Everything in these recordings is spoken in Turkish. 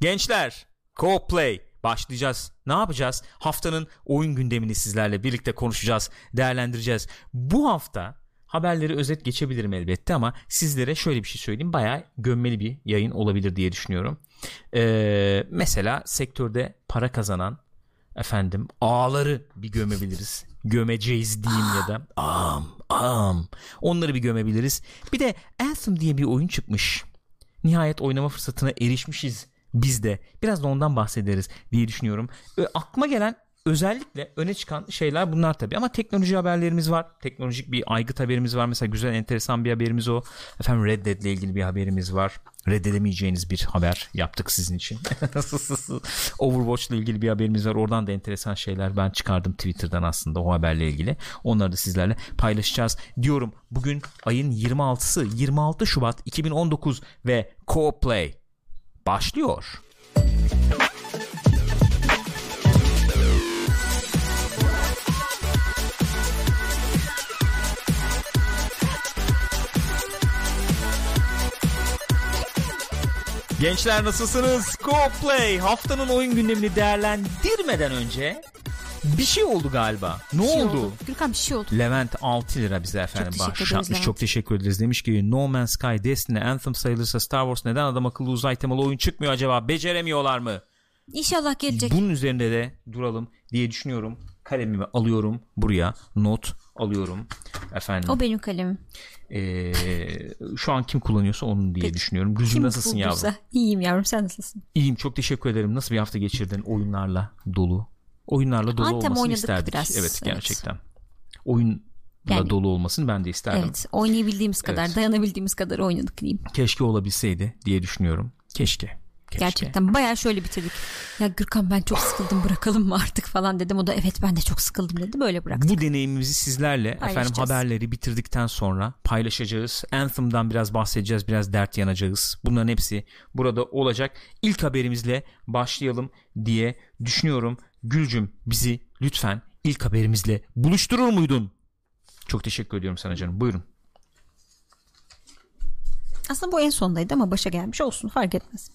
Gençler, Co-Play başlayacağız. Ne yapacağız? Haftanın oyun gündemini sizlerle birlikte konuşacağız, değerlendireceğiz. Bu hafta haberleri özet geçebilirim elbette ama sizlere şöyle bir şey söyleyeyim. Bayağı gömmeli bir yayın olabilir diye düşünüyorum. Ee, mesela sektörde para kazanan efendim ağları bir gömebiliriz. Gömeceğiz diyeyim ya da am am onları bir gömebiliriz. Bir de Anthem diye bir oyun çıkmış. Nihayet oynama fırsatına erişmişiz biz de. Biraz da ondan bahsederiz diye düşünüyorum. E, aklıma gelen özellikle öne çıkan şeyler bunlar tabii ama teknoloji haberlerimiz var. Teknolojik bir aygıt haberimiz var. Mesela güzel enteresan bir haberimiz o. Efendim Red Dead ile ilgili bir haberimiz var. Reddedemeyeceğiniz bir haber yaptık sizin için. Overwatch ile ilgili bir haberimiz var. Oradan da enteresan şeyler ben çıkardım Twitter'dan aslında o haberle ilgili. Onları da sizlerle paylaşacağız diyorum. Bugün ayın 26'sı 26 Şubat 2019 ve Co-Play başlıyor. Gençler nasılsınız? Co-Play haftanın oyun gündemini değerlendirmeden önce bir şey oldu galiba. Ne şey oldu? oldu. Gürkan bir şey oldu. Levent 6 lira bize efendim ederiz bağışlatmış. Levent. Çok teşekkür ederiz. Demiş ki No Man's Sky, Destiny, Anthem sayılırsa Star Wars neden adam akıllı uzay temalı oyun çıkmıyor acaba? Beceremiyorlar mı? İnşallah gelecek. Bunun üzerinde de duralım diye düşünüyorum. Kalemimi alıyorum buraya. Not alıyorum. Efendim. O benim kalemim. eee, şu an kim kullanıyorsa onun diye Peki. düşünüyorum. Gülcüm nasılsın bulduysa. yavrum? İyiyim yavrum sen nasılsın? İyiyim çok teşekkür ederim. Nasıl bir hafta geçirdin oyunlarla dolu? Oyunlarla dolu Anthem olmasını isterdik. biraz, Evet evet. gerçekten. Oyunla Yani- dolu olmasını ben de isterdim. Evet oynayabildiğimiz kadar Evet. dayanabildiğimiz kadar oynadık diyeyim. Keşke olabilseydi diye düşünüyorum. Keşke. Keşke. Gerçekten bayağı şöyle bitirdik. Ya Gürkan ben çok sıkıldım bırakalım mı artık falan dedim. O da evet ben de çok sıkıldım dedi. Böyle bıraktık. Bu deneyimimizi sizlerle efendim haberleri bitirdikten sonra paylaşacağız. Anthem'dan biraz bahsedeceğiz, biraz dert yanacağız. Bunların hepsi burada olacak. İlk haberimizle başlayalım diye düşünüyorum. Gülcüm bizi lütfen ilk haberimizle buluşturur muydun? Çok teşekkür ediyorum sana canım. Buyurun. Aslında bu en sondaydı ama başa gelmiş olsun fark etmez.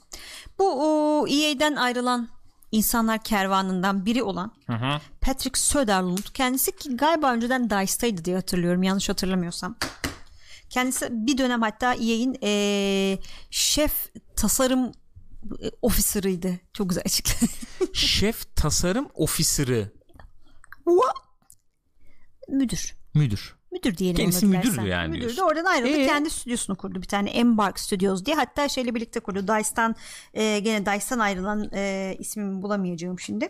Bu o, EA'den ayrılan insanlar kervanından biri olan Patrick Söderlund kendisi ki galiba önceden DICE'taydı diye hatırlıyorum yanlış hatırlamıyorsam. Kendisi bir dönem hatta EA'in eee, şef tasarım e, officer'ıydı. Çok güzel açıkladı. Şef tasarım ofisiri Müdür. müdür. Müdür diyelim Kendisi dilersen. yani Müdürdü. diyorsun. Oradan ayrıldı. Ee? Kendi stüdyosunu kurdu. Bir tane Embark Studios diye. Hatta şeyle birlikte kurdu. Dice'tan e, gene Dice'tan ayrılan e, ismimi bulamayacağım şimdi.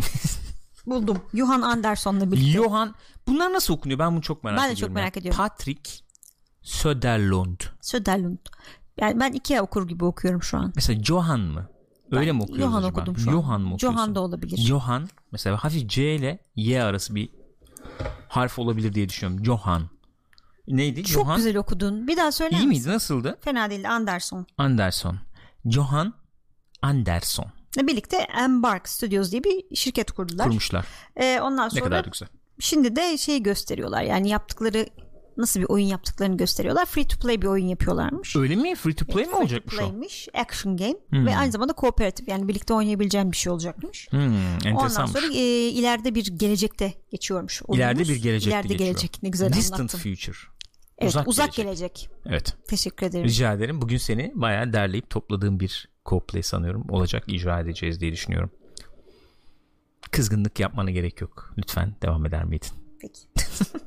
Buldum. Johan Anderson'la birlikte. Johan bunlar nasıl okunuyor? Ben bunu çok merak Ben de ediyorum. çok ya. merak ediyorum. Patrick Söderlund. Söderlund. Yani ben Ikea okur gibi okuyorum şu an. Mesela Johan mı? Öyle mi okuyoruz Johan acaba? okudum şu an. Johan mı okuyorsun? Johan da olabilir. Johan mesela hafif C ile Y arası bir harf olabilir diye düşünüyorum. Johan. Neydi? Çok Johan. güzel okudun. Bir daha söyler İyi misin? miydi? Nasıldı? Fena değildi. Anderson. Anderson. Johan Anderson birlikte Embark Studios diye bir şirket kurdular. kurmuşlar. E, ondan Ne sonra kadar da güzel. Şimdi de şeyi gösteriyorlar yani yaptıkları nasıl bir oyun yaptıklarını gösteriyorlar. Free to play bir oyun yapıyorlarmış. Öyle mi? Free to play mi Free to olacakmış o? play'miş, action game Hmm. ve aynı zamanda kooperatif yani birlikte oynayabileceğin bir şey olacakmış. Hmm, Ondan enteresanmış. sonra e, ileride bir gelecekte geçiyormuş. oyunumuz. İleride bir gelecekte İleride geçiyor. gelecek ne güzel Distant anlattın. future. Evet, uzak uzak, gelecek. gelecek. Evet. Teşekkür ederim. Rica ederim. Bugün seni bayağı derleyip topladığım bir co-play sanıyorum. Olacak icra edeceğiz diye düşünüyorum. Kızgınlık yapmana gerek yok. Lütfen devam eder miydin? Peki.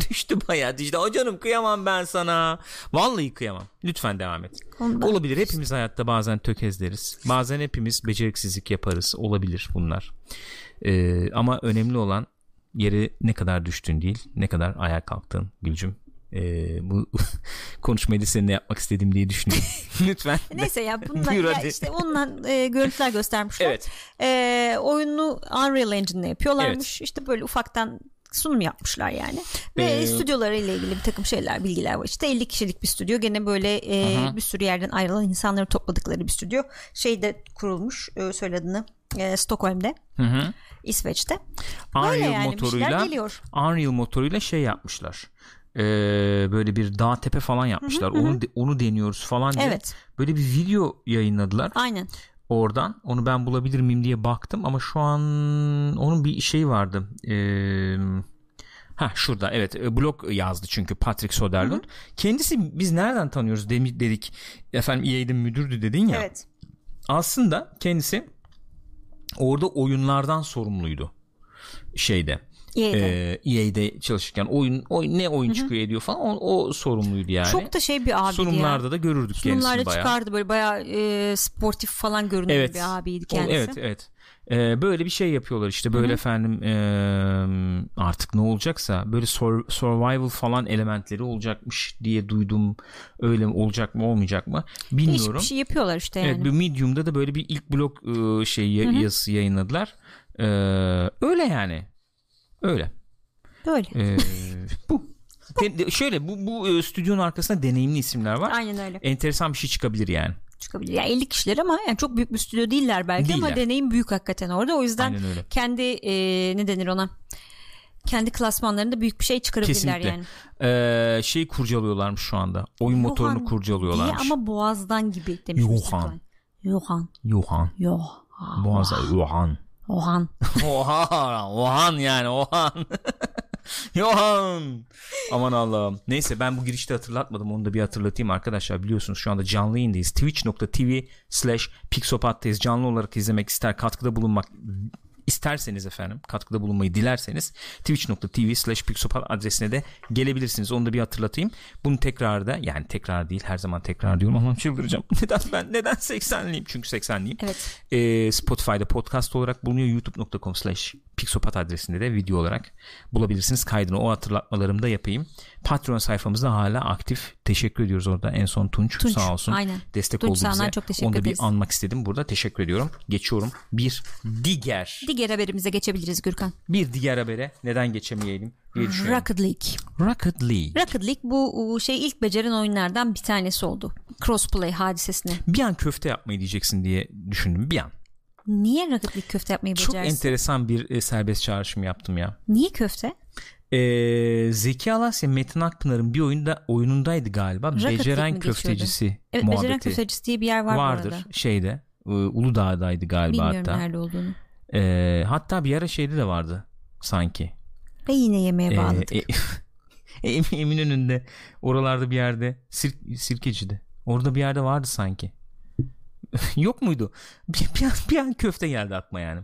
düştü bayağı düştü. O canım kıyamam ben sana. Vallahi kıyamam. Lütfen devam et. Ondan. Olabilir. Hepimiz hayatta bazen tökezleriz. Bazen hepimiz beceriksizlik yaparız. Olabilir bunlar. Ee, ama önemli olan yere ne kadar düştün değil, ne kadar ayağa kalktın Gülcüm. Ee, bu konuşmayı da seninle yapmak istedim diye düşünüyorum. Lütfen. Neyse ya bunlar Buyur ya hadi. işte ondan e, görüntüler göstermişler. Evet. E, oyunu Unreal Engine'le yapıyorlarmış. İşte böyle ufaktan sunum yapmışlar yani. Ve Ee, stüdyoları ile ilgili bir takım şeyler, bilgiler var. İşte 50 kişilik bir stüdyo. Gene böyle e, Aha. bir sürü yerden ayrılan insanları topladıkları bir stüdyo. Şeyde kurulmuş, e, söylediğini e, Stockholm'de, Hı hı. İsveç'te. Unreal Böyle yani motoruyla geliyor. Unreal motoruyla şey yapmışlar. Ee, böyle bir dağ tepe falan yapmışlar. Onu de- onu deniyoruz falan diye. Evet. Böyle bir video yayınladılar. Aynen. Oradan. Onu ben bulabilir miyim diye baktım ama şu an onun bir şeyi vardı. Eee Ha şurada evet e, blog yazdı çünkü Patrick Soderlund. Kendisi biz nereden tanıyoruz demi- dedik. Efendim EA'de müdürdü dedin ya. Evet. Aslında kendisi orada oyunlardan sorumluydu. Şeyde. EA'de. E, EA'de çalışırken oyun, oyun ne oyun çıkıyor ediyor falan o, o sorumluydu yani. Çok da şey bir abiydi Sunumlarda ya. da görürdük Sunumlarda kendisini bayağı. çıkardı böyle bayağı e, sportif falan görünen Evet. bir abiydi O- kendisi. evet evet. Ee, böyle bir şey yapıyorlar işte böyle efendim ee, artık ne olacaksa böyle sur- survival falan elementleri olacakmış diye duydum. Öyle mi olacak mı olmayacak mı bilmiyorum. bir şey yapıyorlar işte yani. Evet, bir Medium'da da böyle bir ilk blog ee, şey ya- yazısı yayınladılar. Ee, öyle yani. Öyle. Böyle. Ee, bu. De- şöyle bu bu e, stüdyonun arkasında deneyimli isimler var. Aynen öyle. Enteresan bir şey çıkabilir yani. Çıkabilir. Yani 50 kişiler ama yani çok büyük bir stüdyo değiller belki ama Değiller. deneyim büyük hakikaten orada. O yüzden kendi e, ne denir ona? Kendi klasmanlarında büyük bir şey çıkarabilirler Kesinlikle. yani. Ee, şey kurcalıyorlarmış şu anda. Oyun motorunu Johan kurcalıyorlarmış. Diye ama boğazdan gibi demiş. Johan. Johan. Johan. Johan. Johan. Boğaza Johan. Oha, Ohan yani Ohan. Johan. Aman Allah'ım. Neyse ben bu girişte hatırlatmadım. Onu da bir hatırlatayım arkadaşlar. Biliyorsunuz şu anda canlı yayındayız. Twitch.tv slash Pixopat'tayız. Canlı olarak izlemek ister, katkıda bulunmak isterseniz efendim katkıda bulunmayı dilerseniz twitch.tv slash pixopat adresine de gelebilirsiniz. Onu da bir hatırlatayım. Bunu tekrarda yani tekrar değil her zaman tekrar diyorum ama çıldıracağım. Neden ben neden 80'liyim çünkü 80'liyim Evet. ee, Spotify'da podcast olarak bulunuyor. youtube.com slash pixopat adresinde de video olarak bulabilirsiniz. Kaydını o hatırlatmalarımı da yapayım. Patreon sayfamızda hala aktif. Teşekkür ediyoruz orada. En son Tunç, Tunç, sağ olsun. aynen. Destek Tunç oldu bize. çok teşekkür Onu da ederiz. bir anmak istedim. Burada teşekkür ediyorum. Geçiyorum. Bir diğer Diğer haberimize geçebiliriz Gürkan. bir diğer habere neden geçemeyelim. Rocket League. Rocket League. Rocket League bu şey ilk beceren oyunlardan bir tanesi oldu. Crossplay hadisesine. Bir an köfte yapmayı diyeceksin diye düşündüm. Bir an. Niye League köfte yapmayı Çok becersin? enteresan bir e, serbest çağrışım yaptım ya. Niye köfte? Ee, Zeki Alasya Metin Akpınar'ın bir oyunda oyunundaydı galiba. League Beceren mi geçiyordu? köftecisi Evet muhabbeti beceren köftecisi diye bir yer var vardır şeyde. e, Uludağ'daydı galiba Bilmiyorum hatta. nerede olduğunu. Ee, hatta bir ara şeyde de vardı sanki. Ve yine yemeğe Ee, bağladık. e, Emin- Eminönü'nde oralarda bir yerde sirk, sirkecide. Orada bir yerde vardı sanki. Yok muydu? Bir, bir, an, bir an köfte geldi aklıma yani.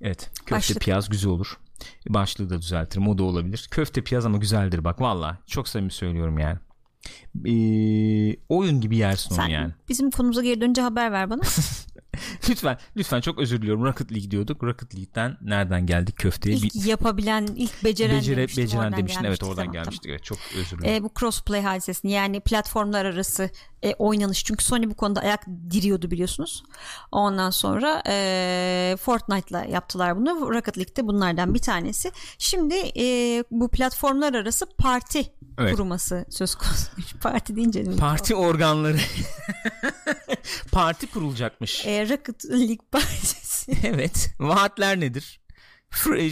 Evet. Köfte Başlık. piyaz güzel olur. Başlığı da düzeltirim. O da olabilir. Köfte piyaz ama güzeldir bak valla. Çok samimi söylüyorum yani. Ee, oyun gibi yersin Sen onu yani. bizim konumuza geri dönünce haber ver bana. lütfen lütfen çok özür diliyorum. Rocket League diyorduk. Rocket League'den nereden geldik köfteye? İlk Bir- yapabilen, ilk beceren becere, demiştim. beceren demiştin. Evet oradan Tamam, gelmiştik. Evet çok özür tamam. dilerim. Ee, bu crossplay hadisesini yani platformlar arası e, oynanış. Çünkü Sony bu konuda ayak diriyordu biliyorsunuz. Ondan sonra e, Fortnite'la yaptılar bunu. Rocket League'de bunlardan bir tanesi. Şimdi e, bu platformlar arası parti Evet. kurulması söz konusu. parti deyince? Parti organları. Parti kurulacakmış. E, Rocket League partisi. evet. Vaatler nedir?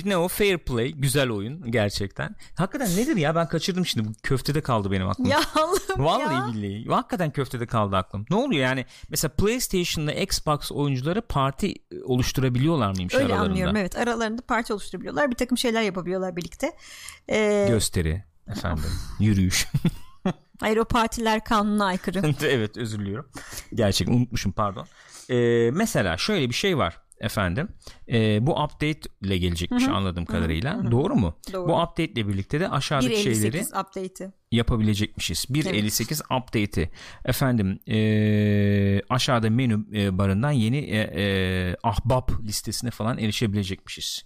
Ne o fair play güzel oyun gerçekten. Hakikaten nedir ya ben kaçırdım şimdi bu köftede kaldı benim aklım. ya Allah'ım Vallahi ya. billahi. Hakikaten köftede kaldı aklım. Ne oluyor yani? Mesela PlayStation'la Xbox oyuncuları parti oluşturabiliyorlar mıymış Öyle aralarında? anlıyorum evet aralarında parti oluşturabiliyorlar bir takım şeyler yapabiliyorlar birlikte. Ee, Gösteri efendim. Yürüyüş. hayır o partiler kanuna aykırı. evet özür diliyorum. Gerçekten unutmuşum pardon. Ee, mesela şöyle bir şey var efendim. Ee, bu update ile gelecekmiş anladığım kadarıyla. Doğru mu? Doğru. Bu update ile birlikte de aşağıdaki şeyleri 1.58 update'i. yapabilecekmişiz. 1.58 update'i. Efendim ee, aşağıda menü e, barından yeni e, e, ahbap listesine falan erişebilecekmişiz.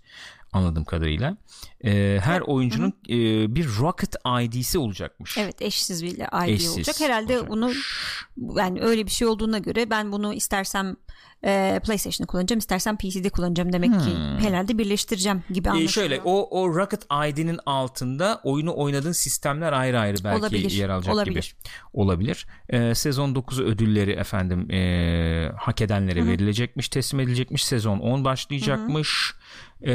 Anladığım kadarıyla. E, her oyuncunun e, bir Rocket ID'si olacakmış. Evet eşsiz bir ID Eşsiz olacak. Herhalde olacakmış. bunu yani öyle bir şey olduğuna göre ben bunu istersem e, PlayStation'ı kullanacağım istersem PC'de kullanacağım demek ki herhalde birleştireceğim gibi E, anlaşılıyor. şöyle o o Rocket ID'nin altında oyunu oynadığın sistemler ayrı ayrı belki Olabilir, yer alacak olabilir. gibi. Olabilir. E, sezon 9 ödülleri efendim e, hak edenlere verilecekmiş, teslim edilecekmiş. Sezon 10 başlayacakmış. E,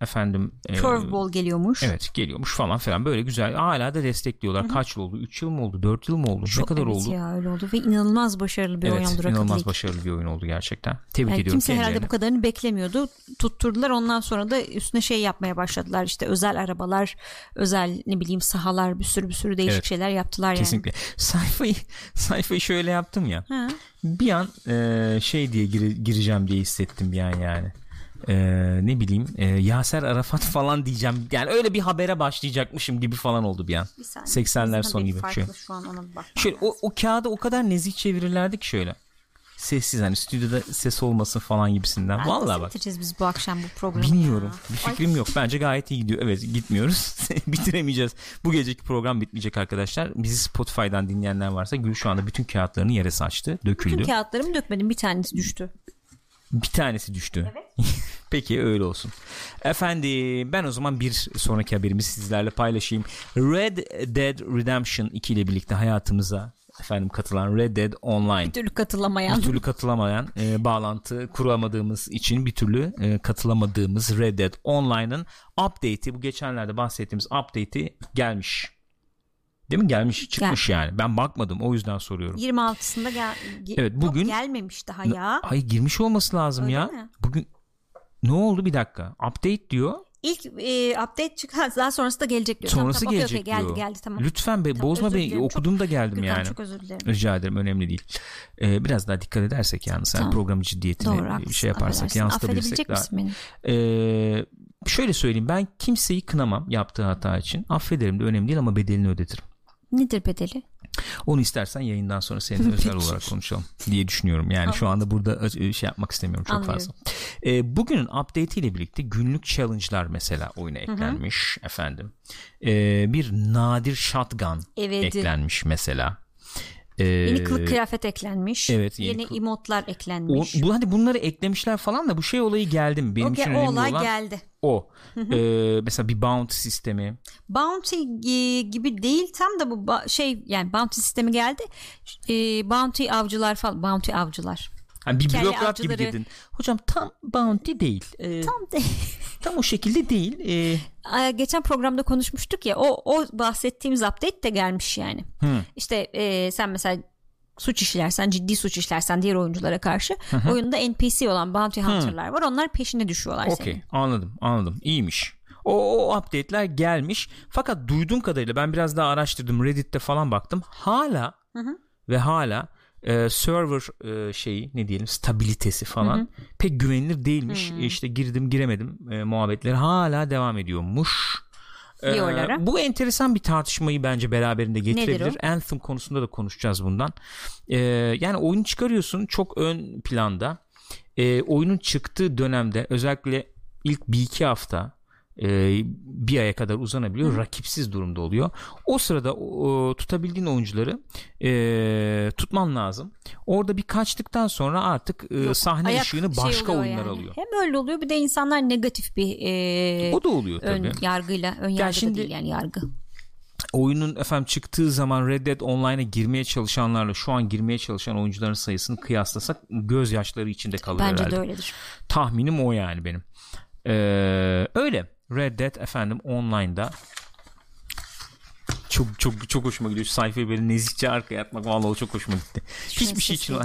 efendim e, Curveball geliyormuş. Evet geliyormuş falan filan böyle güzel. Hala da destekliyorlar. Kaç yıl oldu? 3 yıl mı oldu? 4 yıl mı oldu? Çok ne kadar evet oldu? ya öyle oldu ve inanılmaz başarılı bir oyun Evet oldu Rocket inanılmaz League. başarılı bir oyun oldu oldu gerçekten. Tebrik Yani ediyorum kimse herhalde kendilerini. bu kadarını beklemiyordu. Tutturdular ondan sonra da üstüne şey yapmaya başladılar. İşte özel arabalar, özel ne bileyim sahalar bir sürü bir sürü değişik Evet. şeyler yaptılar yani. Kesinlikle. Sayfayı sayfayı şöyle yaptım ya. Ha. Bir an e, şey diye gire- gireceğim diye hissettim bir an yani. E, ne bileyim e, Yaser Arafat falan diyeceğim. Yani öyle bir habere başlayacakmışım gibi falan oldu bir an. Bir saniye. 80'ler Bizim son gibi. Şöyle, şu an ona bir bak. şöyle o, o kağıdı o kadar nezih çevirirlerdi ki şöyle. Sessiz hani stüdyoda ses olmasın falan gibisinden. Nerede Vallahi bak. biz bu akşam bu programı? Bilmiyorum. ya? Bir fikrim yok. Bence gayet iyi gidiyor. Evet gitmiyoruz. Bitiremeyeceğiz. Bu geceki program bitmeyecek arkadaşlar. Bizi Spotify'dan dinleyenler varsa Gül şu anda bütün kağıtlarını yere saçtı. Döküldü. Bütün kağıtlarımı dökmedim. Bir tanesi düştü. Bir tanesi düştü. Peki öyle olsun. Efendim ben o zaman bir sonraki haberimizi sizlerle paylaşayım. Red Dead Redemption 2 ile birlikte hayatımıza efendim katılan Red Dead Online Bir türlü katılamayan. bir türlü katılamayan e, bağlantı kuramadığımız için bir türlü e, katılamadığımız Red Dead Online'ın update'i bu geçenlerde bahsettiğimiz update'i gelmiş. Değil mi? Gelmiş çıkmış yani. Ben bakmadım o yüzden soruyorum. 26'sında gel ge- Evet, Yok, bugün- gelmemiş daha ya. Ay girmiş olması lazım Öyle ya. mi? Bugün ne oldu bir dakika? Update diyor. İlk e, update çıkar daha sonrası da gelecek diyor. Sonrası tamam, gelecek okey, diyor. geldi geldi tamam. Lütfen be Tamam, bozma beni. Okudum da geldim Gürkan, yani. çok özür dilerim. Rica ederim önemli değil. Ee, biraz daha dikkat edersek yani Tamam. programı ciddiyetine Doğru haklısın. şey yaparsak affedersin. yansıtabilirsek daha. misin beni? Ee, şöyle söyleyeyim ben kimseyi kınamam yaptığı hata için. Affederim de önemli değil ama bedelini ödetirim. Nedir bedeli? Onu istersen yayından sonra seninle özel olarak konuşalım diye düşünüyorum. Yani şu anda burada e, şey yapmak istemiyorum çok Anlıyorum. fazla. Ee, bugünün update ile birlikte günlük challenge'lar mesela oyuna eklenmiş efendim. Ee, bir nadir shotgun Evet. eklenmiş mesela. Ee, Yeni kılık kıyafet eklenmiş. evet, yeni yeni, kılık- emotlar o, eklenmiş. bu hadi bunları eklemişler falan da bu şey olayı geldi mi? Benim Okey, için o olay olan geldi. O. Ee, mesela bir bounty sistemi. Bounty e, gibi değil tam da bu şey yani bounty sistemi geldi. E, bounty avcılar falan bounty avcılar. Hani bir Kelle bürokrat gibi avcıları- dedin. Hocam tam bounty değil. Ee, tam, Tam de o şekilde değil. Ee, geçen programda konuşmuştuk ya o o bahsettiğimiz update de gelmiş yani. Hı. İşte e, sen mesela suç işlersen ciddi suç işlersen diğer oyunculara karşı oyunda NPC olan bounty hunter'lar var. Onlar peşine düşüyorlar Okey senin. anladım anladım iyiymiş. O, o update'ler gelmiş fakat duyduğum kadarıyla ben biraz daha araştırdım Reddit'te falan baktım hala ve hala e, server e, şeyi ne diyelim stabilitesi falan pek güvenilir değilmiş. E, işte girdim giremedim e, muhabbetleri hala devam ediyormuş. E, Diyorlar ha? bu enteresan bir tartışmayı bence beraberinde getirebilir. Anthem konusunda da konuşacağız bundan. E, yani oyunu çıkarıyorsun çok ön planda. E, oyunun çıktığı dönemde özellikle ilk bir iki hafta e, bir aya kadar uzanabiliyor. Rakipsiz durumda oluyor. O sırada o, tutabildiğin oyuncuları e, tutman lazım. Orada bir kaçtıktan sonra artık e, Yok, sahne ayak ışığını şey başka oluyor oyunlar yani. alıyor. Hem öyle oluyor bir de insanlar negatif bir e, O da oluyor ön tabii. yargıyla ön yargı da şimdi- değil yani yargı. oyunun efendim çıktığı zaman Red Dead Online'a girmeye çalışanlarla şu an girmeye çalışan oyuncuların sayısını kıyaslasak gözyaşları içinde kalır Bence herhalde. de öyledir. Tahminim o yani benim. Ee, öyle. Red Dead efendim online'da çok çok çok hoşuma gidiyor. Şu sayfayı böyle nezikçe arkaya atmak vallahi o çok hoşuma gitti. Şuna Hiçbir şey için.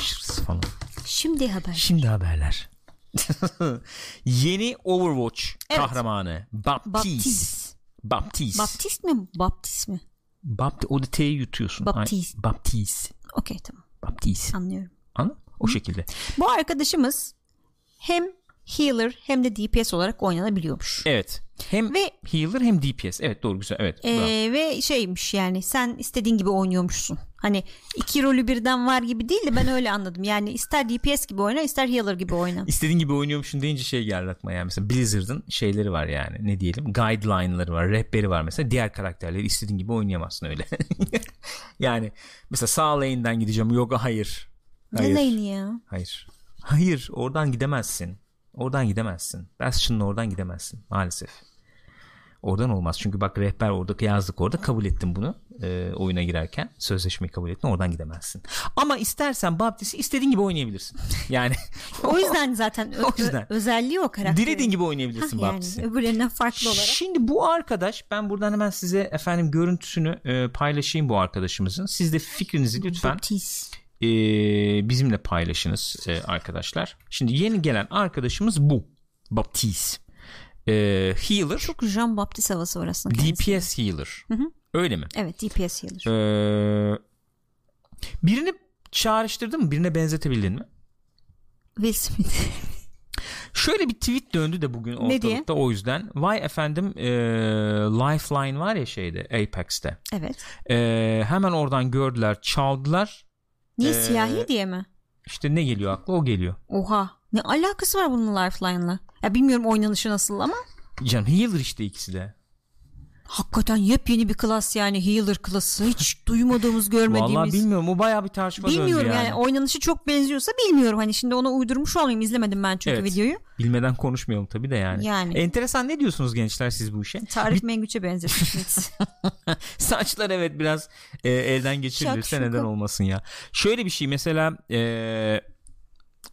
Şırıs falan. Şimdi haber. Şimdi haberler. Yeni Overwatch Evet. kahramanı Baptiste. Baptiste. Baptiste. Baptist mi? Baptist mi? Bapt o da T'yi yutuyorsun. Baptiste. Baptiste. Okey tamam Baptiste. anlıyorum. Anladın? O şekilde. Bu arkadaşımız hem healer hem de DPS olarak oynanabiliyormuş. Evet. Hem Ve- healer hem DPS. Evet doğru güzel. Evet. Bravo. ve şeymiş yani sen istediğin gibi oynuyormuşsun. Hani iki rolü birden var gibi değil de ben öyle anladım. Yani ister DPS gibi oyna ister healer gibi oyna. İstediğin gibi oynuyormuşsun deyince şey geldi aklıma yani mesela Blizzard'ın şeyleri var yani ne diyelim guideline'ları var rehberi var mesela diğer karakterleri istediğin gibi oynayamazsın öyle yani mesela sağ lane'den gideceğim yok hayır hayır Ne lane'i ya? hayır hayır oradan gidemezsin oradan gidemezsin Bastion'la oradan gidemezsin maalesef oradan olmaz çünkü bak rehber orada yazdık orada kabul ettim bunu e, oyuna girerken sözleşmeyi kabul ettin oradan gidemezsin ama istersen Baptist'i istediğin gibi oynayabilirsin yani O yüzden zaten O yüzden. özelliği o karakterin. Dilediğin gibi oynayabilirsin Hah, Baptist'i. yani öbürlerinden farklı olarak. Şimdi bu arkadaş ben buradan hemen size efendim görüntüsünü e, paylaşayım bu arkadaşımızın. Siz de fikrinizi lütfen Baptiste. E, bizimle paylaşınız e, arkadaşlar. Şimdi yeni gelen arkadaşımız bu. Baptiste. E, healer. Çok Jean Baptiste havası var aslında. Kendisi. DPS healer. Hı hı. Öyle mi? Evet DPS healer. Ee, birini çağrıştırdın mı? Birine benzetebildin mi? Will Smith. Şöyle bir tweet döndü de bugün ortalıkta o yüzden. Vay efendim e, Lifeline var ya şeyde Apex'te. evet. E, hemen oradan gördüler çaldılar. Niye Ee, siyahi diye mi? İşte ne geliyor akla o geliyor. Oha. Ne alakası var bunun Lifeline'la? Ya bilmiyorum oynanışı nasıl ama Canım healer işte ikisi de. Hakikaten yepyeni bir klas yani healer klası. Hiç duymadığımız görmediğimiz. Vallahi bilmiyorum o bayağı bir tartışma Bilmiyorum yani. yani. oynanışı çok benziyorsa bilmiyorum. Hani şimdi ona uydurmuş olmayayım izlemedim ben çünkü Evet. videoyu. Bilmeden konuşmayalım tabii de yani. Yani. Enteresan ne diyorsunuz gençler siz bu işe? Tarif Mengüç'e benzetmişsiniz. Saçlar evet biraz e, elden geçirilirse neden olmasın ya. Şöyle bir şey mesela e,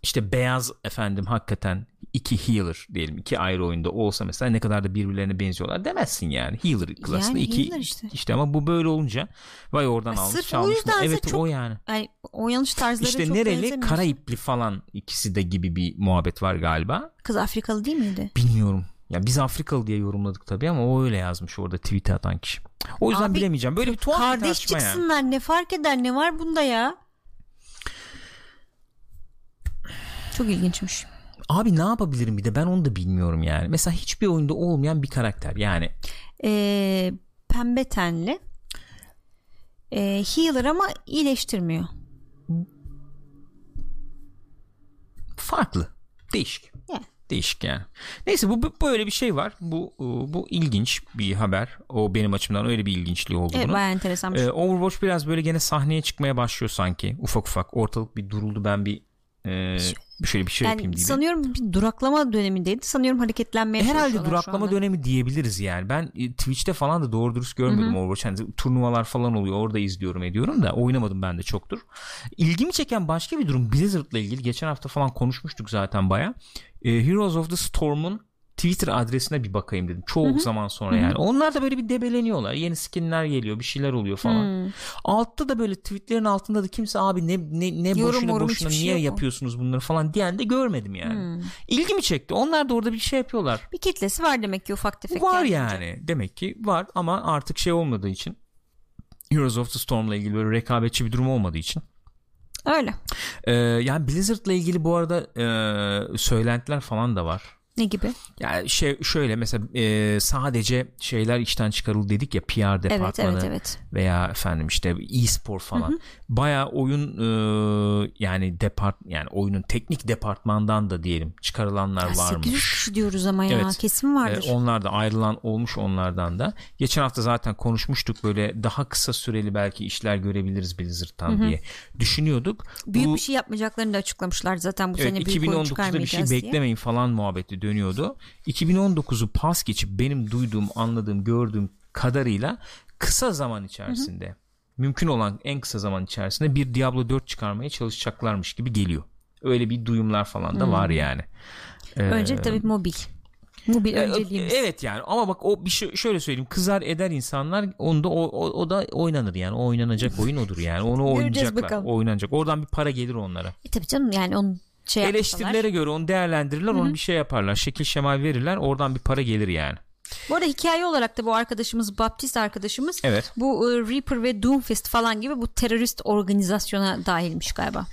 işte beyaz efendim hakikaten iki healer diyelim iki ayrı oyunda olsa mesela ne kadar da birbirlerine benziyorlar demezsin yani. Healer klasında Yani iki healer işte. işte ama bu böyle olunca vay oradan almış sırf o yüzdense Evet çok o yani. yani oynanış tarzları İşte çok nereli. Karayipli falan ikisi de gibi bir muhabbet var galiba. Kız Afrikalı değil miydi? Bilmiyorum. Ya biz Afrikalı diye yorumladık tabii ama o öyle yazmış orada tweet'e atan kişi. O yüzden Abi, bilemeyeceğim. Böyle bir tuhaf bir Kardeş yani. çıksınlar ne fark eder ne var bunda ya? Çok ilginçmiş. Abi ne yapabilirim bir de ben onu da bilmiyorum yani. Mesela hiçbir oyunda olmayan bir karakter yani. Ee, pembe tenli. Ee, healer ama iyileştirmiyor. Farklı. Değişik. Yani. Değişik yani. Neyse bu, bu böyle bir şey var. Bu bu ilginç bir haber. O benim açımdan öyle bir ilginçliği oldu Evet bunun. bayağı enteresanmış. Ee, Overwatch biraz böyle gene sahneye çıkmaya başlıyor sanki. Ufak ufak. Ortalık bir duruldu ben bir e, şöyle bir şey yapayım yani diye. sanıyorum bir duraklama dönemindeydi. Sanıyorum hareketlenmeye Herhalde çalışıyorlar şu duraklama dönemi diyebiliriz yani. Ben e, Twitch'te falan da doğru dürüst görmedim Overwatch. Yani turnuvalar falan oluyor. Orada izliyorum ediyorum da oynamadım ben de çoktur. İlgimi çeken başka bir durum Blizzard'la ilgili. Geçen hafta falan konuşmuştuk zaten baya. Heroes of the Storm'un Twitter adresine bir bakayım dedim. Çok zaman sonra yani. Onlar da böyle bir debeleniyorlar. Yeni skinler geliyor, bir şeyler oluyor falan. Altta da böyle tweetlerin altında da kimse abi ne ne ne Yorum, boşuna morum boşuna şey niye mu? yapıyorsunuz bunları falan diyen de görmedim yani. İlgimi çekti. Onlar da orada bir şey yapıyorlar. Bir kitlesi var demek ki ufak tefek. Var yani. Demek ki var ama artık şey olmadığı için Heroes of the Storm'la ilgili böyle rekabetçi bir durum olmadığı için. Öyle. Ee, yani Blizzard'la ilgili bu arada e, söylentiler falan da var. Ne gibi? Yani şey şöyle mesela e, sadece şeyler işten çıkarıldı dedik ya PR Evet departmanı evet evet. veya efendim işte e-spor falan. Baya oyun e, yani depart yani oyunun teknik departmandan da diyelim çıkarılanlar Ya 800 varmış. kişi diyoruz ama ya Evet. kesin vardır. Ee, onlar da ayrılan olmuş onlardan da. Geçen hafta zaten konuşmuştuk böyle daha kısa süreli belki işler görebiliriz Blizzard'tan diye düşünüyorduk. Büyük Bu, bir şey yapmayacaklarını da açıklamışlar zaten bu evet, sene büyük oyun 2019'da bir şey diye. beklemeyin falan muhabbeti dönüyordu. 2019'u pas geçip benim duyduğum, anladığım, gördüğüm kadarıyla kısa zaman içerisinde mümkün olan en kısa zaman içerisinde bir Diablo 4 çıkarmaya çalışacaklarmış gibi geliyor. Öyle bir duyumlar falan da var yani. Ee, Önce tabii mobil. Mobil önceliğimiz. Evet yani ama bak o bir şey şöyle söyleyeyim kızar eder insanlar onda o, o, o da oynanır yani o oynanacak oyun odur yani onu oynayacaklar oynanacak oradan bir para gelir onlara E tabii canım yani onun şey eleştirilere göre onu değerlendirirler onu bir şey yaparlar şekil şemal verirler oradan bir para gelir yani Bu arada hikaye olarak da bu arkadaşımız Baptist arkadaşımız Evet. bu e, Reaper ve Doomfist falan gibi bu terörist organizasyona dahilmiş galiba.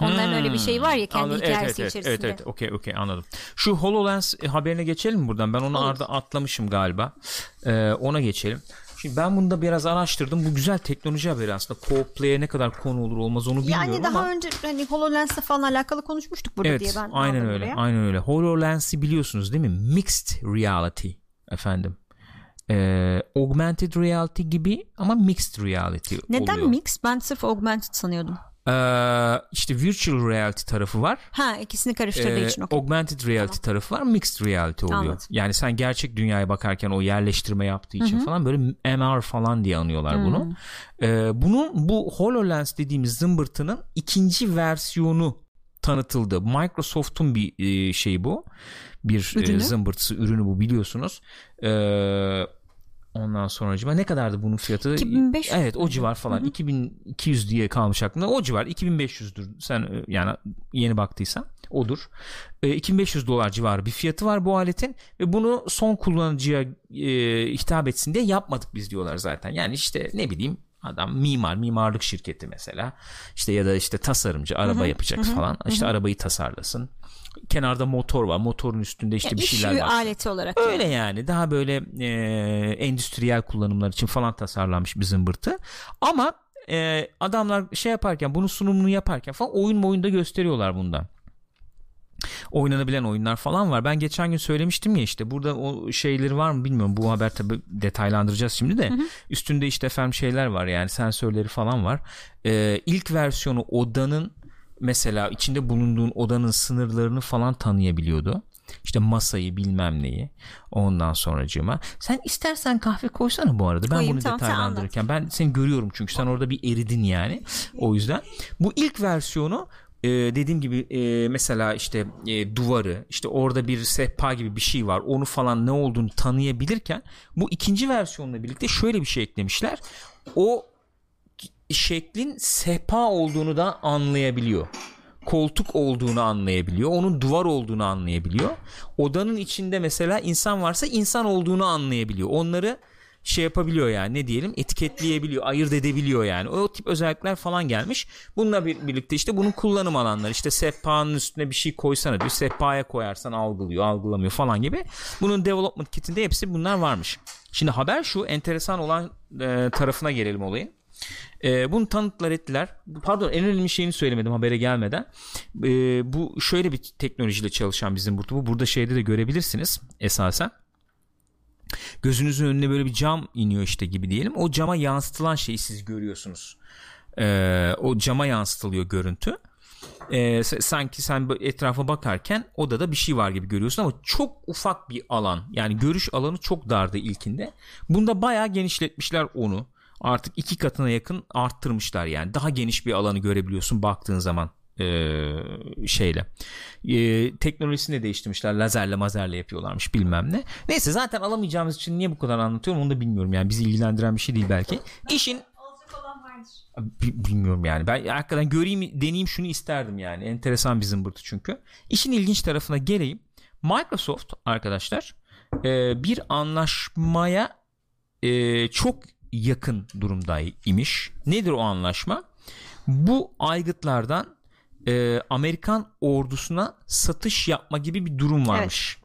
Onların öyle bir şey var ya kendi Anladım. hikayesi evet, evet, içerisinde. Evet evet okey okey anladım. Şu HoloLens haberine geçelim mi buradan? Ben onu Olur. arada atlamışım galiba. Ee, ona geçelim. Şimdi ben bunu da biraz araştırdım. Bu güzel teknoloji haberi aslında. Co-play'e ne kadar konu olur olmaz onu bilmiyorum Yani daha ama. önce hani HoloLens'le falan alakalı konuşmuştuk burada Evet diye ben aynen öyle buraya. aynen öyle HoloLens'i biliyorsunuz değil mi mixed reality efendim Ee, augmented reality gibi ama mixed reality Neden oluyor. mix? Ben sırf augmented sanıyordum. Ee, işte virtual reality tarafı var. Ha ikisini karıştırdığı Ee, için okey. augmented reality tarafı var mixed reality oluyor. Anladım. yani sen gerçek dünyaya bakarken o yerleştirme yaptığı için falan böyle MR falan diye anıyorlar bunu. Ee, bunun bu HoloLens dediğimiz zımbırtının ikinci versiyonu tanıtıldı. Microsoft'un bir e, şeyi bu. Bir e, Ürünü. zımbırtısı ürünü bu biliyorsunuz. Ee, Ondan sonra acaba ne kadardı bunun fiyatı? 2500. Evet o civar falan. Hı hı. 2200 diye kalmış aklımda. O civar 2500'dür. Sen e, yani yeni baktıysan odur. E, 2500 dolar civarı bir fiyatı var bu aletin ve bunu son kullanıcıya e, hitap etsin diye yapmadık biz diyorlar zaten. Yani işte ne bileyim adam mimar mimarlık şirketi mesela işte ya da işte tasarımcı araba hı hı, yapacak hı, falan işte hı. arabayı tasarlasın kenarda motor var motorun üstünde işte ya bir şeyler var aleti olarak öyle yani, yani. daha böyle e, endüstriyel kullanımlar için falan tasarlanmış bir zımbırtı ama e, adamlar şey yaparken bunun sunumunu yaparken falan oyun oyunda gösteriyorlar bundan oynanabilen oyunlar falan var. Ben geçen gün söylemiştim ya işte burada o şeyleri var mı bilmiyorum. Bu haber tabi detaylandıracağız şimdi de. Hı hı. Üstünde işte efendim şeyler var yani sensörleri falan var. Ee, ilk versiyonu odanın mesela içinde bulunduğun odanın sınırlarını falan tanıyabiliyordu. İşte masayı bilmem neyi ondan sonracığıma. Sen istersen kahve koysana bu arada. Ben Koyayım, bunu tamam, detaylandırırken ben seni görüyorum çünkü sen orada bir eridin yani. O yüzden bu ilk versiyonu e, dediğim gibi e, mesela işte e, duvarı işte orada bir sehpa gibi bir şey var onu falan ne olduğunu tanıyabilirken bu ikinci versiyonla birlikte şöyle bir şey eklemişler o şeklin sehpa olduğunu da anlayabiliyor koltuk olduğunu anlayabiliyor. Onun duvar olduğunu anlayabiliyor. Odanın içinde mesela insan varsa insan olduğunu anlayabiliyor. Onları şey yapabiliyor yani ne diyelim etiketleyebiliyor ayırt edebiliyor yani o tip özellikler falan gelmiş bununla bir, birlikte işte bunun kullanım alanları işte sehpanın üstüne bir şey koysana diyor sehpaya koyarsan algılıyor algılamıyor falan gibi bunun development kitinde hepsi bunlar varmış şimdi haber şu enteresan olan e, tarafına gelelim olayın e, bunu tanıtlar ettiler. Pardon en önemli şeyini söylemedim habere gelmeden. E, bu şöyle bir teknolojiyle çalışan bizim burada. Bu burada şeyde de görebilirsiniz esasen gözünüzün önüne böyle bir cam iniyor işte gibi diyelim. O cama yansıtılan şeyi siz görüyorsunuz. Ee, o cama yansıtılıyor görüntü. Ee, sanki sen etrafa bakarken odada bir şey var gibi görüyorsun ama çok ufak bir alan. Yani görüş alanı çok dardı ilkinde. Bunda bayağı genişletmişler onu. Artık iki katına yakın arttırmışlar yani. Daha geniş bir alanı görebiliyorsun baktığın zaman e, şeyle. E, teknolojisini de değiştirmişler. Lazerle mazerle yapıyorlarmış bilmem ne. Neyse zaten alamayacağımız için niye bu kadar anlatıyorum onu da bilmiyorum. Yani bizi ilgilendiren bir şey değil belki. İşin bilmiyorum yani. Ben hakikaten göreyim deneyeyim şunu isterdim yani. Enteresan bir zımbırtı çünkü. İşin ilginç tarafına geleyim. Microsoft arkadaşlar e, bir anlaşmaya e, çok yakın durumda imiş nedir o anlaşma bu aygıtlardan e, Amerikan ordusuna satış yapma gibi bir durum varmış.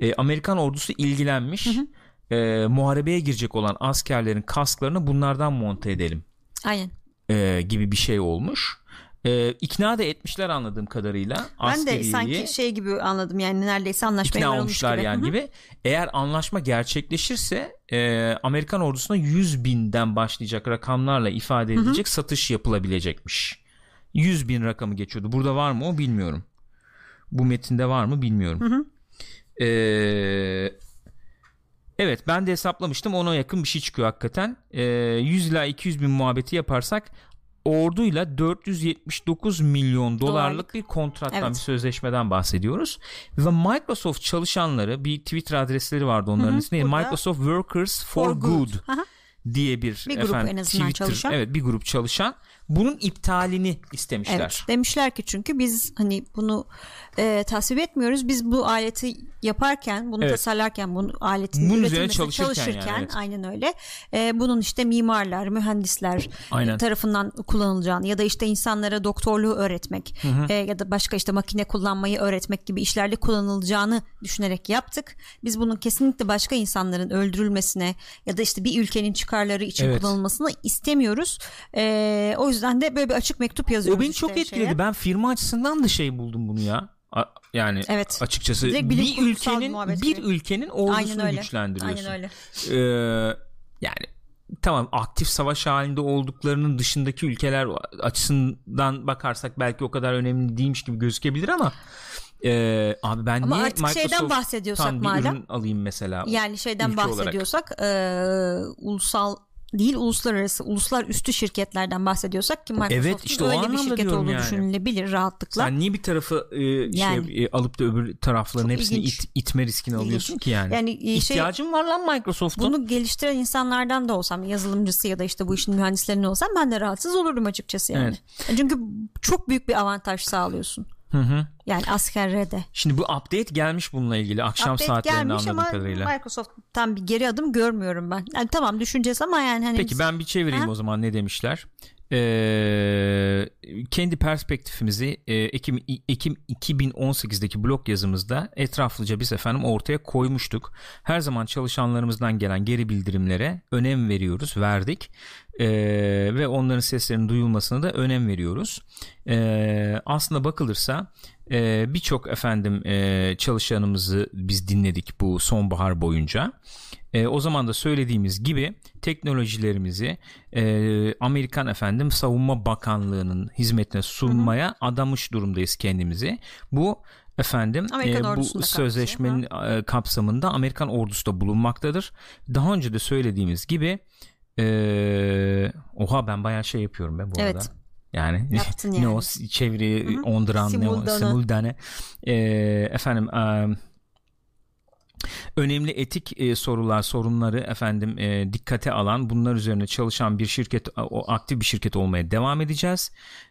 Evet. E, Amerikan ordusu ilgilenmiş. Hı hı. E, muharebeye girecek olan askerlerin kasklarını bunlardan monte edelim. Aynen. E, gibi bir şey olmuş. E, ikna da etmişler anladığım kadarıyla. Ben de sanki şey gibi anladım yani neredeyse anlaşmaya ikna olmuşlar gibi. yani gibi. Eğer anlaşma gerçekleşirse e, Amerikan ordusuna 100 binden başlayacak rakamlarla ifade edilecek Hı-hı. satış yapılabilecekmiş. 100 bin rakamı geçiyordu. Burada var mı o bilmiyorum. Bu metinde var mı bilmiyorum. Hı hı. Ee, evet ben de hesaplamıştım ona yakın bir şey çıkıyor hakikaten. Ee, 100 ila 200 bin muhabbeti yaparsak orduyla 479 milyon dolarlık Dolarlık. bir kontrattan evet. bir sözleşmeden bahsediyoruz. Ve Microsoft çalışanları bir Twitter adresleri vardı onların ismi. Microsoft Workers for, for Good. good. diye bir, bir grup efendim, en azından Twitter, çalışan. Evet bir grup çalışan bunun iptalini istemişler. Evet, demişler ki çünkü biz hani bunu e, tasvip etmiyoruz. Biz bu aleti yaparken, bunu evet. tasarlarken, bunu aletin bunun üretilmesine çalışırken, çalışırken yani, evet. aynen öyle. E, bunun işte mimarlar, mühendisler aynen. tarafından kullanılacağını ya da işte insanlara doktorluğu öğretmek hı hı. E, ya da başka işte makine kullanmayı öğretmek gibi işlerde kullanılacağını düşünerek yaptık. Biz bunun kesinlikle başka insanların öldürülmesine ya da işte bir ülkenin çıkarları için evet. kullanılmasını istemiyoruz. E, o yüzden de böyle bir açık mektup yazıyoruz. O beni işte çok etkiledi. Şeye. Ben firma açısından da şey buldum bunu ya yani evet. açıkçası bir ülkenin bir ülkenin ordusunu Aynen güçlendiriyorsun. Aynen öyle. Ee, yani tamam aktif savaş halinde olduklarının dışındaki ülkeler açısından bakarsak belki o kadar önemli değilmiş gibi gözükebilir ama ee, abi ben Ama niye artık Microsoft şeyden bahsediyorsak madem alayım mesela yani şeyden bahsediyorsak e, ulusal değil uluslararası uluslar üstü şirketlerden bahsediyorsak ki Microsoft'un Evet, işte öyle bir şirket olduğu yani. düşünülebilir rahatlıkla. Sen niye bir tarafı e, Yani. şey e, alıp da öbür tarafların hepsini ilginç. it- itme riskini alıyorsun İlginç. ki yani. Yani e, şey İhtiyacın var lan Microsoft'un. bunu geliştiren insanlardan da olsam yazılımcısı ya da işte bu işin mühendislerinden olsam ben de rahatsız olurdum açıkçası yani. Çünkü çok büyük bir avantaj sağlıyorsun. Hı hı. Yani askerlere de. Şimdi bu update gelmiş bununla ilgili akşam Update saatlerinde anladığım ama kadarıyla. Microsoft'tan bir geri adım görmüyorum ben. Yani tamam düşüneceğiz ama yani hani Peki ben bir çevireyim Ha? o zaman ne demişler. Ee, kendi perspektifimizi e, Ekim, Ekim 2018'deki blog yazımızda etraflıca biz efendim ortaya koymuştuk. Her zaman çalışanlarımızdan gelen geri bildirimlere önem veriyoruz, verdik. Ee, ve onların seslerinin duyulmasına da önem veriyoruz. Ee, aslında bakılırsa e, birçok efendim e, çalışanımızı biz dinledik bu sonbahar boyunca. E, o zaman da söylediğimiz gibi teknolojilerimizi e, Amerikan efendim Savunma Bakanlığı'nın hizmetine sunmaya adamış durumdayız kendimizi. Bu efendim Amerikan e, bu sözleşmenin e, kapsamında Amerikan ordusu da bulunmaktadır. Daha önce de söylediğimiz gibi e, oha ben bayağı şey yapıyorum ben bu Evet. arada. Yani, Yaptın ne yani. o çeviri Hı hı. onduran ne o simultane E, efendim e, önemli etik e, sorular sorunları efendim e, dikkate alan bunlar üzerine çalışan bir şirket o aktif bir şirket olmaya devam edeceğiz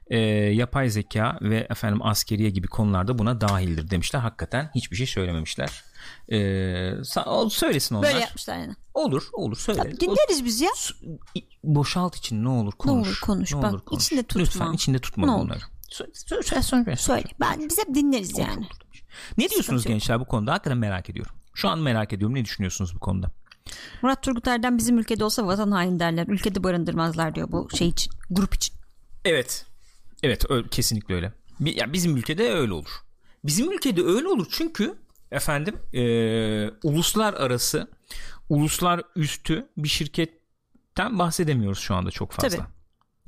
E, yapay zeka ve efendim askeriye gibi konularda buna dahildir demişler hakikaten hiçbir şey söylememişler e, söylesin onlar böyle yapmışlar yani. olur olur söyle Tabii dinleriz biz ya. boşalt için ne olur konuş olur konuş, Ne bak, olur konuş. içinde tutma. lütfen içinde tutma Ne olur. bunları söyle, söyle, söyle, söyle. Söyle. Ben biz hep dinleriz yani. ne diyorsunuz Sıkıntı gençler bu konuda hakikaten merak ediyorum şu an merak ediyorum ne düşünüyorsunuz bu konuda Murat Turgut Erdem bizim ülkede olsa vatan haini derler. Ülkede barındırmazlar diyor bu şey için. Grup için. Evet. Evet kesinlikle öyle. Ya bizim ülkede öyle olur. Bizim ülkede öyle olur çünkü efendim e, uluslararası uluslar üstü bir şirketten bahsedemiyoruz şu anda çok fazla. Tabii.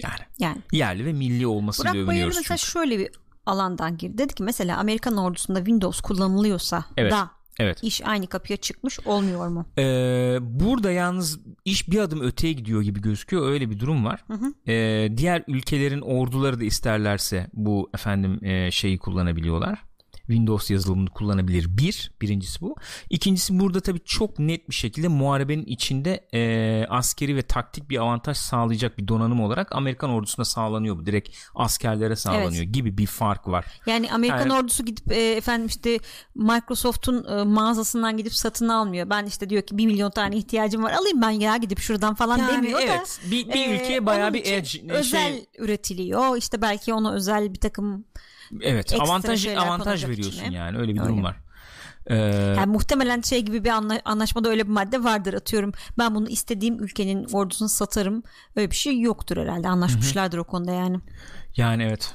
Yani Yani. yerli ve milli olmasıyla Burak övünüyoruz mesela çünkü. şöyle bir alandan girdi. Dedi ki mesela Amerikan ordusunda Windows kullanılıyorsa Evet. da Evet. iş aynı kapıya çıkmış olmuyor mu? Ee, burada yalnız iş bir adım öteye gidiyor gibi gözüküyor. Öyle bir durum var. Ee, diğer ülkelerin orduları da isterlerse bu efendim e, şeyi kullanabiliyorlar. Windows yazılımını kullanabilir. Bir, birincisi bu. İkincisi burada tabii çok net bir şekilde muharebenin içinde e, askeri ve taktik bir avantaj sağlayacak bir donanım olarak Amerikan ordusuna sağlanıyor bu. Direkt askerlere sağlanıyor gibi bir fark var. Yani Amerikan Yani- ordusu gidip e, efendim işte Microsoft'un e, mağazasından gidip satın almıyor. Ben işte diyor ki bir milyon tane ihtiyacım var alayım ben ya gidip şuradan falan Yani demiyor da. evet, bir- bir e, ülkeye bayağı onun bir edge, şey- özel üretiliyor. İşte belki ona özel bir takım Evet, Ekstra avantaj avantaj veriyorsun içine. yani. Öyle bir Öyle. durum var. Ee, yani muhtemelen şey gibi bir anla- anlaşmada öyle bir madde vardır atıyorum. Ben bunu istediğim ülkenin ordusunu satarım. Öyle bir şey yoktur herhalde. Anlaşmışlardır o konuda yani. Yani evet.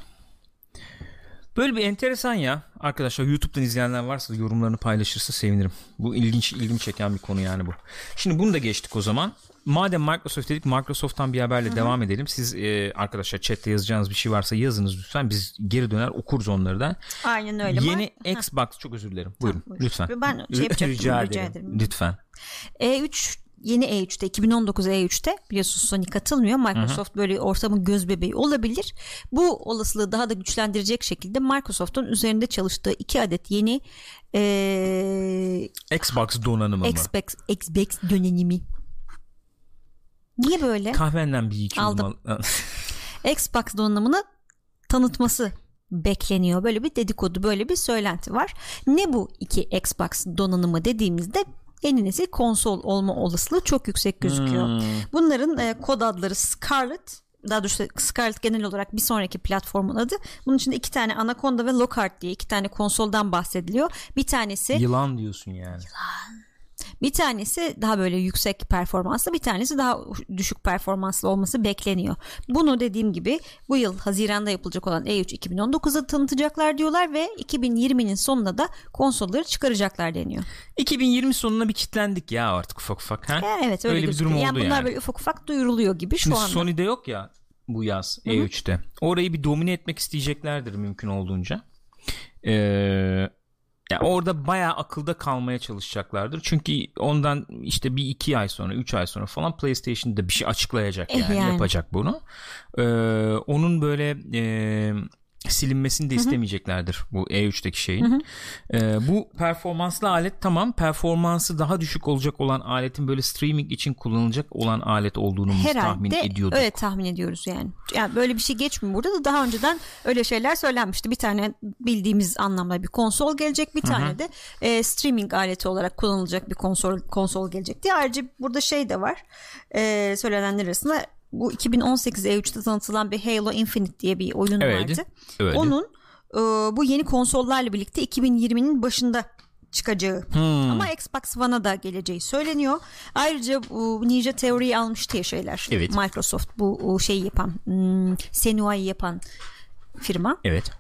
Böyle bir enteresan ya. Arkadaşlar YouTube'dan izleyenler varsa yorumlarını paylaşırsa sevinirim. Bu ilginç ilgimi çeken bir konu yani bu. Şimdi bunu da geçtik o zaman. Madem Microsoft dedik Microsoft'tan bir haberle devam edelim. Siz e, arkadaşlar chatte yazacağınız bir şey varsa yazınız lütfen. Biz geri döner okuruz onları da. Aynen öyle. Yeni Xbox çok özür dilerim. Buyurun buyur. lütfen. Ben şey rica, rica ederim. ederim. Lütfen. E3 yeni E3'te 2019 E3'te biliyorsunuz Sony katılmıyor. Microsoft böyle ortamın göz bebeği olabilir. Bu olasılığı daha da güçlendirecek şekilde Microsoft'un üzerinde çalıştığı iki adet yeni eee Xbox donanımı mı? Xbox, Xbox dönemi. Niye böyle? Kahvenden bir iki Aldım. Xbox donanımını tanıtması bekleniyor. Böyle bir dedikodu, böyle bir söylenti var. Ne bu iki Xbox donanımı dediğimizde yeni nesil konsol olma olasılığı çok yüksek gözüküyor. Hmm. Bunların e, kod adları Scarlet daha doğrusu Scarlet genel olarak bir sonraki platformun adı. Bunun içinde iki tane Anaconda ve Lockhart diye iki tane konsoldan bahsediliyor. Bir tanesi Yılan diyorsun yani. Bir tanesi daha böyle yüksek performanslı bir tanesi daha düşük performanslı olması bekleniyor. Bunu dediğim gibi bu yıl Haziran'da yapılacak olan E E3 2019'da tanıtacaklar diyorlar ve 2020'nin sonunda da konsolları çıkaracaklar deniyor. 2020 sonuna bir kitlendik ya artık ufak ufak. Ha? Ya evet öyle, Öyle bir durum yani oldu bunlar yani. böyle ufak ufak duyuruluyor gibi şu Şimdi anda. Sony'de yok ya bu yaz E3'te. Orayı bir domine etmek isteyeceklerdir mümkün olduğunca. Ee, ya orada bayağı akılda kalmaya çalışacaklardır. Çünkü ondan işte bir iki ay sonra, üç ay sonra falan PlayStation'da bir şey açıklayacak Eh, yani, yani. yapacak bunu. Ee, onun böyle e, silinmesini de istemeyeceklerdir bu E3'teki şeyin. Ee, bu performanslı alet tamam performansı daha düşük olacak olan aletin böyle streaming için kullanılacak olan alet olduğunu biz tahmin Herhalde ediyorduk. öyle tahmin ediyoruz yani. Yani böyle bir şey geçmiyor burada da daha önceden öyle şeyler söylenmişti. Bir tane bildiğimiz anlamda bir konsol gelecek, bir tane de e, streaming aleti olarak kullanılacak bir konsol konsol gelecek diye. Ayrıca burada şey de var. E, söylenenler arasında bu 2018 E3'te tanıtılan bir Halo Infinite diye bir oyun Evet, vardı. öyle. Onun e, bu yeni konsollarla birlikte 2020'nin başında çıkacağı Hmm. ama Xbox One'a da geleceği söyleniyor. Ayrıca bu Ninja Theory'yi almıştı ya şeyler. Evet. Microsoft bu şeyi yapan hmm, Senua'yı yapan firma. Evet.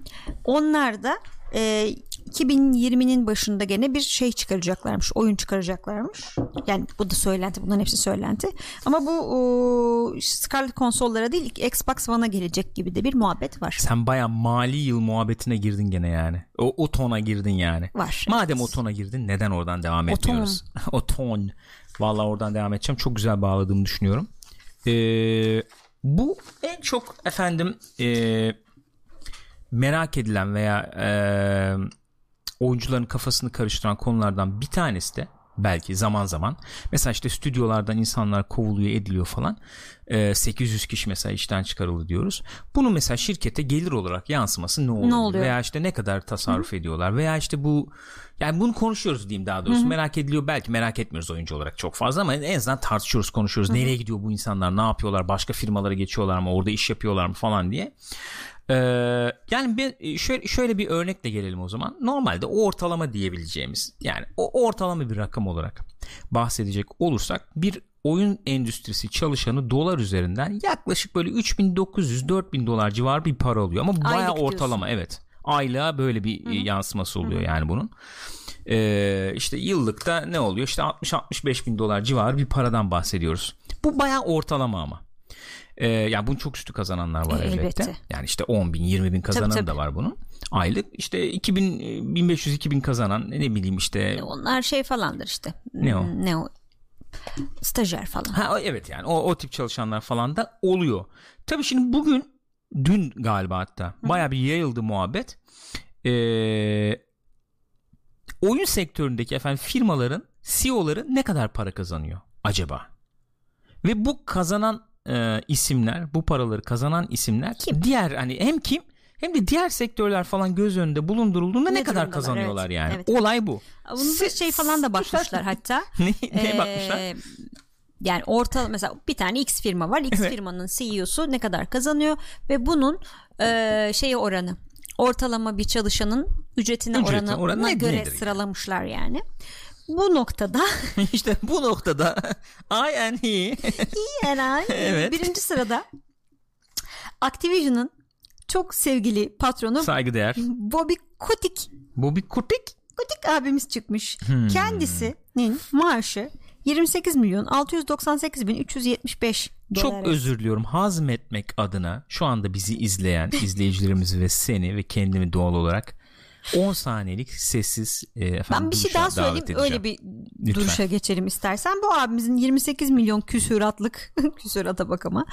Onlar da e, 2020'nin başında gene bir şey çıkaracaklarmış. Oyun çıkaracaklarmış. Yani bu da söylenti. Bunların hepsi söylenti. Ama bu o, Scarlet konsollara değil Xbox One'a gelecek gibi de bir muhabbet var. Sen baya mali yıl muhabbetine girdin gene yani. O, o tona girdin yani. Var, Madem evet. o tona girdin neden oradan devam O etmiyoruz? o ton. Vallahi oradan devam edeceğim. Çok güzel bağladığımı düşünüyorum. Ee, bu en çok efendim e, merak edilen veya e, oyuncuların kafasını karıştıran konulardan bir tanesi de belki zaman zaman mesela işte stüdyolardan insanlar kovuluyor ediliyor falan. Ee, 800 kişi mesela işten çıkarıldı diyoruz. Bunu mesela şirkete gelir olarak yansıması ne oluyor, oluyor? veya işte ne kadar tasarruf ediyorlar? Veya işte bu yani bunu konuşuyoruz diyeyim daha doğrusu. Merak ediliyor belki merak etmiyoruz oyuncu olarak çok fazla ama en azından tartışıyoruz konuşuyoruz. Nereye gidiyor bu insanlar? Ne yapıyorlar? Başka firmalara geçiyorlar mı? Orada iş yapıyorlar mı? Falan diye ee, yani bir, şöyle, şöyle bir örnekle gelelim o zaman. Normalde o ortalama diyebileceğimiz yani o ortalama bir rakam olarak bahsedecek olursak bir oyun endüstrisi çalışanı dolar üzerinden yaklaşık böyle 3900-4000 dolar civarı bir para alıyor. Ama diyorsun. ortalama evet. Aylığa böyle bir e, yansıması oluyor yani bunun. Ee, işte yıllıkta ne oluyor? İşte 60-65 bin dolar civarı bir paradan bahsediyoruz. Bu bayağı ortalama ama. Ee, yani bunun çok üstü kazananlar var E, elbette. elbette. Yani işte 10 bin 20 bin kazanan tabii. da var bunun. Aylık işte 2000 e, 1500 2000 kazanan ne bileyim işte Onlar şey falandır işte. Ne o? Ne o? Stajyer falan. ha evet yani o, o tip çalışanlar falan da oluyor. Tabii şimdi bugün dün galiba hatta baya bir yayıldı muhabbet. Ee, oyun sektöründeki efendim firmaların CEO'ları ne kadar para kazanıyor acaba? Ve bu kazanan e, isimler, bu paraları kazanan isimler Kim? diğer hani hem kim hem de diğer sektörler falan göz önünde bulundurulduğunda ne, Ne kadar kazanıyorlar evet, yani. evet. Olay bu. Bunu Se- şey falan da bakmışlar hatta. ne, neye Ee, bakmışlar? Yani orta mesela bir tane X firma var. X Evet. firmanın CEO'su ne kadar kazanıyor ve bunun e, şey oranı ortalama bir çalışanın ücretine Ücreti, oranı oranı ne- göre nedir yani? sıralamışlar yani. Bu noktada. İşte bu noktada. I and he. Eray Evet. birinci sırada. Activision'ın çok sevgili patronu saygıdeğer. Bobby Kotick. Bobby Kotick? Kotick abimiz çıkmış. Hmm. Kendisinin maaşı 28 milyon 698 bin 375 dolar. çok özür diliyorum. Hazmetmek adına şu anda bizi izleyen izleyicilerimizi ve seni ve kendimi doğal olarak 10 saniyelik sessiz e, efendim, Ben bir şey daha söyleyeyim edeceğim. öyle bir Lütfen. duruşa geçelim istersen. Bu abimizin 28 milyon küsuratlık küsurata bak ama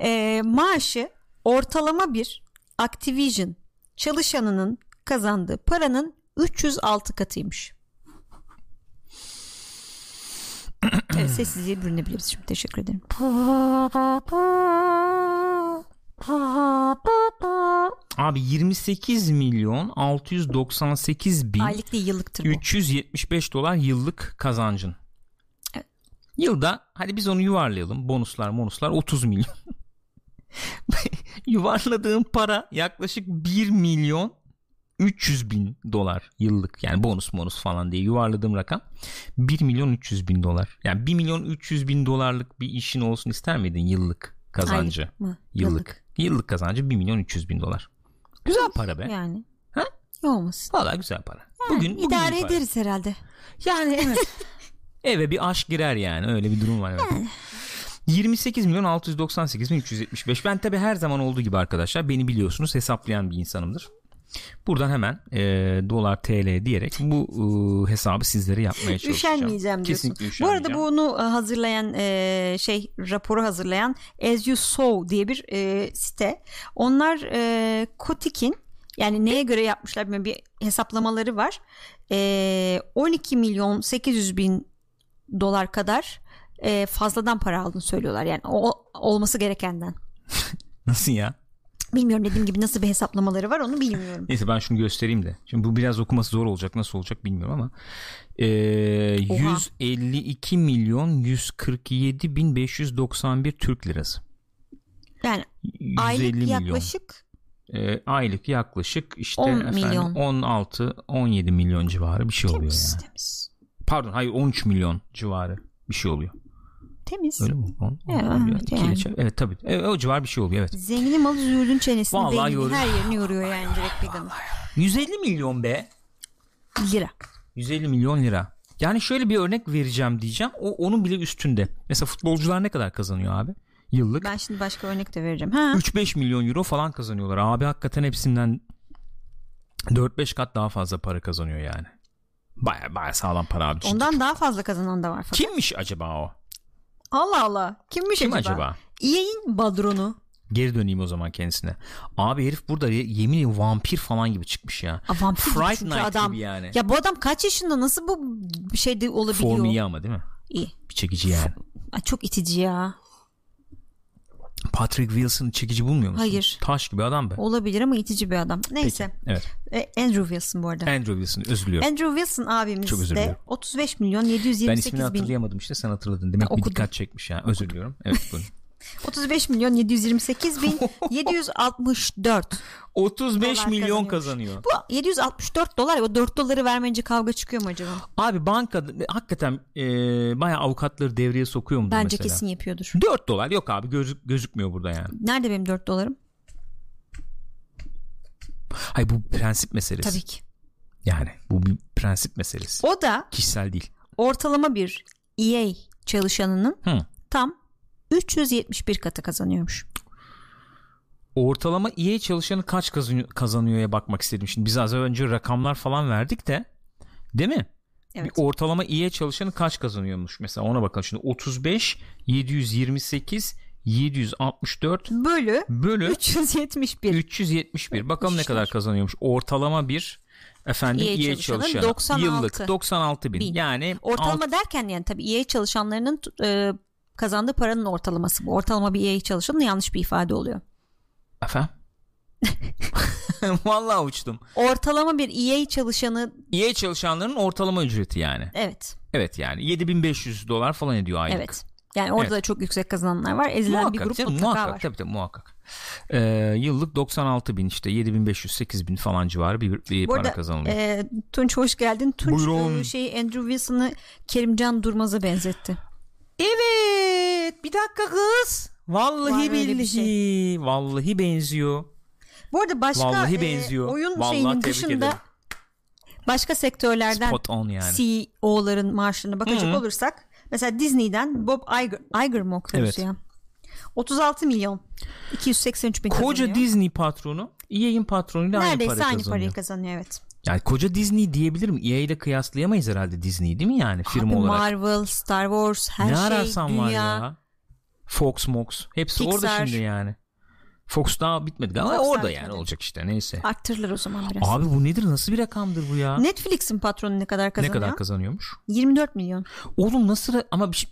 e, maaşı ortalama bir Activision çalışanının kazandığı paranın 306 katıymış. evet sessizliğe bürünebiliriz şimdi teşekkür ederim. Abi 28 milyon 698 bin Aylık değil yıllıktır bu. 375 dolar yıllık kazancın. Evet. Yılda hadi biz onu yuvarlayalım. Bonuslar bonuslar 30 milyon. Yuvarladığım para yaklaşık 1 milyon 300 bin dolar yıllık. Yani bonus bonus falan diye yuvarladığım rakam 1 milyon 300 bin dolar. Yani 1 milyon 300 bin dolarlık bir işin olsun ister miydin yıllık kazancı? Aylık mı? Yıllık. Yıllık kazancı 1 milyon 300 bin dolar. Güzel para be. Yani. Ha? Olmasın. Valla güzel para. bugün, bugün İdare para. ederiz herhalde. Yani evet. Eve bir aşk girer yani öyle bir durum var. Evet. 28 milyon 698 bin 375. Ben tabi her zaman olduğu gibi arkadaşlar beni biliyorsunuz hesaplayan bir insanımdır. Buradan hemen e, dolar TL diyerek bu e, hesabı sizlere yapmaya çalışacağım. Üşenmeyeceğim diyorsun. Kesinlikle Bu üşenmeyeceğim. arada bunu e, hazırlayan e, şey raporu hazırlayan As You Sow diye bir e, site. Onlar e, Kotik'in yani neye göre yapmışlar bilmiyorum bir hesaplamaları var. E, 12 milyon 800 bin dolar kadar e, fazladan para aldığını söylüyorlar. Yani o olması gerekenden. Nasıl ya? Bilmiyorum dediğim gibi nasıl bir hesaplamaları var onu bilmiyorum. Neyse ben şunu göstereyim de. Şimdi bu biraz okuması zor olacak. Nasıl olacak bilmiyorum ama. E, 152 milyon 147 bin 591 Türk lirası. Yani 150 aylık milyon. yaklaşık E, aylık yaklaşık işte 10 efendim, milyon. 16 17 milyon civarı bir şey oluyor temiz yani. temiz. Pardon hayır 13 milyon civarı bir şey oluyor. Temiz. Öyle mi? On, on- Ya, on- evet yani. Evet tabii. Evet, o civar bir şey oluyor evet. Zenginin malı züğürdün çenesini Vallahi yoruyor. her yerini yoruyor yani direkt veganın. 150 milyon be. Lira. 150 milyon lira. Yani şöyle bir örnek vereceğim diyeceğim. O onun bile üstünde. Mesela futbolcular ne kadar kazanıyor abi? Yıllık. Ben şimdi başka örnek de vereceğim. Ha. 3-5 milyon euro falan kazanıyorlar. Abi hakikaten hepsinden 4-5 kat daha fazla para kazanıyor yani. Baya baya sağlam para abi. Ondan daha fazla kazanan da var fakat. Kimmiş acaba o? Allah Allah. Kimmiş Kim acaba? acaba? EA'in badronu. Geri döneyim o zaman kendisine. Abi herif burada ye- yemin ediyorum vampir falan gibi çıkmış ya. Aa, vampir Fright Night adam. gibi yani. Ya bu adam kaç yaşında nasıl bu şeyde olabiliyor? Formu iyi ama değil mi? İyi. Bir çekici yani. Ay, çok itici ya. Patrick Wilson'ı çekici bulmuyor musun? Hayır. Taş gibi adam be. Olabilir ama itici bir adam. Neyse. Evet. E, Andrew Wilson bu arada. Andrew Wilson özür diliyorum. Andrew Wilson Çok abimiz özür de dilerim. 35 milyon Ben 728 ismini bin hatırlayamadım işte sen hatırladın. Demek bir okudum. dikkat çekmiş ya. Özür diliyorum. Evet buyurun. 35 milyon 728 bin 764 35 Dolar milyon kazanıyor. Bu 764 dolar o 4 doları vermeyince kavga çıkıyor mu acaba? Abi bankada hakikaten e, bayağı avukatları devreye sokuyor mu Bence mesela? kesin yapıyordur. 4 dolar yok abi gözük, gözükmüyor burada yani. Nerede benim 4 dolarım? Hayır bu prensip meselesi. Tabii ki. Yani bu bir prensip meselesi. O da Kişisel değil. ortalama bir EA çalışanının Hı. tam 371 katı kazanıyormuş. Ortalama EA çalışanı kaç kazanıyor, kazanıyorya bakmak istedim. Şimdi biz az önce rakamlar falan verdik de değil mi? Evet. Bir ortalama EA çalışanı kaç kazanıyormuş mesela ona bakalım. Şimdi 35 728 764 Bölü bölü 371. 371. Bakalım ne İşler. kadar kazanıyormuş. Ortalama bir efendim EA EA, çalışanı 96 yıllık 96 bin. bin. Yani Ortalama alt- derken yani tabii EA çalışanlarının e, kazandığı paranın ortalaması bu. Ortalama bir EA çalışanı yanlış bir ifade oluyor. efendim. Vallahi uçtum. Ortalama bir EA çalışanı EA çalışanların ortalama ücreti yani. evet Evet yani 7500 dolar falan ediyor aylık. evet. Yani orada Evet. da çok yüksek kazananlar var. Ezilen Muhakkak bir grup canım, mutlaka muhakkak, var. Tabii tabii muhakkak. Ee, yıllık 96 bin işte 7500 8000 falan civarı bir, bir Bu para arada kazanılıyor. e, Tunç hoş geldin. Tunç Buyurun. e, şey Andrew Wilson'ı Kerimcan Durmaz'a benzetti. Evet bir dakika kız. Vallahi Var öyle bir billahi. şey. Vallahi benziyor. Bu arada başka Vallahi e, benziyor. oyun Vallahi şeyinin tebrik dışında ederim. başka sektörlerden Spot on yani. CEO'ların maaşlarına bakacak Hı olursak mesela Disney'den Bob Iger, Iger mı okuyoruz Evet. ya? 36 milyon 283 bin Koca kazanıyor. Disney patronu EA'in patronuyla aynı Neredeyse para aynı kazanıyor. parayı kazanıyor evet. Yani koca Disney diyebilirim. EA ile kıyaslayamayız herhalde Disney değil mi yani firma Abi olarak? Marvel, Star Wars, her ne şey, ararsan dünya. var ya. Fox Mox. Hepsi orada Pixar. şimdi yani. Fox daha bitmedi ama Fox orada bitmedi. yani olacak işte neyse. Arttırırlar o zaman biraz. Abi bu nedir? Nasıl bir rakamdır bu ya? Netflix'in patronu ne kadar ne kazanıyor? kadar kazanıyormuş? 24 milyon. Oğlum nasıl ama bir şey,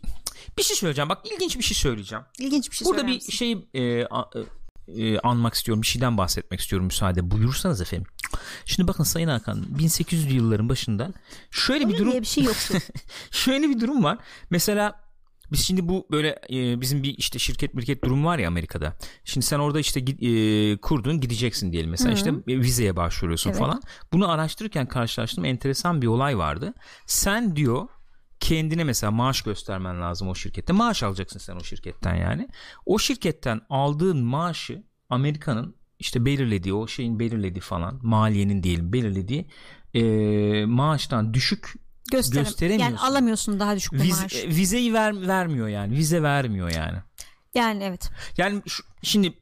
bir şey söyleyeceğim. Bak ilginç bir şey söyleyeceğim. İlginç bir şey Burada bir misin? şey e, a- e, anmak istiyorum. Bir şeyden bahsetmek istiyorum müsaade. Buyursanız efendim. Şimdi bakın Sayın Hakan 1800'lü yılların başında şöyle bir Oyun durum bir şey yoktu. şöyle bir durum var. Mesela biz şimdi bu böyle e, bizim bir işte şirket mirket durum var ya Amerika'da. Şimdi sen orada işte e, kurdun gideceksin diyelim mesela Hı. işte e, vizeye başvuruyorsun Evet. falan. Bunu araştırırken karşılaştığım enteresan bir olay vardı. Sen diyor kendine mesela maaş göstermen lazım o şirkette. Maaş alacaksın sen o şirketten yani. O şirketten aldığın maaşı Amerika'nın işte belirlediği o şeyin belirlediği falan maliyenin diyelim belirlediği e, maaştan düşük Gösterem- gösteremiyorsun. Yani alamıyorsun daha düşük bir Viz- maaş. e, vizeyi ver, vermiyor yani. Vize vermiyor yani. Yani evet. Yani şu- şimdi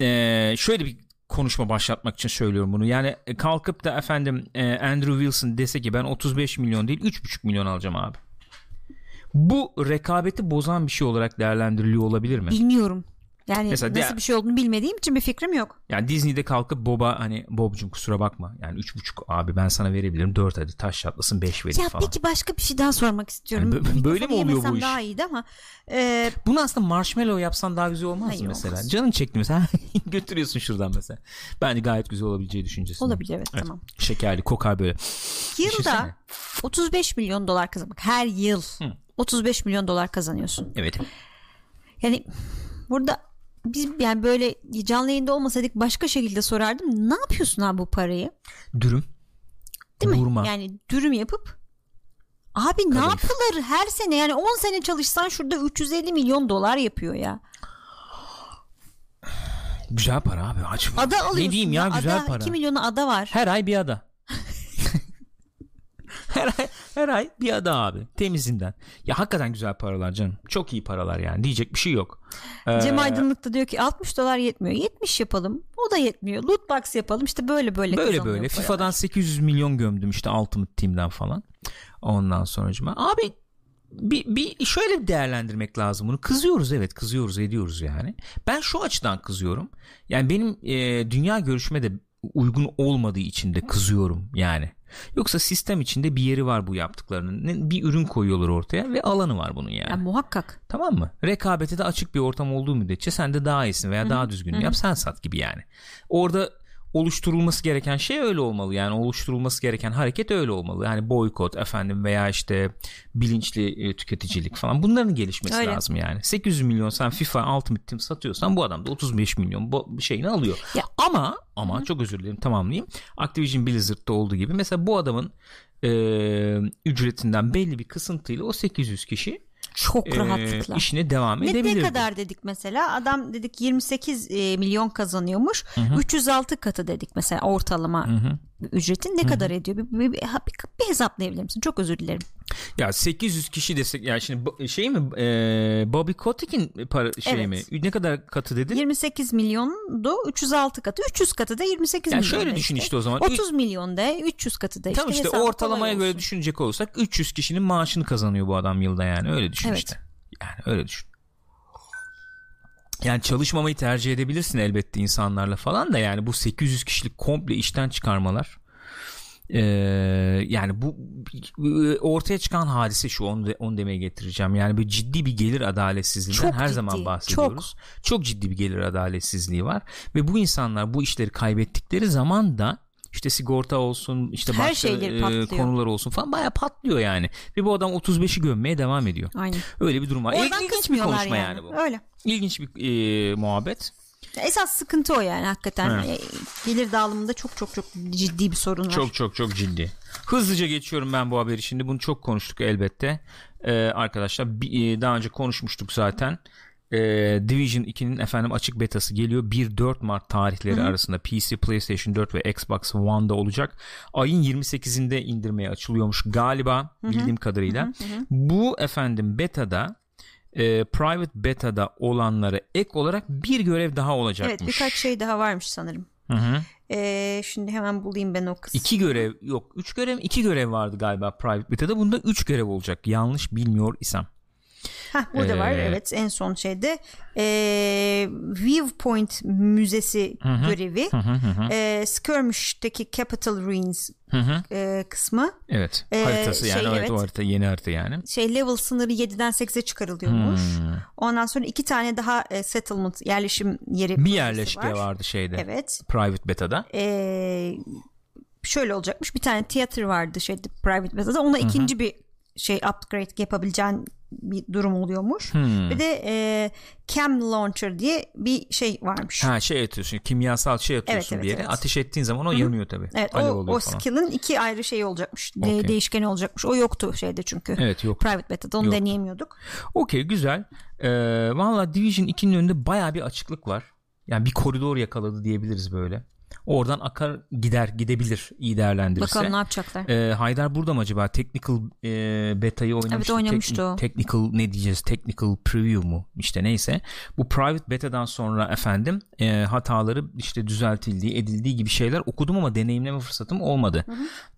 e, şöyle bir konuşma başlatmak için söylüyorum bunu. Yani e, kalkıp da efendim e, Andrew Wilson dese ki ben 35 milyon değil 3,5 milyon alacağım abi. Bu rekabeti bozan bir şey olarak değerlendiriliyor olabilir mi? Bilmiyorum. Yani Mesela nasıl diğer- bir şey olduğunu bilmediğim için bir fikrim yok. Yani Disney'de kalkıp Bob'a hani Bob'cum kusura bakma. Yani 3,5 abi ben sana verebilirim. 4 hadi taş çatlasın 5 vereyim Ya falan. peki başka bir şey daha sormak istiyorum. Yani bö- böyle mi oluyor bu iş? daha iyiydi ama e, Bunu aslında marshmallow yapsan daha güzel olmaz Hayır, mı mesela? olmaz. Canın çekti mesela götürüyorsun şuradan mesela. Bence gayet güzel olabileceği düşüncesi. olabilir evet, tamam. Şekerli kokar böyle. Yılda Düşünsene. 35 milyon dolar kazanmak. Her yıl 35 milyon dolar kazanıyorsun. Evet. Yani burada biz yani böyle canlı yayında olmasaydık başka şekilde sorardım. Ne yapıyorsun abi bu parayı? Dürüm. Değil mi? Vurma. Yani dürüm yapıp Abi ne Kadayıf. yapılır her sene yani 10 sene çalışsan şurada 350 milyon dolar yapıyor ya. Güzel para abi. Aç. Ada alıyorsun. Ne diyeyim ya, güzel ada, para. 2 milyonu ada var. Her ay bir ada. Her ay her ay bir ada abi temizinden. Ya hakikaten güzel paralar canım. Çok iyi paralar yani. Diyecek bir şey yok. Ee, Cem Aydınlık da diyor ki 60 dolar yetmiyor. 70 yapalım. O da yetmiyor. Loot box yapalım. İşte böyle böyle böyle böyle. paralar. FIFA'dan 800 milyon gömdüm işte Ultimate Team'den falan. Ondan sonracıma. Abi bir, bir şöyle bir değerlendirmek lazım bunu. Kızıyoruz evet kızıyoruz ediyoruz yani. Ben şu açıdan kızıyorum. Yani benim e, dünya görüşüme de uygun olmadığı için de kızıyorum yani. Yoksa sistem içinde bir yeri var bu yaptıklarının. Bir ürün koyuyorlar ortaya ve alanı var bunun yani. Ya muhakkak. Tamam mı? Rekabete de açık bir ortam olduğu müddetçe sen de daha iyisin veya daha düzgün yap sen sat gibi yani. Orada oluşturulması gereken şey öyle olmalı yani oluşturulması gereken hareket öyle olmalı. Yani boykot efendim veya işte bilinçli e, tüketicilik falan bunların gelişmesi Öyle. lazım yani. 800 milyon sen FIFA Ultimate Team satıyorsan bu adam da 35 milyon bu şeyini alıyor. Ya. Ama ama çok özür dilerim tamamlayayım. Activision Blizzard'da olduğu gibi mesela bu adamın e, ücretinden belli bir kısıntıyla o 800 kişi Çok e, rahatlıkla. işine devam Ne, edebilirdi. ne kadar dedik mesela adam dedik 28 e, milyon kazanıyormuş 306 katı dedik mesela ortalama ücretin ne kadar ediyor bir, bir, bir, bir, hesaplayabilir misin çok özür dilerim Ya 800 kişi desek ya şimdi şey mi e, Bobby Kotick'in para şey Evet. mi? Ne kadar katı dedin? 28 milyondu 306 katı 300 katı da 28 Yani milyon şöyle düşün işte. işte o zaman. 30 milyon da 300 katı da işte, Tamam işte hesabı ortalamaya göre düşünecek olursak 300 kişinin maaşını kazanıyor bu adam yılda yani öyle düşün Evet. işte. Yani öyle düşün. Yani çalışmamayı tercih edebilirsin elbette insanlarla falan da yani bu 800 kişilik komple işten çıkarmalar. Ee, yani bu ortaya çıkan hadise şu onu, de, onu demeye getireceğim. Yani bir ciddi bir gelir adaletsizliğinden Çok her ciddi, zaman bahsediyoruz. Çok. ciddi bir gelir adaletsizliği var. Ve bu insanlar bu işleri kaybettikleri zaman da işte sigorta olsun işte Her başka e, konular olsun falan baya patlıyor yani ve bu adam 35'i gömmeye devam ediyor Aynen. öyle bir durum var Oradan İlginç bir konuşma yani. yani bu Öyle. İlginç bir e, muhabbet Esas sıkıntı o yani hakikaten. Evet. E, Gelir dağılımında çok çok çok ciddi bir sorun var. Çok çok çok ciddi. Hızlıca geçiyorum ben bu haberi şimdi. Bunu çok konuştuk elbette. Ee, arkadaşlar bir- e, daha önce konuşmuştuk zaten. Ee, Division 2'nin efendim açık betası geliyor. 1-4 Mart tarihleri arasında PC, PlayStation 4 ve Xbox One'da olacak. Ayın 28'inde indirmeye açılıyormuş galiba bildiğim kadarıyla. Bu efendim betada e, private beta'da olanlara ek olarak bir görev daha olacakmış. Evet birkaç şey daha varmış sanırım. Hı hı. E, şimdi hemen bulayım ben o kısmı. İki görev yok. Üç görev iki görev vardı galiba Private Beta'da. Bunda üç görev olacak. Yanlış bilmiyor isem. Heh, burada Ee, var evet en son şeyde e, Viewpoint Müzesi görevi e, Skirmish'teki Capital Ruins Hı hı. e, kısmı Evet. Ee, Haritası yani. şey, evet, o harita yeni harita yani. şey level sınırı 7'den 8'e çıkarılıyormuş. Hmm. Ondan sonra iki tane daha e, settlement yerleşim yeri Bir yerleşke var. vardı şeyde. Evet. Private Beta'da. Ee, şöyle olacakmış. Bir tane tiyatro vardı şeyde private beta'da. Ona ikinci bir şey upgrade yapabileceğin bir durum oluyormuş. Hmm. Bir de e, cam launcher diye bir şey varmış. Ha şey atıyorsun. Kimyasal şey atıyorsun Evet, bir yere. evet. Ateş ettiğin zaman o yanıyor tabii. Evet Alev o, o falan. skill'in iki ayrı şeyi olacakmış. De- Okey. değişkeni olacakmış. O yoktu şeyde çünkü. Evet yok. Private beta'da onu Yok. deneyemiyorduk. Okey güzel. Ee, Valla Division 2'nin önünde baya bir açıklık var. Yani bir koridor yakaladı diyebiliriz böyle. Oradan akar gider gidebilir iyi değerlendirirse. Bakalım ne yapacaklar. Ee, Haydar burada mı acaba? Technical e, beta'yı oynamıştı. Evet, oynamıştı o. Technical ne diyeceğiz? Technical preview mu? İşte neyse. Bu private beta'dan sonra efendim e, hataları işte düzeltildiği, edildiği gibi şeyler okudum ama deneyimleme fırsatım olmadı.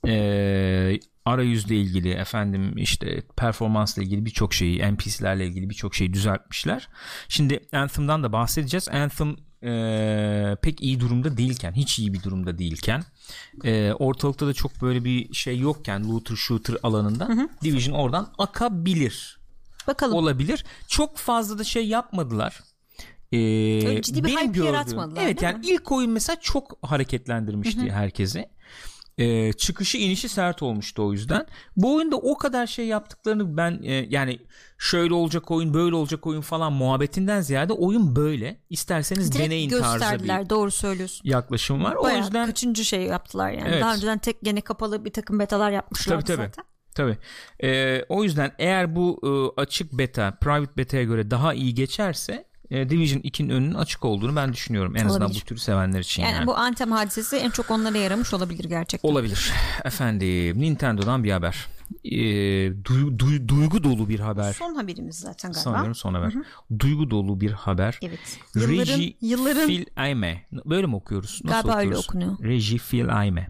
Ee, arayüzle ilgili efendim işte performansla ilgili birçok şeyi NPC'lerle ilgili birçok şeyi düzeltmişler. Şimdi Anthem'dan da bahsedeceğiz. Anthem e, pek iyi durumda değilken hiç iyi bir durumda değilken e, ortalıkta da çok böyle bir şey yokken looter shooter alanında hı hı. Division oradan akabilir. Bakalım. Olabilir. Çok fazla da şey yapmadılar. Ee, ciddi bir hype yaratmadılar. Evet yani mi? ilk oyun mesela çok hareketlendirmişti hı hı. herkesi. Ee, çıkışı inişi sert olmuştu o yüzden. Bu oyunda o kadar şey yaptıklarını ben e, yani şöyle olacak oyun böyle olacak oyun falan muhabbetinden ziyade oyun böyle. İsterseniz Direkt deneyin tarzı bir doğru söylüyorsun. yaklaşım var. Bayağı o yüzden kaçıncı şey yaptılar yani. Evet. Daha önceden tek gene kapalı bir takım betalar yapmışlar Tabii, tabii. zaten. Tabii. Ee, o yüzden eğer bu e, açık beta, private beta'ya göre daha iyi geçerse e, Division 2'nin önünün açık olduğunu ben düşünüyorum. En azından Olabilir. bu türü sevenler için Yani, yani. bu Anthem hadisesi en çok onlara yaramış olabilir gerçekten. Olabilir. Efendim Nintendo'dan bir haber. Ee, duy- duy- duygu dolu bir haber. Son haberimiz zaten galiba. Sanıyorum son haber. Duygu dolu bir haber. Evet. Yılların, Reji yılların, Phil Aime. Böyle mi okuyoruz? Nasıl Galiba öyle okuyoruz? okunuyor. Reji Phil Aime.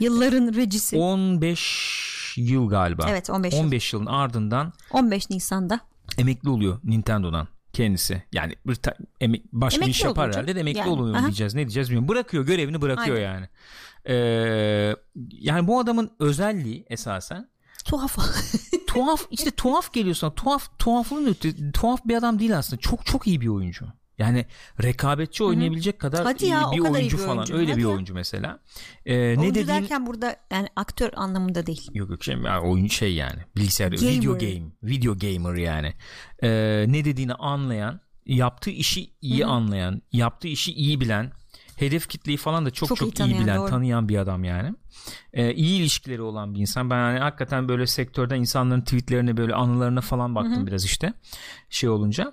yılların recisi. 15 yıl galiba. Evet, 15 yıl. 15 yılın ardından 15 Nisan'da. emekli oluyor Nintendo'dan kendisi. Yani bir ta- eme- başka Emekli iş yapar oluyor herhalde de emekli yani. oluyor Aha. diyeceğiz. Ne diyeceğiz bilmiyorum. Bırakıyor görevini bırakıyor Aynen. yani. Ee, yani bu adamın özelliği esasen Tuhaf. tuhaf işte tuhaf geliyor sana. Tuhaf tuhaflığın öte tuhaf bir adam değil aslında. Çok çok iyi bir oyuncu. Yani rekabetçi oynayabilecek kadar Hadi iyi ya, bir kadar oyuncu bir falan. oyuncu. Öyle Hadi bir ya. oyuncu mesela. Ee, ne Oyuncu dediğin derken burada yani aktör anlamında değil. Yok yok şey ya oyun şey yani bilgisayar Gamer. video game video gamer yani Ee, ne dediğini anlayan yaptığı işi iyi anlayan yaptığı işi iyi bilen hedef kitleyi falan da çok çok, Çok iyi iyi, tanıyan, bilen doğru. tanıyan bir adam yani Ee, iyi ilişkileri olan bir insan ben hani hakikaten böyle sektörde insanların tweetlerine böyle anılarına falan baktım biraz işte şey olunca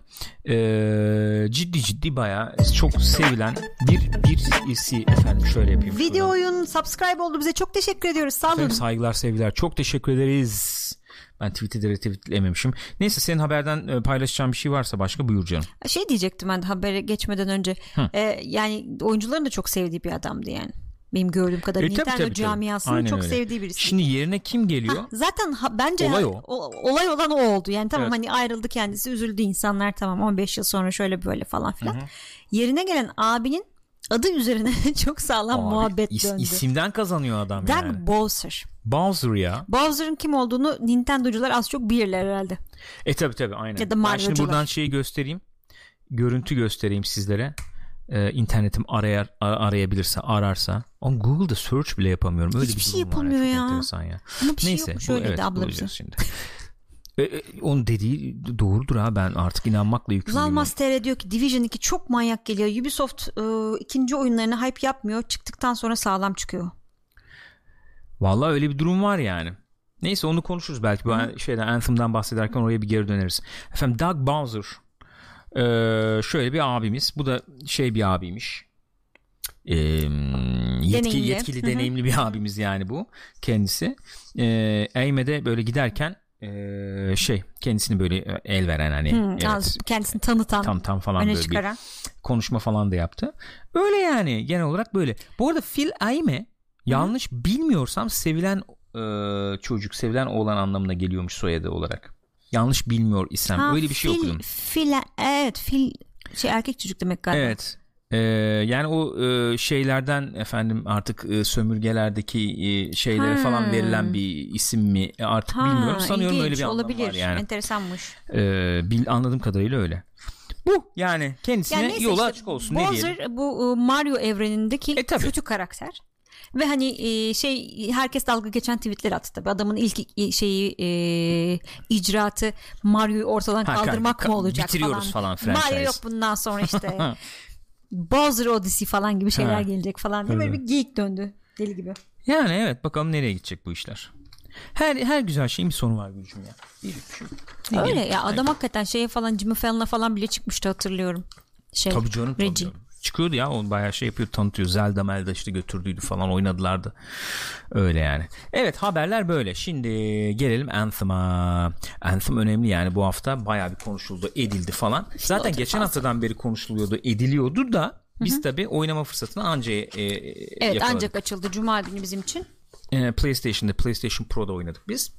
Ee, ciddi ciddi bayağı çok sevilen bir birisi efendim şöyle yapayım şuradan. Video oyun subscribe oldu bize çok teşekkür ediyoruz. Sağ olun. Saygılar sevgiler. Çok teşekkür ederiz. Ben tweet'i de retweetlememişim. Neyse senin haberden e, paylaşacağın bir şey varsa başka buyur canım. Şey diyecektim ben habere geçmeden önce. Ee, yani oyuncuların da çok sevdiği bir adamdı yani. Benim gördüğüm kadarıyla E, Nintendo tabii, camiasının Aynen çok öyle. sevdiği birisi. Şimdi yerine kim geliyor? Zaten ha- bence Olay ha- o. olay olan o oldu. Yani tamam Evet. hani ayrıldı kendisi üzüldü insanlar tamam 15 yıl sonra şöyle böyle falan filan. Yerine gelen abinin adı üzerine çok sağlam Abi, muhabbet is- döndü. isimden kazanıyor adam Doug yani. Bowser. Bowser ya. Bowser'ın kim olduğunu Nintendo'cular az çok bilirler herhalde. E tabi tabi aynen. Ya da ben şimdi buradan şeyi göstereyim. Görüntü göstereyim sizlere. Ee, internetim arayar arayabilirse ararsa. Ama Google'da search bile yapamıyorum. Öyle Hiçbir bir şey yapılmıyor ya. ya. Ama bir şey Neyse yokmuş bu, öyle evet, de abla bize. bulacağız şimdi. E, e, onun dediği doğrudur ha ben artık inanmakla yükümlüyüm. Zalmas TR diyor ki Division 2 çok manyak geliyor. Ubisoft e, ikinci oyunlarını hype yapmıyor. Çıktıktan sonra sağlam çıkıyor. Vallahi öyle bir durum var yani. Neyse onu konuşuruz belki. Bu şeyden Anthem'dan bahsederken oraya bir geri döneriz. Efendim Doug Bowser ee, şöyle bir abimiz. Bu da şey bir abiymiş. Ee, yetki, Deneyimli. yetkili Hı hı. deneyimli bir abimiz yani bu kendisi. Ee, Eyme'de böyle giderken ee, şey kendisini böyle el veren hani Hmm, evet, az kendisini tanıtan, tam tam falan öne böyle bir konuşma falan da yaptı. Öyle yani genel olarak böyle. Bu arada Phil Aime yanlış bilmiyorsam sevilen e, çocuk, sevilen oğlan anlamına geliyormuş soyadı olarak. Yanlış bilmiyor isem. Ha, Öyle bir şey fil, okudum. Fil, evet fil şey erkek çocuk demek galiba. Evet. Ee, yani o e, şeylerden efendim artık e, sömürgelerdeki e, şeylere Ha. falan verilen bir isim mi E, artık Ha, bilmiyorum. Sanıyorum ilginç, öyle bir anlam olabilir. var yani. Enteresanmış. Ee, bil, anladığım kadarıyla öyle. Bu yani kendisine Yani yolu işte, açık olsun ne diyelim. Bowser bu e, Mario evrenindeki E, tabii. kötü karakter. Ve hani e, şey herkes dalga geçen tweetler attı tabii. Adamın ilk şeyi e, icraatı Mario'yu ortadan Ha, kaldırmak ka- mı olacak bitiriyoruz falan Mario franchise. yok bundan sonra işte. Bowser Odyssey falan gibi şeyler Ha. gelecek falan diye böyle bir geyik döndü deli gibi. Yani evet bakalım nereye gidecek bu işler. Her her güzel şeyin bir sonu var Gülcüm ya. Bir, ne Öyle ya adam hakikaten şeye falan Jimmy Fallon'a falan bile çıkmıştı hatırlıyorum. Şey, Tabii canım tabii Reggie. canım. Çıkıyordu ya. O bayağı şey yapıyor tanıtıyor. Zelda Melda işte götürdüydü falan oynadılardı. Öyle yani. Evet haberler böyle. Şimdi gelelim Anthem'a. Anthem önemli yani. Bu hafta bayağı bir konuşuldu edildi falan. Zaten geçen haftadan beri konuşuluyordu ediliyordu da biz tabi oynama fırsatını anca e, Evet yakaladık. ancak açıldı. Cuma günü bizim için. E, PlayStation'da PlayStation Pro'da oynadık biz.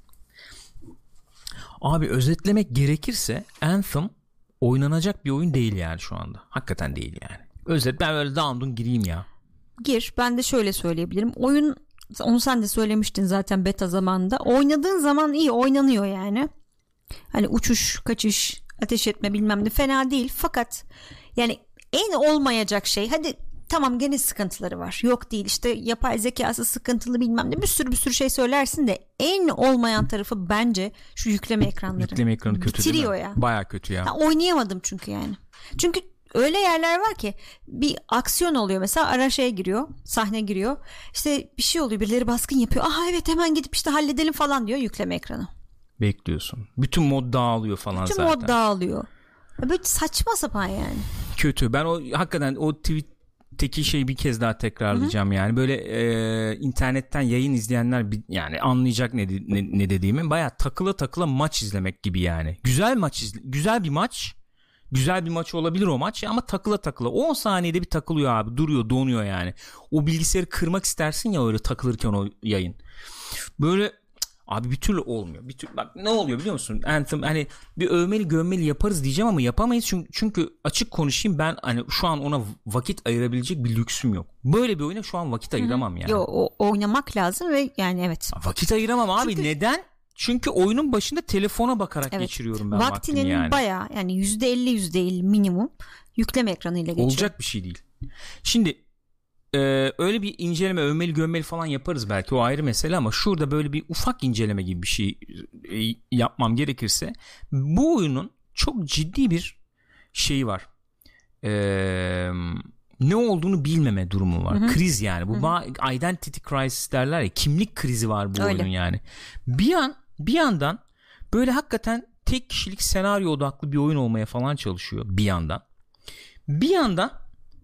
Abi özetlemek gerekirse Anthem oynanacak bir oyun değil yani şu anda. Hakikaten değil yani özet ben böyle down'dun gireyim ya Gir ben de şöyle söyleyebilirim. Oyun onu sen de söylemiştin zaten beta zamanında. Oynadığın zaman iyi oynanıyor yani. Hani uçuş, kaçış, ateş etme bilmem ne fena değil. Fakat yani en olmayacak şey hadi tamam gene sıkıntıları var. Yok değil işte yapay zekası sıkıntılı bilmem ne bir sürü bir sürü şey söylersin de en olmayan tarafı bence şu yükleme ekranları. yükleme ekranı kötü değil Bitiriyor mi? ya. baya kötü ya Ha, oynayamadım çünkü yani. Çünkü öyle yerler var ki bir aksiyon oluyor mesela ara şeye giriyor sahne giriyor işte bir şey oluyor birileri baskın yapıyor aha evet hemen gidip işte halledelim falan diyor yükleme ekranı bekliyorsun bütün mod dağılıyor falan tüm zaten mod dağılıyor böyle saçma sapan yani kötü. Ben o hakikaten o tweet'teki şeyi bir kez daha tekrarlayacağım yani. Böyle e, internetten yayın izleyenler bir- yani anlayacak ne, ne, ne dediğimi. Baya takıla takıla maç izlemek gibi yani. Güzel maç izle, güzel bir maç. Güzel bir maç olabilir o maç ama takıla takıla. 10 saniyede bir takılıyor abi duruyor donuyor yani. O bilgisayarı kırmak istersin ya öyle takılırken o yayın. Böyle abi bir türlü olmuyor. Bir türlü, bak ne oluyor biliyor musun? Anthem hani bir övmeli gömmeli yaparız diyeceğim ama yapamayız çünkü, çünkü açık konuşayım ben hani şu an ona vakit ayırabilecek bir lüksüm yok. Böyle bir oyuna şu an vakit ayıramam yani. Yo, o, oynamak lazım ve yani evet. Vakit ayıramam abi Çünkü- neden çünkü oyunun başında telefona bakarak Evet. geçiriyorum ben vaktinin vaktimi yani baya yani yüzde elli yüzde elli minimum yükleme ekranıyla geçiyor Olacak bir şey değil. Şimdi e, öyle bir inceleme övmeli gömmeli falan yaparız belki o ayrı mesele ama şurada böyle bir ufak inceleme gibi bir şey e, yapmam gerekirse bu oyunun çok ciddi bir şeyi var. E, ne olduğunu bilmeme durumu var. Kriz yani. Bu ba- identity crisis derler ya. Kimlik krizi var bu Öyle. oyunun yani. Bir an bir yandan böyle hakikaten tek kişilik senaryo odaklı bir oyun olmaya falan çalışıyor bir yandan. Bir yandan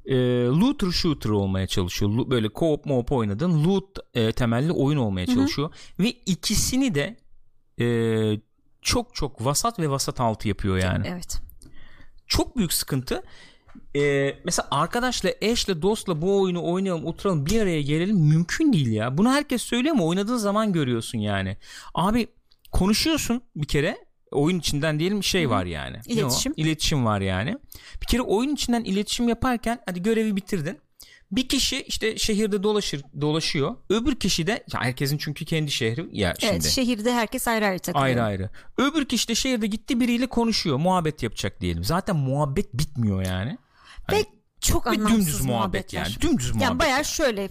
e, looter shooter olmaya çalışıyor. Böyle co-op mo oynadığın loot e, temelli oyun olmaya çalışıyor. Ve ikisini de e, çok çok vasat ve vasat altı yapıyor yani. evet Çok büyük sıkıntı. E, mesela arkadaşla, eşle, dostla bu oyunu oynayalım, oturalım, bir araya gelelim mümkün değil ya. Bunu herkes söylüyor ama oynadığın zaman görüyorsun yani. Abi konuşuyorsun bir kere oyun içinden diyelim şey var yani. Ne o? İletişim. İletişim var yani. Bir kere oyun içinden iletişim yaparken hadi görevi bitirdin. Bir kişi işte şehirde dolaşır dolaşıyor. Öbür kişi de herkesin çünkü kendi şehri ya şimdi. evet şehirde herkes ayrı ayrı takılıyor Ayrı ayrı. Öbür kişi de şehirde gitti biriyle konuşuyor. Muhabbet yapacak diyelim. Zaten muhabbet bitmiyor yani. ve Hani çok bir anlamsız dümdüz muhabbet yani. Dümdüz muhabbet. Yani bayağı şöyle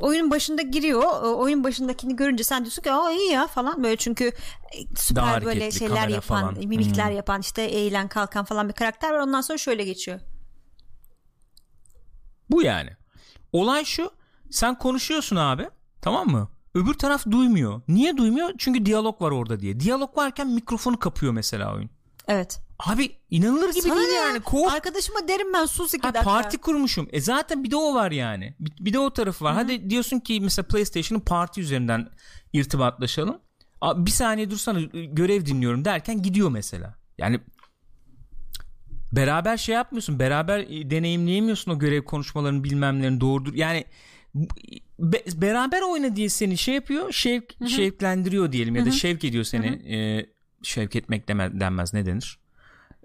oyunun başında giriyor o- oyun başındakini görünce sen diyorsun ki aa iyi ya falan böyle çünkü e, Daha süper böyle hareketli, şeyler yapan falan. Hmm. mimikler yapan işte eğilen kalkan falan bir karakter var ondan sonra şöyle geçiyor. Bu yani. Olay şu. Sen konuşuyorsun abi. Tamam mı? Öbür taraf duymuyor. Niye duymuyor? Çünkü diyalog var orada diye. Diyalog varken mikrofonu kapıyor mesela oyun. Evet. Abi inanılır gibi Sana değil ya? yani. Co-op Arkadaşıma derim ben sus iki Ha, dakika. parti kurmuşum. E zaten bir de o var yani. Bir, bir de o tarafı var. Hadi diyorsun ki mesela PlayStation'ın parti üzerinden irtibatlaşalım. Abi bir saniye dursana görev dinliyorum derken gidiyor mesela. Yani beraber şey yapmıyorsun. Beraber e, deneyimleyemiyorsun o görev konuşmalarını bilmemlerini doğrudur. Yani be- beraber oyna diye seni şey yapıyor. Şevk, şevklendiriyor diyelim ya da şevk ediyor seni. E, şevk etmek denmez ne denir?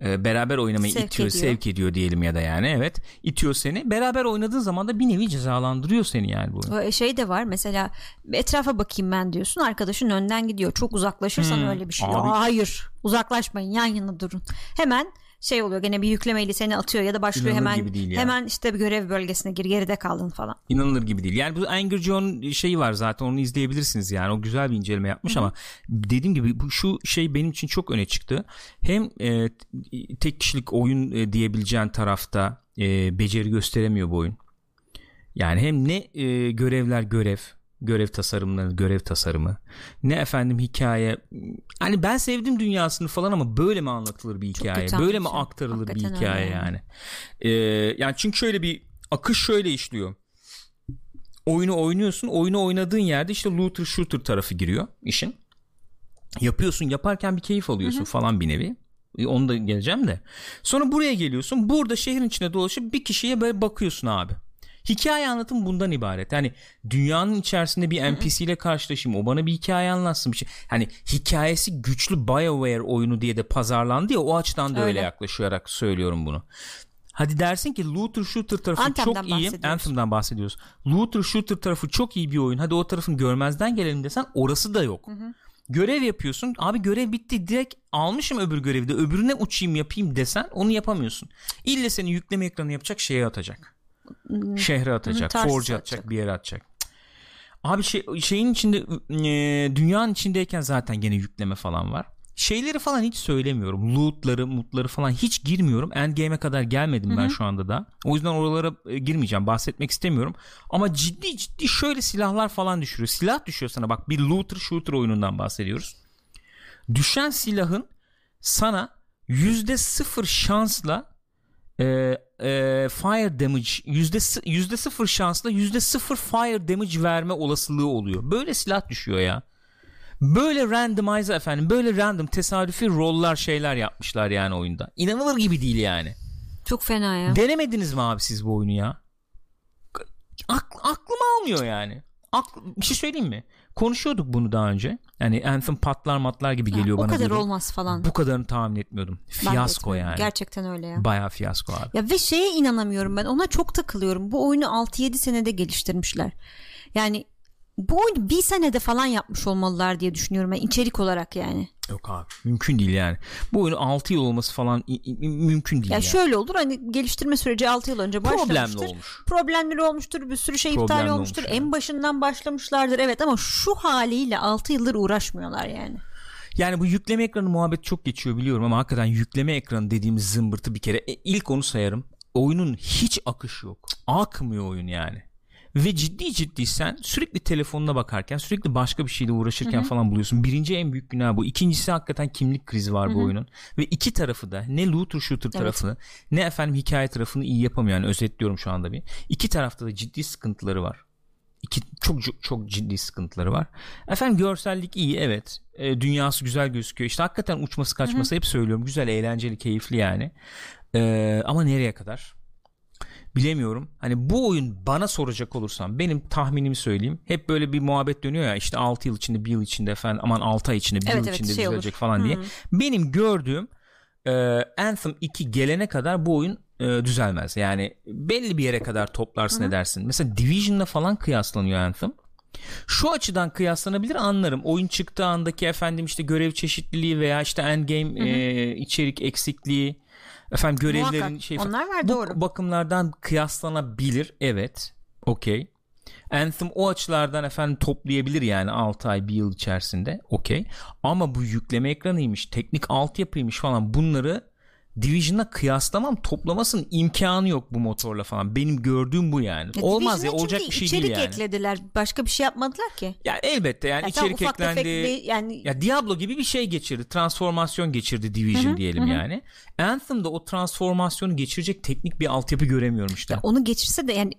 E, beraber oynamayı Sevk itiyor, ediyor. sevk ediyor diyelim ya da yani evet. itiyor seni. Beraber oynadığın zaman da bir nevi cezalandırıyor seni yani bu. O Şey de var mesela etrafa bakayım ben diyorsun arkadaşın önden gidiyor çok uzaklaşırsan Hmm. öyle bir şey. Abi- hayır uzaklaşmayın yan yana durun. Hemen şey oluyor gene bir yüklemeyle seni atıyor ya da başlıyor İnanılır hemen gibi değil ya. hemen işte bir görev bölgesine gir geride kaldın falan. İnanılır gibi değil. Yani bu Angry John şeyi var zaten onu izleyebilirsiniz yani. O güzel bir inceleme yapmış ama dediğim gibi bu şu şey benim için çok öne çıktı. Hem e, tek kişilik oyun e, diyebileceğin tarafta e, beceri gösteremiyor bu oyun. Yani hem ne e, görevler görev, görev tasarımları, görev tasarımı. Ne efendim hikaye. Hani ben sevdim dünyasını falan ama böyle mi anlatılır bir hikaye? Böyle mi aktarılır bir Hakikaten hikaye öyle yani. Ee, yani çünkü şöyle bir akış şöyle işliyor. Oyunu oynuyorsun. Oyunu oynadığın yerde işte looter shooter tarafı giriyor işin. Yapıyorsun. Yaparken bir keyif alıyorsun Hı-hı. falan bir nevi. E, onu da geleceğim de. Sonra buraya geliyorsun. Burada şehrin içinde dolaşıp bir kişiye böyle bakıyorsun abi. Hikaye anlatım bundan ibaret. Yani dünyanın içerisinde bir NPC ile karşılaşayım. O bana bir hikaye anlatsın. Bir şey. Hani hikayesi güçlü BioWare oyunu diye de pazarlandı ya o açıdan da öyle, öyle yaklaşarak söylüyorum bunu. Hadi dersin ki looter shooter tarafı Anthem'den çok iyi. Anthem'dan bahsediyoruz. Looter shooter tarafı çok iyi bir oyun. Hadi o tarafın görmezden gelelim desen orası da yok. Hı hı. Görev yapıyorsun. Abi görev bitti. Direkt almışım öbür görevi de. Öbürüne uçayım yapayım desen onu yapamıyorsun. İlle seni yükleme ekranı yapacak şeye atacak. Şehre atacak. Forge atacak. Bir yere atacak. Abi şey, şeyin içinde e, dünyanın içindeyken zaten gene yükleme falan var şeyleri falan hiç söylemiyorum. Loot'ları, mutları falan hiç girmiyorum. Endgame'e kadar gelmedim Hı-hı. ben şu anda da. O yüzden oralara e, girmeyeceğim. Bahsetmek istemiyorum. Ama ciddi ciddi şöyle silahlar falan düşürüyor. Silah düşüyor sana bak. Bir looter shooter oyunundan bahsediyoruz. Düşen silahın sana yüzde sıfır şansla e, e, fire damage yüzde, yüzde sıfır şansla yüzde sıfır fire damage verme olasılığı oluyor. Böyle silah düşüyor ya. Böyle randomize efendim böyle random tesadüfi roller şeyler yapmışlar yani oyunda. İnanılır gibi değil yani. Çok fena ya. Denemediniz mi abi siz bu oyunu ya? Ak- aklım almıyor yani. Akl- bir şey söyleyeyim mi? Konuşuyorduk bunu daha önce. Yani Anthem patlar matlar gibi geliyor ha, bana. O kadar böyle. olmaz falan. Bu kadarını tahmin etmiyordum. Fiyasko yani. Gerçekten öyle ya. Baya fiyasko abi. Ya ve şeye inanamıyorum ben. Ona çok takılıyorum. Bu oyunu 6-7 senede geliştirmişler. Yani bu oyunu bir senede falan yapmış olmalılar diye düşünüyorum ben içerik olarak yani. Yok abi mümkün değil yani. Bu oyunu 6 yıl olması falan mümkün değil. Ya yani. şöyle olur hani geliştirme süreci 6 yıl önce başlamıştır. Problemli olmuş. Problemleri olmuştur bir sürü şey Problemli iptal olmuştur. Olmuş yani. En başından başlamışlardır evet ama şu haliyle 6 yıldır uğraşmıyorlar yani. Yani bu yükleme ekranı muhabbet çok geçiyor biliyorum ama hakikaten yükleme ekranı dediğimiz zımbırtı bir kere e, ilk onu sayarım. Oyunun hiç akışı yok. Akmıyor oyun yani ve ciddi ciddi sen sürekli telefonuna bakarken sürekli başka bir şeyle uğraşırken Hı-hı. falan buluyorsun. Birinci en büyük günah bu. İkincisi hakikaten kimlik krizi var Hı-hı. bu oyunun. Ve iki tarafı da ne looter shooter evet. tarafını ne efendim hikaye tarafını iyi yapamıyor. Yani özetliyorum şu anda bir. İki tarafta da ciddi sıkıntıları var. İki, çok, çok çok ciddi sıkıntıları var. Efendim görsellik iyi evet. E, dünyası güzel gözüküyor. İşte hakikaten uçması kaçması Hı-hı. hep söylüyorum. Güzel, eğlenceli, keyifli yani. E, ama nereye kadar? Bilemiyorum. Hani bu oyun bana soracak olursan benim tahminimi söyleyeyim. Hep böyle bir muhabbet dönüyor ya işte 6 yıl içinde 1 yıl içinde falan aman 6 ay içinde 1 evet, yıl evet, içinde şey düzelecek olur. falan diye. Benim gördüğüm e, Anthem 2 gelene kadar bu oyun e, düzelmez. Yani belli bir yere kadar toplarsın Hı-hı. edersin. Mesela Division'la falan kıyaslanıyor Anthem. Şu açıdan kıyaslanabilir anlarım. Oyun çıktığı andaki efendim işte görev çeşitliliği veya işte endgame e, içerik eksikliği Efendim görevlerin Muhakkak. şey Onlar var bu doğru. bakımlardan kıyaslanabilir. Evet. Okey. Anthem o açılardan efendim toplayabilir yani 6 ay bir yıl içerisinde. Okey. Ama bu yükleme ekranıymış, teknik altyapıymış falan bunları Division'la kıyaslamam toplamasının imkanı yok bu motorla falan. Benim gördüğüm bu yani. Ya Olmaz ya olacak bir şey değil yani. İçerik eklediler. Başka bir şey yapmadılar ki. Ya elbette yani ya içerik eklendi. Bir, yani... Ya Diablo gibi bir şey geçirdi. Transformasyon geçirdi Division Hı-hı, diyelim hı. yani. Anthem'da o transformasyonu geçirecek teknik bir altyapı göremiyorum işte. Ya onu geçirse de yani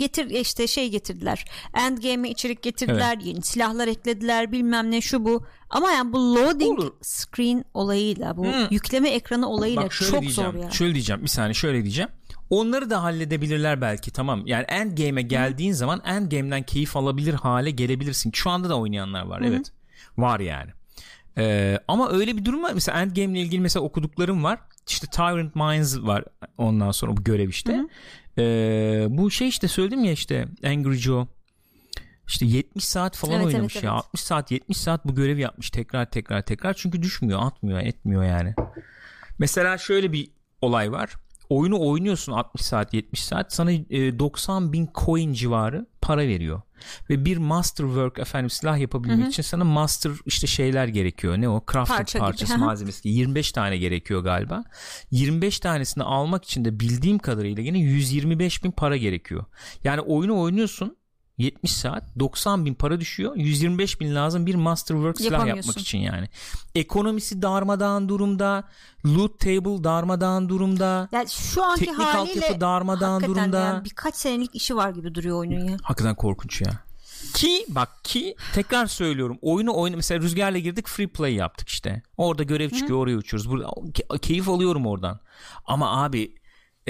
getir işte şey getirdiler. Endgame'e içerik getirdiler. Evet. Yeni silahlar eklediler. Bilmem ne şu bu. Ama yani bu loading Olur. screen olayıyla bu hmm. yükleme ekranı olayıyla Bak çok zor ya. Şöyle diyeceğim. Bir saniye şöyle diyeceğim. Onları da halledebilirler belki tamam. Yani Endgame'e geldiğin hmm. zaman Endgame'den keyif alabilir hale gelebilirsin. Şu anda da oynayanlar var. Hmm. Evet. Var yani. Ee, ama öyle bir durum var. Mesela Endgame ile ilgili mesela okuduklarım var. İşte Tyrant Minds var ondan sonra bu görev işte. Hı ee, bu şey işte söyledim ya işte Angry Joe işte 70 saat falan evet, oynamış evet, ya. Evet. 60 saat 70 saat bu görevi yapmış tekrar tekrar tekrar. Çünkü düşmüyor, atmıyor, etmiyor yani. Mesela şöyle bir olay var. Oyunu oynuyorsun 60 saat 70 saat sana e, 90 bin coin civarı para veriyor. Ve bir masterwork efendim silah yapabilmek Hı-hı. için sana master işte şeyler gerekiyor. Ne o? Crafting Parça parçası gibi. malzemesi. 25 tane gerekiyor galiba. 25 tanesini almak için de bildiğim kadarıyla yine 125 bin para gerekiyor. Yani oyunu oynuyorsun 70 saat 90 bin para düşüyor. 125 bin lazım bir Masterwork silah yapmak için yani. Ekonomisi darmadağın durumda loot table darmadağın durumda yani şu anki teknik haliyle altyapı darmadağın durumda. yani birkaç senelik işi var gibi duruyor oyunun ya. Hakikaten korkunç ya. Ki bak ki tekrar söylüyorum oyunu oyna mesela rüzgarla girdik free play yaptık işte. Orada görev çıkıyor Hı. oraya uçuyoruz. Burada keyif alıyorum oradan. Ama abi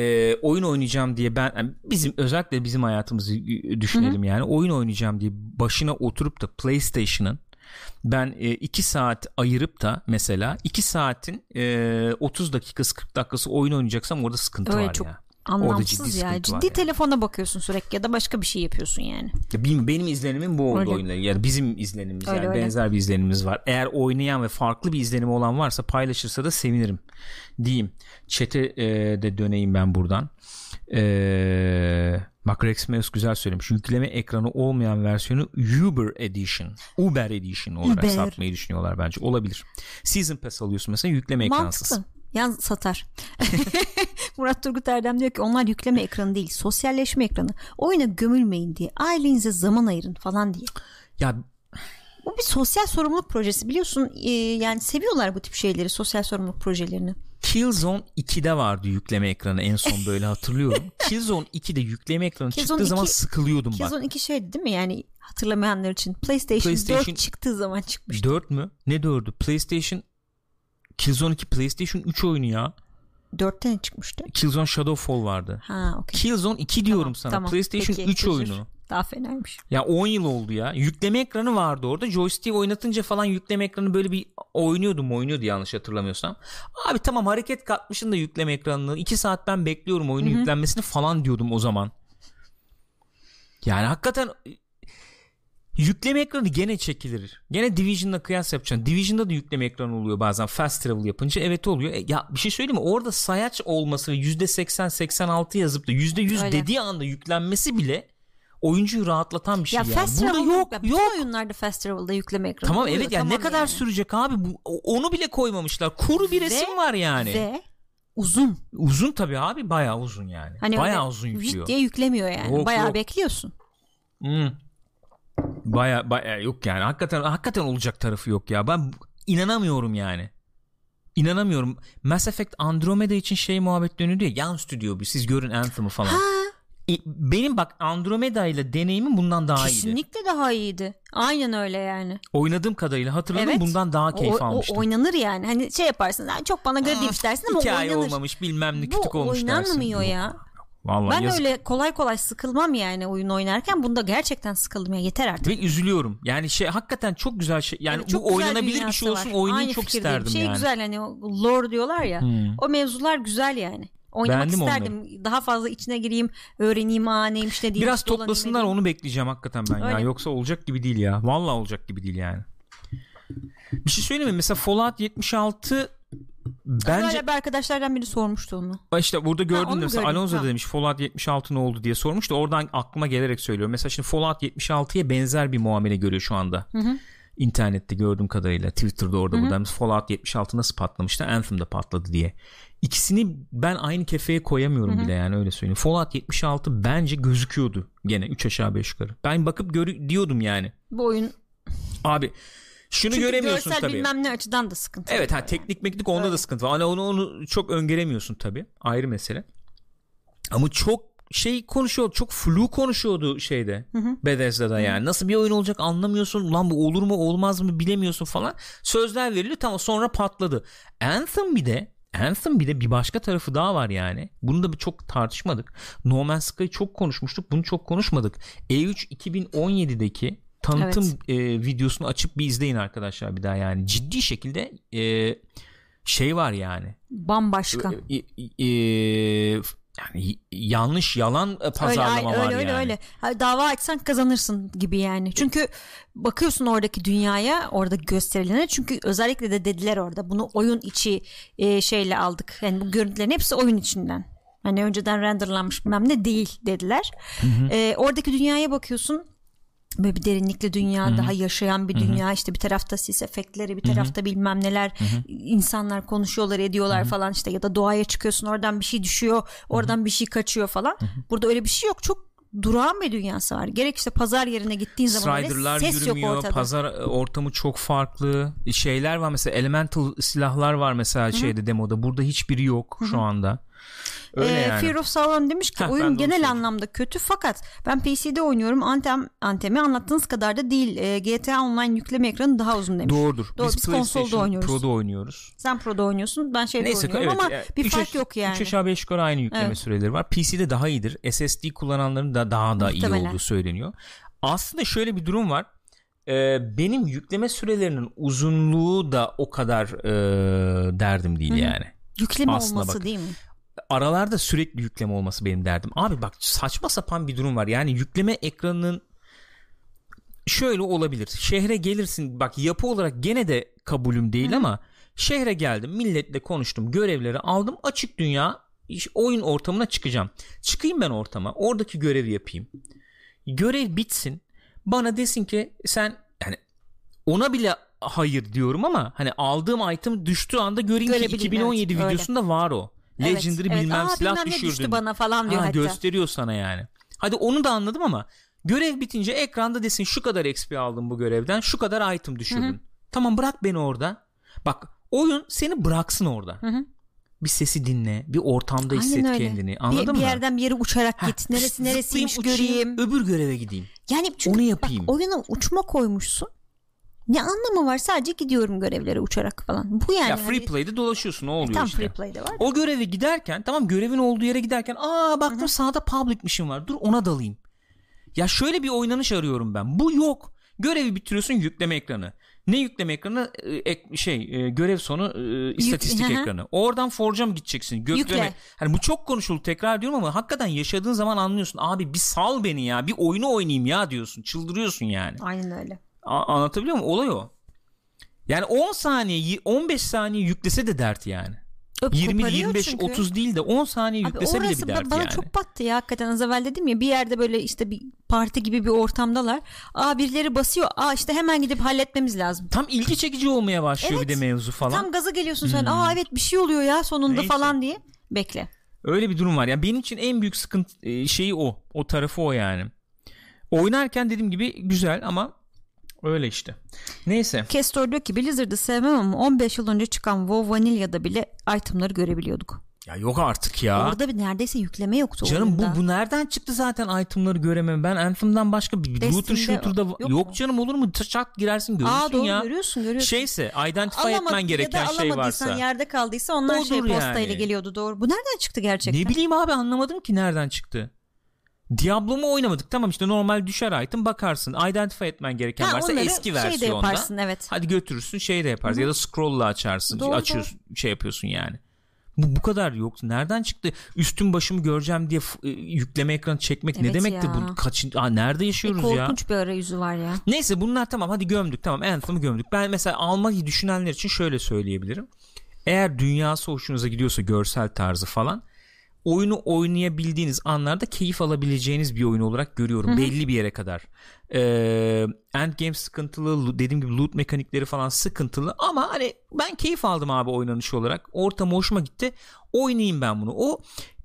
e, oyun oynayacağım diye ben yani bizim özellikle bizim hayatımızı düşünelim Hı-hı. yani oyun oynayacağım diye başına oturup da PlayStation'ın ben 2 e, saat ayırıp da mesela 2 saatin e, 30 dakikası 40 dakikası oyun oynayacaksam orada sıkıntı Öyle var çok ya. Anlamsız ciddi ya. Ciddi telefona yani. bakıyorsun sürekli ya da başka bir şey yapıyorsun yani. Ya benim, benim izlenimim bu oldu oyunları. Yani bizim izlenimimiz öyle, yani öyle. benzer bir izlenimimiz var. Eğer oynayan ve farklı bir izlenimi olan varsa paylaşırsa da sevinirim diyeyim. Çete e, de döneyim ben buradan. Eee Bak Rex Meus güzel söylemiş. Yükleme ekranı olmayan versiyonu Uber Edition. Uber Edition olarak Uber. satmayı düşünüyorlar bence. Olabilir. Season Pass alıyorsun mesela yükleme Mantıklı. ekransız. Yan satar. Murat Turgut Erdem diyor ki onlar yükleme ekranı değil sosyalleşme ekranı. Oyuna gömülmeyin diye ailenize zaman ayırın falan diye. Ya bu bir sosyal sorumluluk projesi biliyorsun e, yani seviyorlar bu tip şeyleri sosyal sorumluluk projelerini. Killzone 2'de vardı yükleme ekranı en son böyle hatırlıyorum. Killzone 2'de yükleme ekranı Killzone çıktığı 2, zaman sıkılıyordum Killzone bak. Killzone 2 şeydi değil mi yani hatırlamayanlar için PlayStation, PlayStation 4 çıktığı zaman çıkmıştı. 4 mü? Ne 4'ü? PlayStation Killzone 2 PlayStation 3 oyunu ya. 4'te ne çıkmıştı? Killzone Shadowfall vardı. Ha, okay. Killzone 2 diyorum tamam, sana. Tamam. PlayStation Peki, 3 oyunu. Daha fenaymış. Ya 10 yıl oldu ya. Yükleme ekranı vardı orada. Joystick oynatınca falan yükleme ekranı böyle bir oynuyordu mu oynuyordu yanlış hatırlamıyorsam. Abi tamam hareket katmışın da yükleme ekranını. 2 saat ben bekliyorum oyunun Hı-hı. yüklenmesini falan diyordum o zaman. Yani hakikaten Yükleme ekranı gene çekilir. Gene Division'la kıyas yapacaksın. Division'da da yükleme ekranı oluyor bazen fast travel yapınca. Evet oluyor. E, ya bir şey söyleyeyim mi? Orada sayaç olması ve %80-86 yazıp da %100 Öyle. dediği anda yüklenmesi bile oyuncuyu rahatlatan bir şey ya yani. Fast Burada travel, yok. Ya yok. oyunlarda fast travel'da yükleme ekranı Tamam oluyor. evet yani tamam ne kadar yani. sürecek abi? Bu, onu bile koymamışlar. Kuru bir ve, resim var yani. Ve uzun. Uzun tabii abi bayağı uzun yani. Hani bayağı uzun yüklüyor. diye yüklemiyor yani. Yok, bayağı yok. bekliyorsun. Hmm. Baya baya yok yani. Hakikaten hakikaten olacak tarafı yok ya. Ben inanamıyorum yani. İnanamıyorum. Mass Effect Andromeda için şey muhabbet dönüyor ya. Yan stüdyo bir. Siz görün Anthem'ı falan. Ha. Benim bak Andromeda ile deneyimim bundan daha Kesinlikle iyiydi. Kesinlikle daha iyiydi. Aynen öyle yani. Oynadığım kadarıyla hatırladım evet. bundan daha keyif o, almıştım. O oynanır yani. Hani şey yaparsın çok bana göre değilmiş dersin ama Hikaye oynanır. olmamış bilmem ne küçük olmuş dersin. Bu oynanmıyor ya. Vallahi ben yazık. öyle kolay kolay sıkılmam yani oyun oynarken bunda gerçekten sıkıldım ya yeter artık. Ve üzülüyorum. Yani şey hakikaten çok güzel şey. Yani evet, bu oynanabilir bir şey olsun oynayayım Aynı çok isterdim şey yani. güzel hani lore diyorlar ya. Hmm. O mevzular güzel yani. Oynamak Beğendim isterdim. Onları. Daha fazla içine gireyim, öğreneyim, aa neymiş ne değil. Biraz toplasınlar onu bekleyeceğim hakikaten ben Öyle. ya. Yoksa olacak gibi değil ya. Vallahi olacak gibi değil yani. Bir şey söyleyeyim mi? Mesela Fallout 76 Bence bir arkadaşlardan biri sormuştu onu. İşte burada gördüm de mesela Alonso da demiş Fallout 76 ne oldu diye sormuştu. Oradan aklıma gelerek söylüyorum. Mesela şimdi Fallout 76'ya benzer bir muamele görüyor şu anda. Hı hı. İnternette gördüğüm kadarıyla Twitter'da orada hı hı. burada Fallout 76 nasıl patlamıştı Anthem'da patladı diye. İkisini ben aynı kefeye koyamıyorum Hı-hı. bile yani öyle söyleyeyim. Fallout 76 bence gözüküyordu gene 3 aşağı 5 yukarı. Ben bakıp görü diyordum yani. Bu oyun Abi şunu Çünkü göremiyorsun görsel tabii. bilmem ne açıdan da sıkıntı. Evet ha teknik meknik onda evet. da sıkıntı var. Hani onu, onu çok öngöremiyorsun tabii. Ayrı mesele. Ama çok şey konuşuyor çok flu konuşuyordu şeyde hı hı. Bethesda'da hı. yani nasıl bir oyun olacak anlamıyorsun ulan bu olur mu olmaz mı bilemiyorsun falan sözler veriliyor tamam sonra patladı Anthem bir de Anthem bir de bir başka tarafı daha var yani. Bunu da çok tartışmadık. No Man's Sky çok konuşmuştuk. Bunu çok konuşmadık. E3 2017'deki tanıtım evet. e, videosunu açıp bir izleyin arkadaşlar bir daha yani. Ciddi şekilde e, şey var yani. Bambaşka. E, e, e, yani yanlış yalan e, pazarlama öyle, var öyle, yani. Öyle öyle Dava açsan kazanırsın gibi yani. Çünkü bakıyorsun oradaki dünyaya orada gösterilene çünkü özellikle de dediler orada bunu oyun içi e, şeyle aldık. Yani bu görüntülerin hepsi oyun içinden. Hani önceden renderlanmış bilmem ne değil dediler. Hı hı. E, oradaki dünyaya bakıyorsun böyle bir derinlikli dünya Hı-hı. daha yaşayan bir dünya Hı-hı. işte bir tarafta sis efektleri bir tarafta Hı-hı. bilmem neler Hı-hı. insanlar konuşuyorlar ediyorlar Hı-hı. falan işte ya da doğaya çıkıyorsun oradan bir şey düşüyor oradan Hı-hı. bir şey kaçıyor falan Hı-hı. burada öyle bir şey yok çok durağan bir dünyası var. Gerek işte pazar yerine gittiğin zaman Strider'lar ses yürümüyor. yok ortada. Pazar e, ortamı çok farklı. Şeyler var mesela elemental silahlar var mesela Hı-hı. şeyde demoda. Burada hiçbiri yok Hı-hı. şu anda. Öyle ee, yani. Fear of Sauron demiş ki Heh, oyun genel anlamda kötü fakat ben PC'de oynuyorum. Antem Antem'i anlattığınız kadar da değil. E, GTA Online yükleme ekranı daha uzun demiş. Doğrudur. Doğru, biz, biz konsolda oynuyoruz. Pro'da oynuyoruz. Sen Pro'da oynuyorsun. Ben şeyde Neyse, oynuyorum evet, ama yani, bir fark yok yani. 3 aşağı 5 yukarı aynı yükleme evet. süreleri var. PC'de daha iyidir. SSD kullananların da daha da iyi olduğu söyleniyor. Aslında şöyle bir durum var. Ee, benim yükleme sürelerinin uzunluğu da o kadar e, derdim değil Hı-hı. yani. Yükleme Aslına olması bak. değil mi? Aralarda sürekli yükleme olması benim derdim. Abi bak saçma sapan bir durum var. Yani yükleme ekranının şöyle olabilir. Şehre gelirsin bak yapı olarak gene de kabulüm değil Hı. ama şehre geldim milletle konuştum görevleri aldım açık dünya oyun ortamına çıkacağım. Çıkayım ben ortama oradaki görevi yapayım. Görev bitsin bana desin ki sen yani ona bile hayır diyorum ama hani aldığım item düştüğü anda göreyim ki 2017 evet, videosunda öyle. var o. Legendary evet, bilmem evet. silah bilmem düşürdün. bana falan diyor ha, hatta. Gösteriyor sana yani. Hadi onu da anladım ama görev bitince ekranda desin şu kadar XP aldım bu görevden şu kadar item düşürdün. Hı-hı. Tamam bırak beni orada. Bak oyun seni bıraksın orada. Hı-hı. Bir sesi dinle, bir ortamda Aynen hisset öyle. kendini. Anladın bir, mı? Bir yerden bir yere uçarak git. Neresi neresiymiş göreyim. Öbür göreve gideyim. Yani çünkü Onu yapayım. Bak, oyuna uçma koymuşsun. Ne anlamı var sadece gidiyorum görevlere uçarak falan. Bu yani. Ya free hani... play'de dolaşıyorsun ne oluyor e, tam işte. free play'de var. O görevi giderken tamam görevin olduğu yere giderken aa baktım Hı-hı. sağda public mission var dur ona dalayım. Ya şöyle bir oynanış arıyorum ben. Bu yok. Görevi bitiriyorsun yükleme ekranı. Ne yükleme ekranı? E, şey e, görev sonu e, istatistik Yük, ekranı. Oradan Forge'a mı gideceksin? Gökleme. Hani bu çok konuşuldu tekrar diyorum ama hakikaten yaşadığın zaman anlıyorsun. Abi bir sal beni ya. Bir oyunu oynayayım ya diyorsun. Çıldırıyorsun yani. Aynen öyle. A- anlatabiliyor muyum? Olay o. Yani 10 saniye 15 saniye yüklese de dert yani. Öp, 20 25 çünkü. 30 değil de 10 saniye Abi yüklese bile bir dert bana yani. çok battı ya hakikaten az evvel dedim ya bir yerde böyle işte bir parti gibi bir ortamdalar. Aa birileri basıyor. Aa işte hemen gidip halletmemiz lazım. Tam ilgi çekici olmaya başlıyor evet, bir de mevzu falan. Tam gaza geliyorsun sen. Hmm. Aa evet bir şey oluyor ya sonunda Neyse. falan diye. Bekle. Öyle bir durum var. Yani benim için en büyük sıkıntı e, şeyi o. O tarafı o yani. Oynarken dediğim gibi güzel ama Öyle işte. Neyse. Kestor diyor ki Blizzard'ı sevmem ama 15 yıl önce çıkan WoW Vanilla'da bile itemları görebiliyorduk. Ya yok artık ya. Orada bir neredeyse yükleme yoktu Canım bu bu nereden çıktı zaten itemları göremem. Ben Anthem'dan başka bir Destiny'de looter shooter'da yok, yok canım olur mu? Çat girersin görürsün Aa, doğru, ya. görüyorsun görüyorsun. Şeyse identify Alamadı, etmen gereken ya da şey varsa. yerde kaldıysa onlar Odur şey postayla yani. geliyordu doğru. Bu nereden çıktı gerçekten? Ne bileyim abi anlamadım ki nereden çıktı. Diablo mu oynamadık? Tamam işte normal düşer item bakarsın. İdentify etmen gereken ha, varsa eski versiyonda şey de yaparsın, evet. hadi götürürsün şey de yaparsın. Hı-hı. ya da scroll'la açarsın doğru, açıyorsun doğru. şey yapıyorsun yani. Bu, bu kadar yok nereden çıktı? Üstüm başımı göreceğim diye e, yükleme ekranı çekmek evet ne demekti ya. bu? Kaçın Aa, nerede yaşıyoruz e, korkunç ya? Korkunç bir arayüzü var ya. Neyse bunlar tamam hadi gömdük. Tamam Anthem'ı gömdük. Ben mesela almayı düşünenler için şöyle söyleyebilirim. Eğer dünyası hoşunuza gidiyorsa görsel tarzı falan oyunu oynayabildiğiniz anlarda keyif alabileceğiniz bir oyun olarak görüyorum Hı-hı. belli bir yere kadar. Ee, endgame sıkıntılı dediğim gibi loot mekanikleri falan sıkıntılı ama hani ben keyif aldım abi oynanış olarak. Ortam hoşuma gitti. Oynayayım ben bunu. O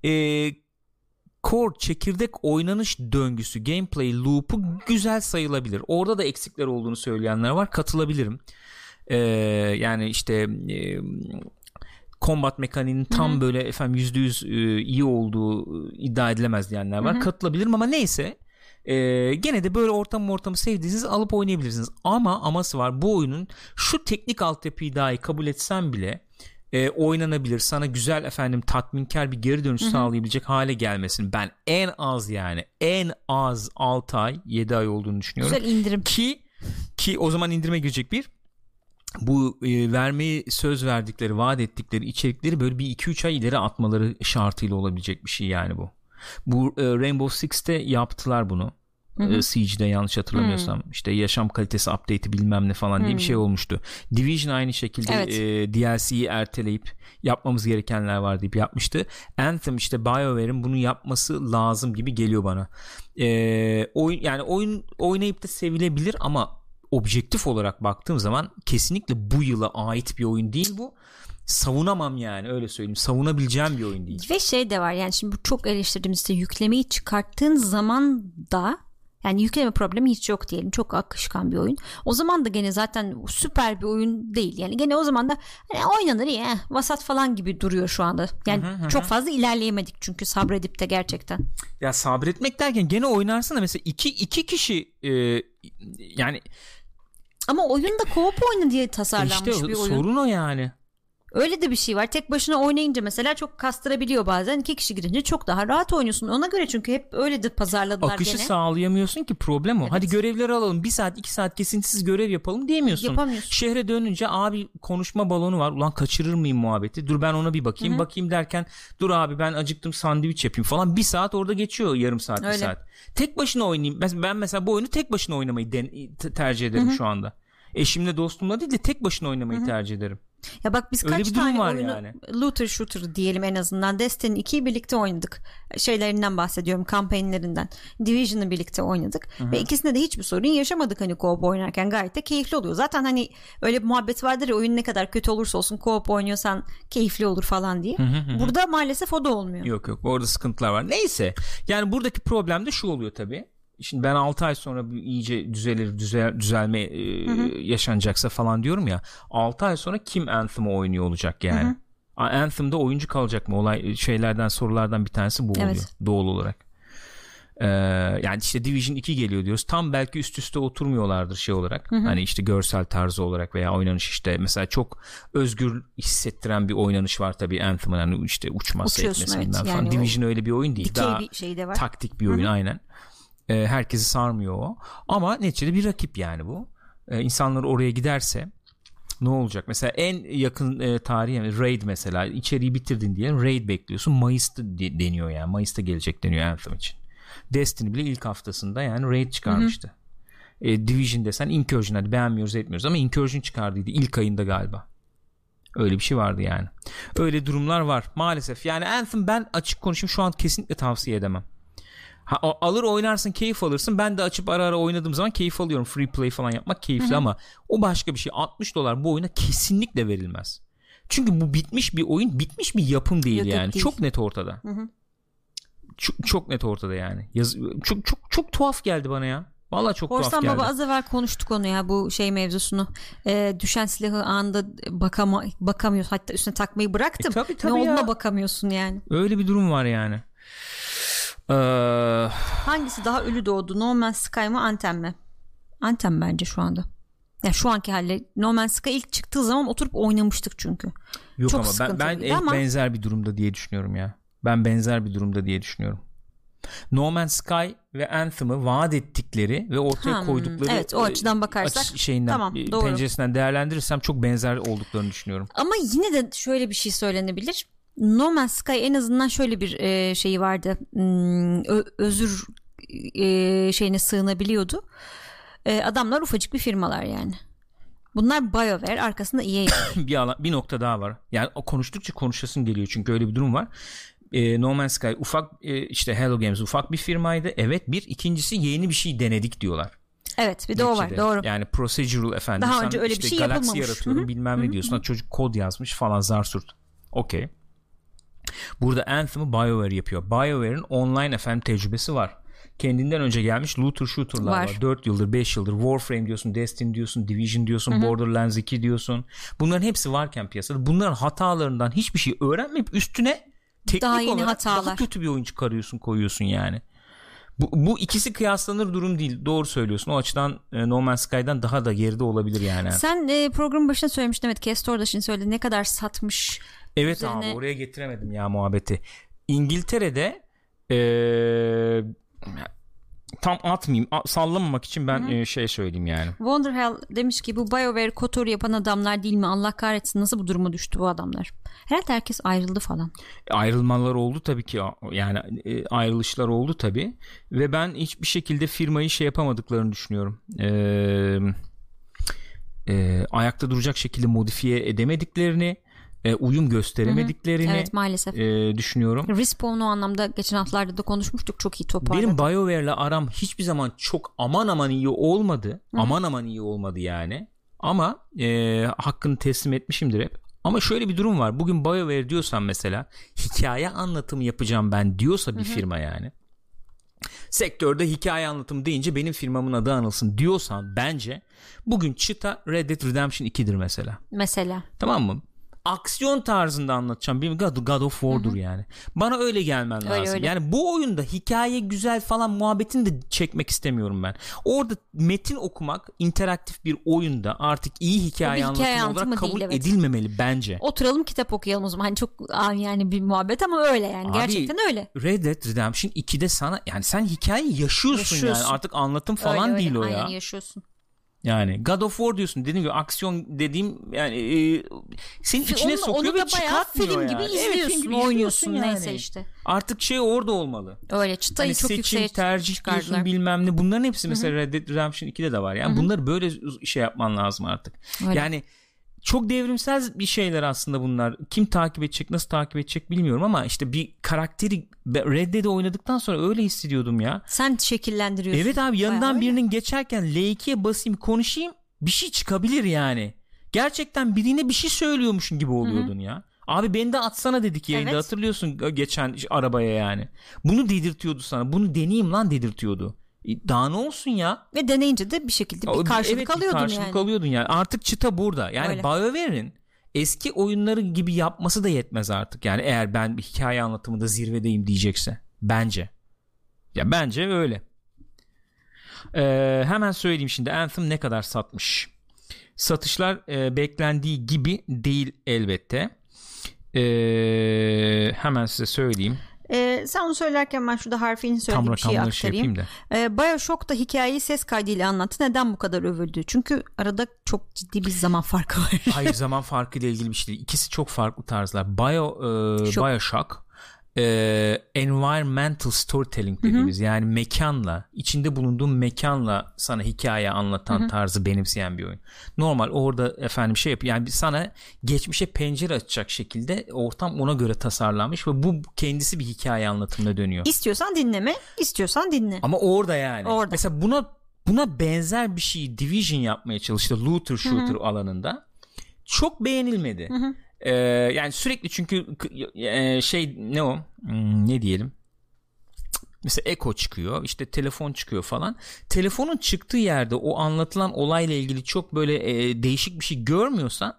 e, core çekirdek oynanış döngüsü gameplay loop'u güzel sayılabilir. Orada da eksikler olduğunu söyleyenler var. Katılabilirim. Ee, yani işte e, combat mekaniğinin tam Hı-hı. böyle efendim yüzde yüz e, iyi olduğu e, iddia edilemez diyenler var. Hı-hı. Katılabilirim ama neyse ee, gene de böyle ortam ortamı sevdiğiniz alıp oynayabilirsiniz. Ama aması var bu oyunun şu teknik altyapıyı dahi kabul etsem bile e, oynanabilir. Sana güzel efendim tatminkar bir geri dönüş Hı-hı. sağlayabilecek hale gelmesini ben en az yani en az 6 ay 7 ay olduğunu düşünüyorum. Güzel indirim. Ki ki o zaman indirime girecek bir bu e, vermeyi söz verdikleri, vaat ettikleri içerikleri böyle bir 2-3 ay ileri atmaları şartıyla olabilecek bir şey yani bu. Bu e, Rainbow Six'te yaptılar bunu. Hı hı. E, Siege'de yanlış hatırlamıyorsam hı. işte yaşam kalitesi update'i bilmem ne falan hı. diye bir şey olmuştu. Division aynı şekilde evet. e, DLC'yi erteleyip yapmamız gerekenler var deyip yapmıştı. Anthem işte BioWare'in bunu yapması lazım gibi geliyor bana. E, oyun yani oyun oynayıp da sevilebilir ama objektif olarak baktığım zaman kesinlikle bu yıla ait bir oyun değil bu. savunamam yani öyle söyleyeyim. Savunabileceğim bir oyun değil. Ve şey de var yani şimdi bu çok eleştirdiğimiz işte yüklemeyi çıkarttığın zaman da yani yükleme problemi hiç yok diyelim. Çok akışkan bir oyun. O zaman da gene zaten süper bir oyun değil. Yani gene o zaman da hani oynanır ya eh, vasat falan gibi duruyor şu anda. Yani hı hı. çok fazla ilerleyemedik çünkü sabredip de gerçekten. Ya sabretmek derken gene oynarsın da mesela iki, iki kişi e, yani ama oyun da co-op oyunu diye tasarlanmış işte, bir oyun. Sorun o yani. Öyle de bir şey var. Tek başına oynayınca mesela çok kastırabiliyor bazen. İki kişi girince çok daha rahat oynuyorsun. Ona göre çünkü hep öyle de pazarladılar Akışı gene. sağlayamıyorsun ki problem o. Evet. Hadi görevleri alalım. Bir saat iki saat kesintisiz görev yapalım diyemiyorsun. Yapamıyorsun. Şehre dönünce abi konuşma balonu var. Ulan kaçırır mıyım muhabbeti? Dur ben ona bir bakayım. Hı-hı. Bakayım derken dur abi ben acıktım sandviç yapayım falan. Bir saat orada geçiyor yarım saat öyle. bir saat. Tek başına oynayayım. Ben mesela bu oyunu tek başına oynamayı den- tercih ederim Hı-hı. şu anda. Eşimle dostumla değil de tek başına oynamayı Hı-hı. tercih ederim. Ya bak biz Öyle kaç tane var oyunu yani. looter shooter diyelim en azından Destiny 2'yi birlikte oynadık. Şeylerinden bahsediyorum kampanyalarından. Division'ı birlikte oynadık Hı-hı. ve ikisinde de hiçbir sorun yaşamadık hani co-op oynarken gayet de keyifli oluyor. Zaten hani öyle bir muhabbet vardır ya oyun ne kadar kötü olursa olsun co-op oynuyorsan keyifli olur falan diye. Hı-hı. Burada maalesef o da olmuyor. Yok yok orada sıkıntılar var. Neyse yani buradaki problem de şu oluyor tabii Şimdi ben 6 ay sonra iyice düzelir düzel, düzelme e, hı hı. yaşanacaksa falan diyorum ya 6 ay sonra kim Anthem'ı oynuyor olacak yani. Hı hı. Anthem'da oyuncu kalacak mı? Olay şeylerden sorulardan bir tanesi bu evet. oluyor doğal olarak. Ee, yani işte Division 2 geliyor diyoruz. Tam belki üst üste oturmuyorlardır şey olarak. Hı hı. Hani işte görsel tarzı olarak veya oynanış işte mesela çok özgür hissettiren bir oynanış var tabii Anthem'ın hani işte uçması Uçuyorsun, etmesinden evet. falan. Yani Division öyle bir oyun değil. Daha bir şey de var. taktik bir oyun hı hı. aynen. E, herkesi sarmıyor o. Ama neticede bir rakip yani bu. E, insanlar oraya giderse ne olacak? Mesela en yakın e, tarih yani Raid mesela içeriği bitirdin diye Raid bekliyorsun. Mayıs'ta de, deniyor yani. Mayıs'ta gelecek deniyor Anthem için. Destiny bile ilk haftasında yani Raid çıkarmıştı. Hı hı. E, Division desen Incursion hadi beğenmiyoruz etmiyoruz ama Incursion çıkardıydı ilk ayında galiba. Öyle bir şey vardı yani. Öyle durumlar var maalesef. Yani Anthem ben açık konuşayım şu an kesinlikle tavsiye edemem. Ha, alır oynarsın keyif alırsın. Ben de açıp ara ara oynadığım zaman keyif alıyorum. Free play falan yapmak keyifli Hı-hı. ama o başka bir şey. 60 dolar bu oyuna kesinlikle verilmez. Çünkü bu bitmiş bir oyun, bitmiş bir yapım değil Yok, yani. Değil. Çok net ortada. Çok, çok net ortada yani. Yaz, çok çok çok tuhaf geldi bana ya. Valla çok Korsan tuhaf geldi. Baba az evvel konuştuk onu ya bu şey mevzusunu. Ee, düşen silahı anında bakama, bakamıyorsun. Hatta üstüne takmayı bıraktım. E, tabii, tabii ne olduğuna bakamıyorsun yani. Öyle bir durum var yani. Ee... Hangisi daha ölü doğdu? No Man's Sky mı Anthem mi? Anthem bence şu anda. Ya şu anki halle No Man's Sky ilk çıktığı zaman oturup oynamıştık çünkü. Yok Çok ama ben, ben ama... benzer bir durumda diye düşünüyorum ya. Ben benzer bir durumda diye düşünüyorum. No Man's Sky ve Anthem'ı vaat ettikleri ve ortaya hmm, koydukları evet o açıdan bakarsak açı şeyinden tamam, e, doğru. penceresinden değerlendirirsem çok benzer olduklarını düşünüyorum. Ama yine de şöyle bir şey söylenebilir. No Man's Sky en azından şöyle bir e, şeyi vardı. Hmm, özür e, şeyine sığınabiliyordu. E, adamlar ufacık bir firmalar yani. Bunlar BioWare arkasında EA. bir alan, bir nokta daha var. Yani o konuştukça konuşasın geliyor çünkü öyle bir durum var. E, no Man's Sky ufak e, işte Hello Games ufak bir firmaydı. Evet bir ikincisi yeni bir şey denedik diyorlar. Evet bir de o var doğru. Yani procedural efendim. Daha önce öyle işte bir şey galaksi yapılmamış. yaratıyorum Hı-hı. bilmem ne diyorsun. Hı-hı. Çocuk kod yazmış falan zarsurt. Okey. Burada Anthem'ı BioWare yapıyor. BioWare'in online efendim tecrübesi var. Kendinden önce gelmiş looter shooter'lar var. var. 4 yıldır 5 yıldır Warframe diyorsun, Destiny diyorsun, Division diyorsun, Hı-hı. Borderlands 2 diyorsun. Bunların hepsi varken piyasada bunların hatalarından hiçbir şey öğrenmeyip üstüne teknik daha yeni olarak hatalar. daha kötü bir oyun çıkarıyorsun koyuyorsun yani. Bu, bu ikisi kıyaslanır durum değil. Doğru söylüyorsun. O açıdan e, No Man's Sky'dan daha da geride olabilir yani. Sen e, programın başında söylemiştin evet Kestor da şimdi söyledi ne kadar satmış Evet üzerine... abi oraya getiremedim ya muhabbeti. İngiltere'de ee, tam atmayayım sallamamak için ben e, şey söyleyeyim yani. Wonderhell demiş ki bu BioWare KOTOR yapan adamlar değil mi? Allah kahretsin nasıl bu duruma düştü bu adamlar? Herhalde herkes ayrıldı falan. Ayrılmalar oldu tabii ki yani e, ayrılışlar oldu tabii ve ben hiçbir şekilde firmayı şey yapamadıklarını düşünüyorum. Eee e, ayakta duracak şekilde modifiye edemediklerini e, uyum gösteremediklerini evet, maalesef. E, düşünüyorum. Respawn o anlamda geçen haftalarda da konuşmuştuk çok iyi toparladı. Benim BioWare'le aram hiçbir zaman çok aman aman iyi olmadı. Hı-hı. Aman aman iyi olmadı yani. Ama e, hakkını teslim etmişimdir hep. Ama şöyle bir durum var. Bugün BioWare diyorsan mesela hikaye anlatımı yapacağım ben diyorsa bir Hı-hı. firma yani. Sektörde hikaye anlatımı deyince benim firmamın adı anılsın diyorsan bence bugün çıta Red Dead Redemption 2'dir mesela. Mesela. Tamam mı? Aksiyon tarzında anlatacağım. Bir God, God of War'dur Hı-hı. yani. Bana öyle gelmen öyle, lazım. Öyle. Yani bu oyunda hikaye güzel falan muhabbetini de çekmek istemiyorum ben. Orada metin okumak interaktif bir oyunda artık iyi hikaye, hikaye anlatımı olarak kabul değil, evet. edilmemeli bence. Oturalım kitap okuyalım o zaman. Hani çok yani bir muhabbet ama öyle yani. Abi, Gerçekten öyle. Red Dead Redemption 2'de sana yani sen hikayeyi yaşıyorsun, yaşıyorsun. yani. Artık anlatım falan öyle, değil öyle. o ya. Aynen yaşıyorsun. Yani God of War diyorsun dediğim gibi aksiyon dediğim yani e, senin içine onu, sokuyor onu ve çıkartmıyor film yani. gibi izliyorsun, evet, film gibi oynuyorsun yani. neyse işte. Artık şey orada olmalı. Öyle çıtayı hani çok seçim, yükseğe tercih diyorsun bilmem ne bunların hepsi mesela Red Dead Redemption 2'de de var. Yani Hı-hı. bunları böyle şey yapman lazım artık. Öyle. Yani çok devrimsel bir şeyler aslında bunlar. Kim takip edecek, nasıl takip edecek bilmiyorum ama işte bir karakteri Red Dead'i oynadıktan sonra öyle hissediyordum ya. Sen şekillendiriyorsun. Evet abi yanından birinin geçerken L2'ye basayım konuşayım bir şey çıkabilir yani. Gerçekten birine bir şey söylüyormuşsun gibi oluyordun Hı-hı. ya. Abi beni de atsana dedik yayında evet. hatırlıyorsun geçen arabaya yani. Bunu dedirtiyordu sana. Bunu deneyeyim lan dedirtiyordu. E, daha ne olsun ya? Ve deneyince de bir şekilde bir karşılık evet, alıyordun karşılık yani. alıyordun yani. Artık çıta burada. Yani Öyle. BioWare'in eski oyunları gibi yapması da yetmez artık. Yani eğer ben bir hikaye anlatımında zirvedeyim diyecekse. Bence. Ya bence öyle. Ee, hemen söyleyeyim şimdi Anthem ne kadar satmış. Satışlar e, beklendiği gibi değil elbette. Ee, hemen size söyleyeyim. Ee, sen onu söylerken ben şurada harfini söylediğim bir şeyi şey aktarayım. Şey ee, Bioshock da hikayeyi ses kaydıyla anlattı. Neden bu kadar övüldü? Çünkü arada çok ciddi bir zaman farkı var. Hayır zaman farkı ile ilgili bir şey değil. İkisi çok farklı tarzlar. Bio, e, Bioshock e, environmental storytelling dediğimiz Hı-hı. yani mekanla içinde bulunduğun mekanla sana hikaye anlatan Hı-hı. tarzı benimseyen bir oyun. Normal orada efendim şey yapıyor yani sana geçmişe pencere açacak şekilde ortam ona göre tasarlanmış ve bu kendisi bir hikaye anlatımına dönüyor. İstiyorsan dinleme, istiyorsan dinle. Ama orada yani. Orada. Mesela buna buna benzer bir şey Division yapmaya çalıştı looter shooter Hı-hı. alanında. Çok beğenilmedi. Hı-hı. Ee, yani sürekli çünkü e, şey ne o hmm, ne diyelim mesela Echo çıkıyor işte telefon çıkıyor falan telefonun çıktığı yerde o anlatılan olayla ilgili çok böyle e, değişik bir şey görmüyorsan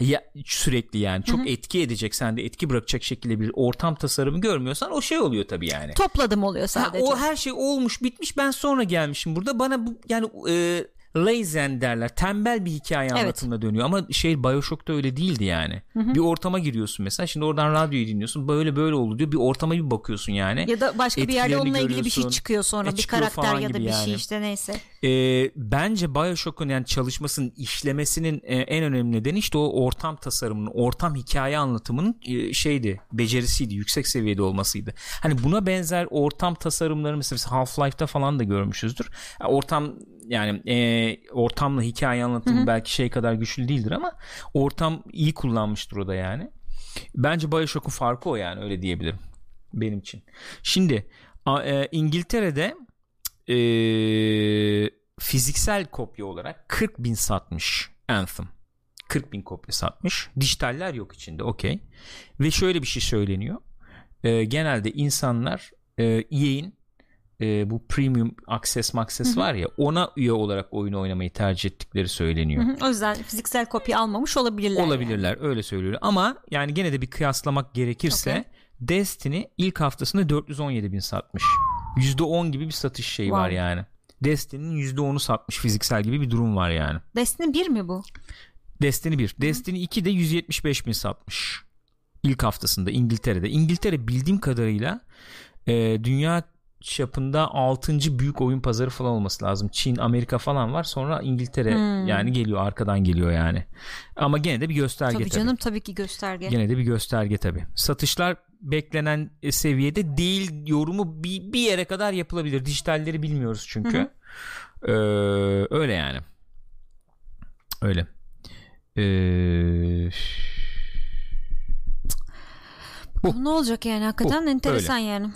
ya sürekli yani çok Hı-hı. etki edecek sende etki bırakacak şekilde bir ortam tasarımı görmüyorsan o şey oluyor tabii yani. Topladım oluyor sadece. Ha, o her şey olmuş bitmiş ben sonra gelmişim burada bana bu yani e, lazen derler. Tembel bir hikaye evet. anlatımına dönüyor ama şey Bioshock'ta öyle değildi yani. Hı hı. Bir ortama giriyorsun mesela. Şimdi oradan radyoyu dinliyorsun. Böyle böyle oldu diyor. Bir ortama bir bakıyorsun yani. Ya da başka bir yerde onunla ilgili bir şey çıkıyor sonra. E, bir karakter ya da bir şey yani. şey işte neyse. E, bence Bioshock'un yani çalışmasının işlemesinin e, en önemli nedeni işte o ortam tasarımının, ortam hikaye anlatımının e, şeydi, becerisiydi, yüksek seviyede olmasıydı. Hani buna benzer ortam tasarımları mesela Half-Life'da falan da görmüşüzdür. Ortam yani e, ortamla hikaye anlatımı Hı-hı. belki şey kadar güçlü değildir ama ortam iyi kullanmıştır o da yani. Bence Bioshock'un farkı o yani öyle diyebilirim benim için. Şimdi e, İngiltere'de e, fiziksel kopya olarak 40 bin satmış Anthem. 40 bin kopya satmış. Dijitaller yok içinde okey. Ve şöyle bir şey söyleniyor. E, genelde insanlar e, EA'in e, bu premium access access var ya ona üye olarak oyunu oynamayı tercih ettikleri söyleniyor. O yüzden fiziksel kopya almamış olabilirler. Olabilirler yani. öyle söylüyor. Ama yani gene de bir kıyaslamak gerekirse okay. Destiny ilk haftasında 417 bin satmış. %10 gibi bir satış şeyi wow. var yani. Destiny'nin %10'u satmış fiziksel gibi bir durum var yani. Destiny 1 mi bu? Destiny 1. Destiny 2 de 175 bin satmış. İlk haftasında İngiltere'de. İngiltere bildiğim kadarıyla e, dünya çapında 6. büyük oyun pazarı falan olması lazım. Çin, Amerika falan var. Sonra İngiltere hmm. yani geliyor arkadan geliyor yani. Ama gene de bir gösterge tabii. Tabii canım tabii ki gösterge. Gene de bir gösterge tabii. Satışlar beklenen e, seviyede değil yorumu bir, bir yere kadar yapılabilir. Dijitalleri bilmiyoruz çünkü. Ee, öyle yani. Öyle. Ee, bu. Ne olacak yani hakikaten bu. enteresan öyle. yani.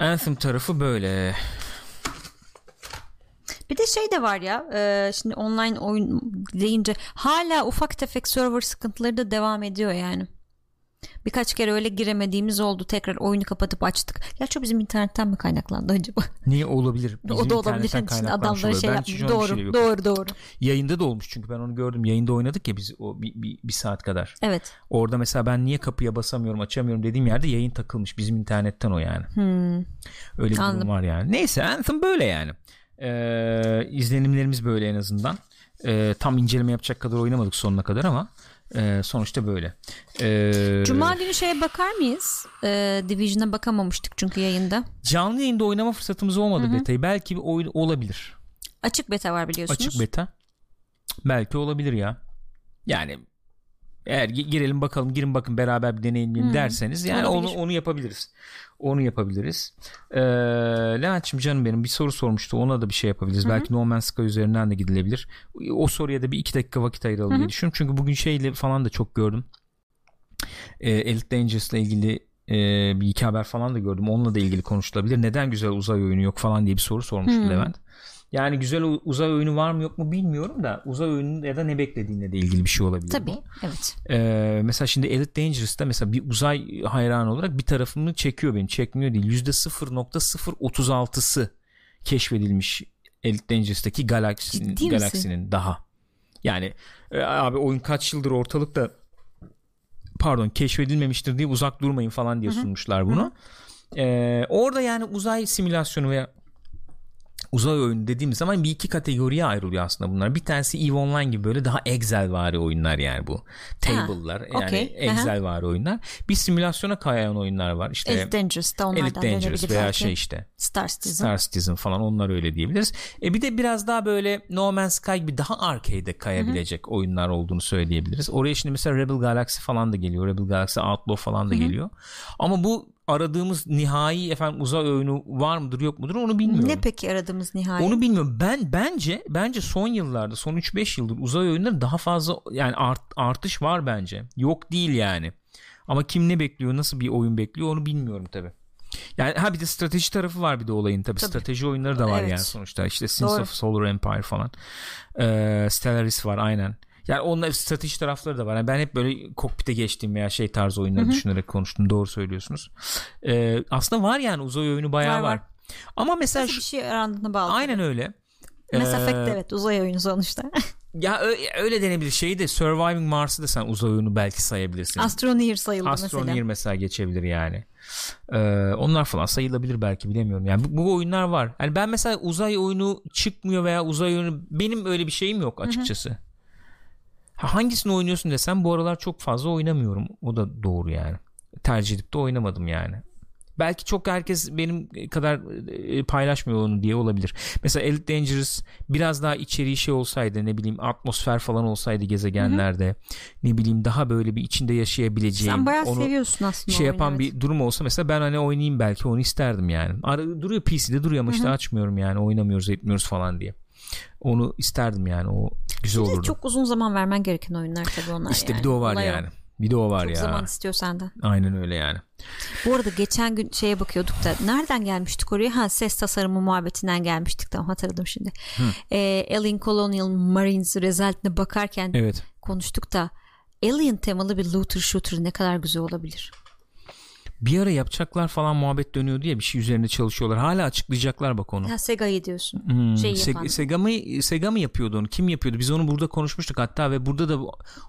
Anthem tarafı böyle. Bir de şey de var ya e, şimdi online oyun deyince hala ufak tefek server sıkıntıları da devam ediyor yani. Birkaç kere öyle giremediğimiz oldu. Tekrar oyunu kapatıp açtık. Gerçi bizim internetten mi kaynaklandı acaba? Niye olabilir? Bizim o da olabilir. Şimdi adamlara şey yapmış. Doğru, doğru, doğru. Yayında da olmuş çünkü ben onu gördüm. Yayında oynadık ya biz o bir, bir, bir saat kadar. Evet. Orada mesela ben niye kapıya basamıyorum, açamıyorum dediğim yerde yayın takılmış. Bizim internetten o yani. Hmm. Öyle bir Anladım. durum var yani. Neyse Anthem böyle yani. Ee, izlenimlerimiz böyle en azından. Ee, tam inceleme yapacak kadar oynamadık sonuna kadar ama e, sonuçta böyle. E, Cuma günü şeye bakar mıyız? E, Division'a bakamamıştık çünkü yayında. Canlı yayında oynama fırsatımız olmadı Hı-hı. betayı. Belki bir oyun olabilir. Açık beta var biliyorsunuz. Açık beta. Belki olabilir ya. Yani eğer girelim bakalım girin bakın beraber bir deneyimleyelim hmm. derseniz yani onu onu yapabiliriz. Onu yapabiliriz. Ee, Levent'ciğim canım benim bir soru sormuştu. Ona da bir şey yapabiliriz. Hı-hı. Belki No Man's Sky üzerinden de gidilebilir. O soruya da bir iki dakika vakit ayıralım Hı-hı. diye düşünüyorum. Çünkü bugün şeyle falan da çok gördüm. Ee, Elite Dangerous'la ilgili e, bir iki haber falan da gördüm. Onunla da ilgili konuşulabilir. Neden güzel uzay oyunu yok falan diye bir soru sormuştu hmm. Levent. Yani güzel uzay oyunu var mı yok mu bilmiyorum da uzay oyunu ya da ne beklediğinle de ilgili bir şey olabilir Tabii, bu. evet. Ee, mesela şimdi Elite Dangerous'ta mesela bir uzay hayranı olarak bir tarafımı çekiyor beni. Çekmiyor değil. %0.036'sı keşfedilmiş Elite Dangerous'taki galaksinin, galaksinin daha. Yani e, abi oyun kaç yıldır ortalıkta pardon keşfedilmemiştir diye uzak durmayın falan diye sunmuşlar bunu. Ee, orada yani uzay simülasyonu veya uzay oyunu dediğimiz zaman bir iki kategoriye ayrılıyor aslında bunlar. Bir tanesi EVE Online gibi böyle daha Excel vari oyunlar yani bu. Table'lar ha, yani okay. Excel vari oyunlar. Bir simülasyona kayan oyunlar var. İşte Elite Dangerous da onlardan Elite Dangerous veya belki. şey işte. Star Citizen. Star Citizen falan onlar öyle diyebiliriz. E bir de biraz daha böyle No Man's Sky gibi daha arcade'e kayabilecek Hı-hı. oyunlar olduğunu söyleyebiliriz. Oraya şimdi mesela Rebel Galaxy falan da geliyor. Rebel Galaxy Outlaw falan da Hı-hı. geliyor. Ama bu aradığımız nihai efendim uzay oyunu var mıdır yok mudur onu bilmiyorum. Ne peki aradığımız nihai? Onu bilmiyorum. Ben bence bence son yıllarda son 3-5 yıldır uzay oyunları daha fazla yani art, artış var bence. Yok değil yani. Ama kim ne bekliyor, nasıl bir oyun bekliyor onu bilmiyorum tabi. Yani ha bir de strateji tarafı var bir de olayın tabi. Strateji oyunları da var evet. yani sonuçta. İşte Sins Doğru. of Solar Empire falan. Ee, Stellaris var aynen. Yani onun strateji tarafları da var. Yani ben hep böyle kokpite geçtiğim veya şey tarzı oyunları Hı-hı. düşünerek konuştum. Doğru söylüyorsunuz. Ee, aslında var yani uzay oyunu bayağı var. var. var. Ama mesela Nasıl bir şey arandığına bağlı. Aynen öyle. Mass ee, Effect evet uzay oyunu sonuçta. ya öyle, denebilir. Şeyi de Surviving Mars'ı da sen uzay oyunu belki sayabilirsin. Astroneer sayılır mesela. Astroneer mesela geçebilir yani. Ee, onlar falan sayılabilir belki bilemiyorum. Yani bu, bu oyunlar var. Yani ben mesela uzay oyunu çıkmıyor veya uzay oyunu benim öyle bir şeyim yok açıkçası. Hı-hı. Hangisini oynuyorsun desem bu aralar çok fazla oynamıyorum. O da doğru yani. Tercih edip de oynamadım yani. Belki çok herkes benim kadar e, paylaşmıyor onu diye olabilir. Mesela Elite Dangerous biraz daha içeriği şey olsaydı ne bileyim atmosfer falan olsaydı gezegenlerde Hı-hı. ne bileyim daha böyle bir içinde yaşayabileceğim. Sen bayağı onu seviyorsun aslında. Şey yapan evet. bir durum olsa mesela ben hani oynayayım belki onu isterdim yani. Duruyor PC'de duruyor ama Hı-hı. işte açmıyorum yani oynamıyoruz etmiyoruz falan diye. Onu isterdim yani o güzel olurdu. Çok uzun zaman vermen gereken oyunlar tabii onlar İşte yani. bir de o var Olay yani. O. Bir de o var Çok ya. Çok zaman istiyor senden. Aynen öyle yani. Bu arada geçen gün şeye bakıyorduk da nereden gelmiştik oraya? Ha ses tasarımı muhabbetinden gelmiştik tamam hatırladım şimdi. Ee, Alien Colonial Marines resultine bakarken evet. konuştuk da Alien temalı bir looter shooter ne kadar güzel olabilir bir ara yapacaklar falan muhabbet dönüyor diye bir şey üzerinde çalışıyorlar. Hala açıklayacaklar bak onu. Ha, Sega'yı diyorsun. Hmm, şey Se- Sega mı Sega mı yapıyordu onu? Kim yapıyordu? Biz onu burada konuşmuştuk hatta ve burada da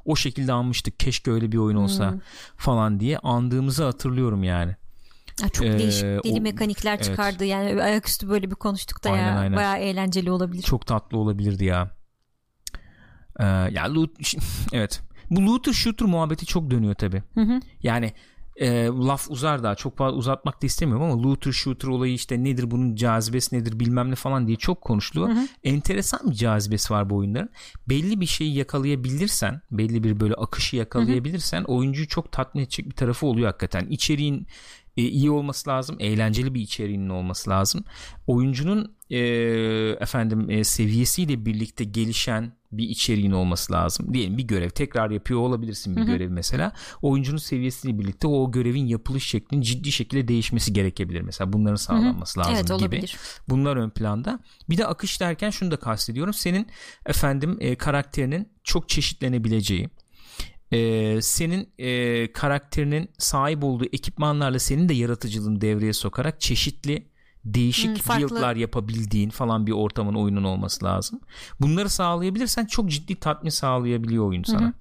o şekilde anmıştık. Keşke öyle bir oyun olsa hmm. falan diye andığımızı hatırlıyorum yani. Ya çok ee, değişik deli o, mekanikler çıkardı. Evet. Yani ayaküstü böyle bir konuştuk da aynen, ya. Aynen. Bayağı eğlenceli olabilir. Çok tatlı olabilirdi ya. Ee, ya loot evet. Bu looter shooter muhabbeti çok dönüyor tabi. Yani e, laf uzar daha çok fazla uzatmak da istemiyorum ama looter shooter olayı işte nedir bunun cazibesi nedir bilmem ne falan diye çok konuşuluyor. Hı hı. Enteresan bir cazibesi var bu oyunların. Belli bir şeyi yakalayabilirsen belli bir böyle akışı yakalayabilirsen hı hı. oyuncuyu çok tatmin edecek bir tarafı oluyor hakikaten. İçeriğin e, iyi olması lazım. Eğlenceli bir içeriğinin olması lazım. Oyuncunun e, efendim e, seviyesiyle birlikte gelişen bir içeriğin olması lazım. Diyelim bir görev tekrar yapıyor olabilirsin bir görev mesela. Oyuncunun seviyesiyle birlikte o görevin yapılış şeklinin ciddi şekilde değişmesi gerekebilir mesela. Bunların sağlanması lazım Evet gibi. olabilir. Bunlar ön planda. Bir de akış derken şunu da kastediyorum. Senin efendim e, karakterinin çok çeşitlenebileceği e, senin e, karakterinin sahip olduğu ekipmanlarla senin de yaratıcılığını devreye sokarak çeşitli değişik Hmm, build'lar yapabildiğin falan bir ortamın oyunun olması lazım. Bunları sağlayabilirsen çok ciddi tatmin sağlayabiliyor oyun sana.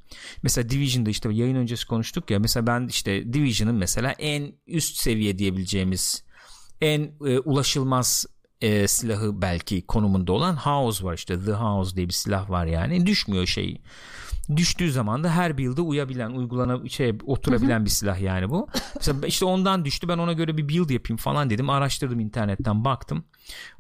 Mesela Division'da işte yayın öncesi konuştuk ya mesela ben işte Division'ın mesela en üst seviye diyebileceğimiz en e, ulaşılmaz e, silahı belki konumunda olan House var işte. The House diye bir silah var yani. Düşmüyor şeyi düştüğü zaman da her build'e uyabilen uygulana şey oturabilen bir silah yani bu. Mesela işte ondan düştü ben ona göre bir build yapayım falan dedim araştırdım internetten baktım.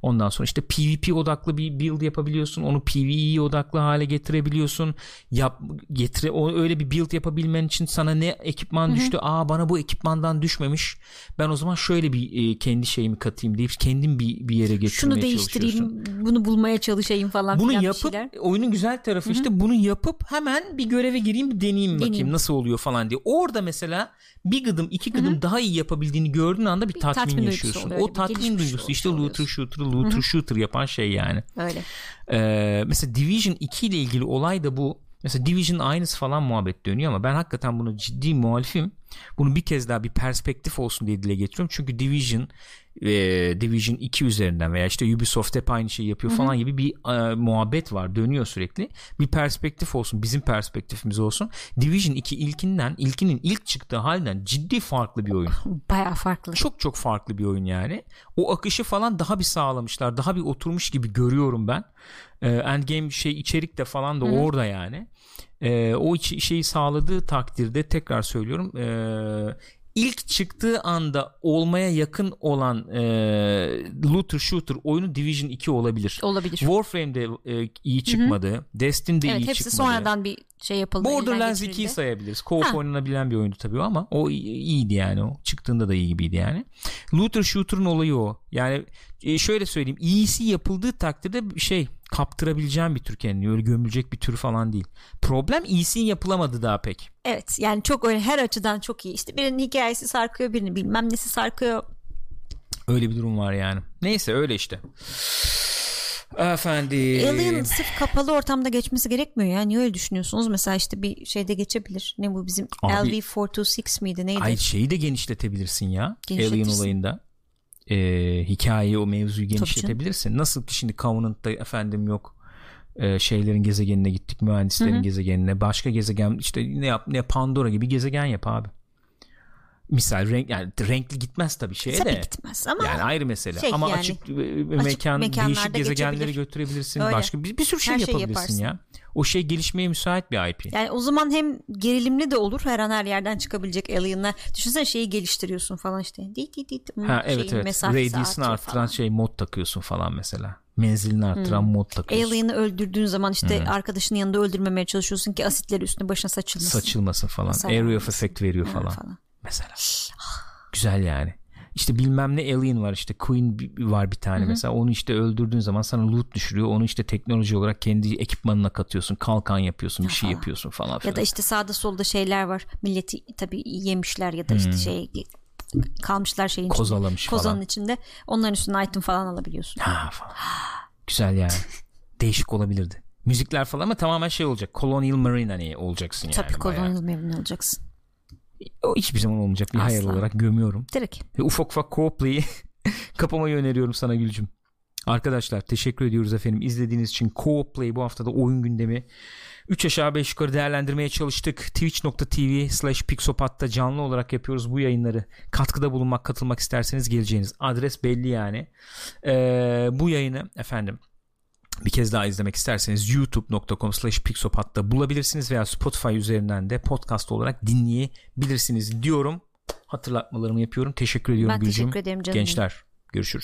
Ondan sonra işte PvP odaklı bir build yapabiliyorsun. Onu PvE odaklı hale getirebiliyorsun. Yap getire o öyle bir build yapabilmen için sana ne ekipman düştü? Aa bana bu ekipmandan düşmemiş. Ben o zaman şöyle bir e, kendi şeyimi katayım deyip kendim bir bir yere getirmeye Şunu değiştireyim, bunu bulmaya çalışayım falan Bunu yapıp oyunun güzel tarafı işte bunu yapıp hemen bir göreve gireyim bir deneyeyim bakayım Deneyeyim. nasıl oluyor falan diye. Orada mesela bir gıdım iki gıdım daha iyi yapabildiğini gördüğün anda bir, tatmin, tatmin duygusu yaşıyorsun. oluyor, O bir tatmin duygusu işte looter shooter looter shooter yapan şey yani. Öyle. Ee, mesela Division 2 ile ilgili olay da bu. Mesela Division aynısı falan muhabbet dönüyor ama ben hakikaten bunu ciddi muhalifim. Bunu bir kez daha bir perspektif olsun diye dile getiriyorum. Çünkü Division e, Division 2 üzerinden veya işte Ubisoft hep aynı şeyi yapıyor falan gibi bir e, muhabbet var. Dönüyor sürekli. Bir perspektif olsun. Bizim perspektifimiz olsun. Division 2 ilkinden ilkinin ilk çıktığı halinden ciddi farklı bir oyun Baya farklı. çok çok farklı bir oyun yani. O akışı falan daha bir sağlamışlar. Daha bir oturmuş gibi görüyorum ben. Ee, Endgame şey içerik de falan da orada yani. Ee, o şeyi sağladığı takdirde tekrar söylüyorum. ee, ilk çıktığı anda olmaya yakın olan ee, looter shooter oyunu Division 2 olabilir. Olabilir. Warframe'de ee, iyi çıkmadı. Destiny'de evet iyi hepsi çıkmadı. sonradan bir şey yapıldı. Borderlands geçirildi. 2'yi sayabiliriz. Co-op oynanabilen bir oyundu tabii ama o iyiydi yani o. Çıktığında da iyi gibiydi yani. Looter Shooter'ın olayı o. Yani e, şöyle söyleyeyim. iyisi yapıldığı takdirde şey kaptırabileceğim bir tür kendini. Öyle gömülecek bir tür falan değil. Problem iyisinin yapılamadı daha pek. Evet yani çok öyle her açıdan çok iyi. İşte birinin hikayesi sarkıyor birinin bilmem nesi sarkıyor. Öyle bir durum var yani. Neyse öyle işte. Efendim. Alien sırf kapalı ortamda geçmesi gerekmiyor ya. Niye öyle düşünüyorsunuz? Mesela işte bir şeyde geçebilir. Ne bu bizim Abi- LV426 miydi neydi? Ay şeyi de genişletebilirsin ya. Alien olayında. Ee, hikayeyi o mevzuyu genişletebilirsin. Nasıl ki şimdi Covenant'ta efendim yok e, şeylerin gezegenine gittik mühendislerin gezegenine başka gezegen işte ne yap ne Pandora gibi gezegen yap abi. Misal renk yani renkli gitmez tabii şeye Tabii de. gitmez ama Yani ayrı mesele. Şey Ama yani, açık, mekan mekanlarda değişik gezegenleri götürebilirsin. Öyle. Başka bir, bir sürü şey Her yapabilirsin yaparsın. ya. O şey gelişmeye müsait bir IP. yani o zaman hem gerilimli de olur her an her yerden çıkabilecek alien'lar. Düşünsene şeyi geliştiriyorsun falan işte. Dit dit dit. Ha evet evet. Radius'ını arttıran falan. şey mod takıyorsun falan mesela. Menzilini arttıran mod takıyorsun. Alien'ı öldürdüğün zaman işte arkadaşının yanında öldürmemeye çalışıyorsun ki asitleri üstüne başına saçılmasın. Saçılmasın falan. Area of effect veriyor falan. falan. Mesela. Güzel yani. İşte bilmem ne alien var işte Queen var bir tane mesela onu işte öldürdüğün zaman sana loot düşürüyor onu işte teknoloji olarak kendi ekipmanına katıyorsun kalkan yapıyorsun bir şey yapıyorsun falan filan. Ya da işte sağda solda şeyler var. Milleti tabii yemişler ya da işte şey kalmışlar şeyin içinde. Kozalamış Kozanın falan. içinde. Onların üstüne item falan alabiliyorsun. Ha falan. Güzel yani. Değişik olabilirdi. Müzikler falan ama tamamen şey olacak. Colonial Marine hani olacaksın yani. Tabii kolonyal memnun olacaksın. O hiçbir zaman olmayacak bir hayal Asla. olarak gömüyorum. Direkt. Ve ufak ufak co-play'i kapamayı öneriyorum sana Gülcüm. Arkadaşlar teşekkür ediyoruz efendim izlediğiniz için co-play bu haftada oyun gündemi 3 aşağı 5 yukarı değerlendirmeye çalıştık. Twitch.tv slash Pixopat'ta canlı olarak yapıyoruz bu yayınları. Katkıda bulunmak, katılmak isterseniz geleceğiniz adres belli yani. Ee, bu yayını efendim bir kez daha izlemek isterseniz youtube.com slash pixopat'ta bulabilirsiniz veya Spotify üzerinden de podcast olarak dinleyebilirsiniz diyorum. Hatırlatmalarımı yapıyorum. Teşekkür ediyorum Ben Gülcüm. teşekkür ederim canım. Gençler görüşürüz.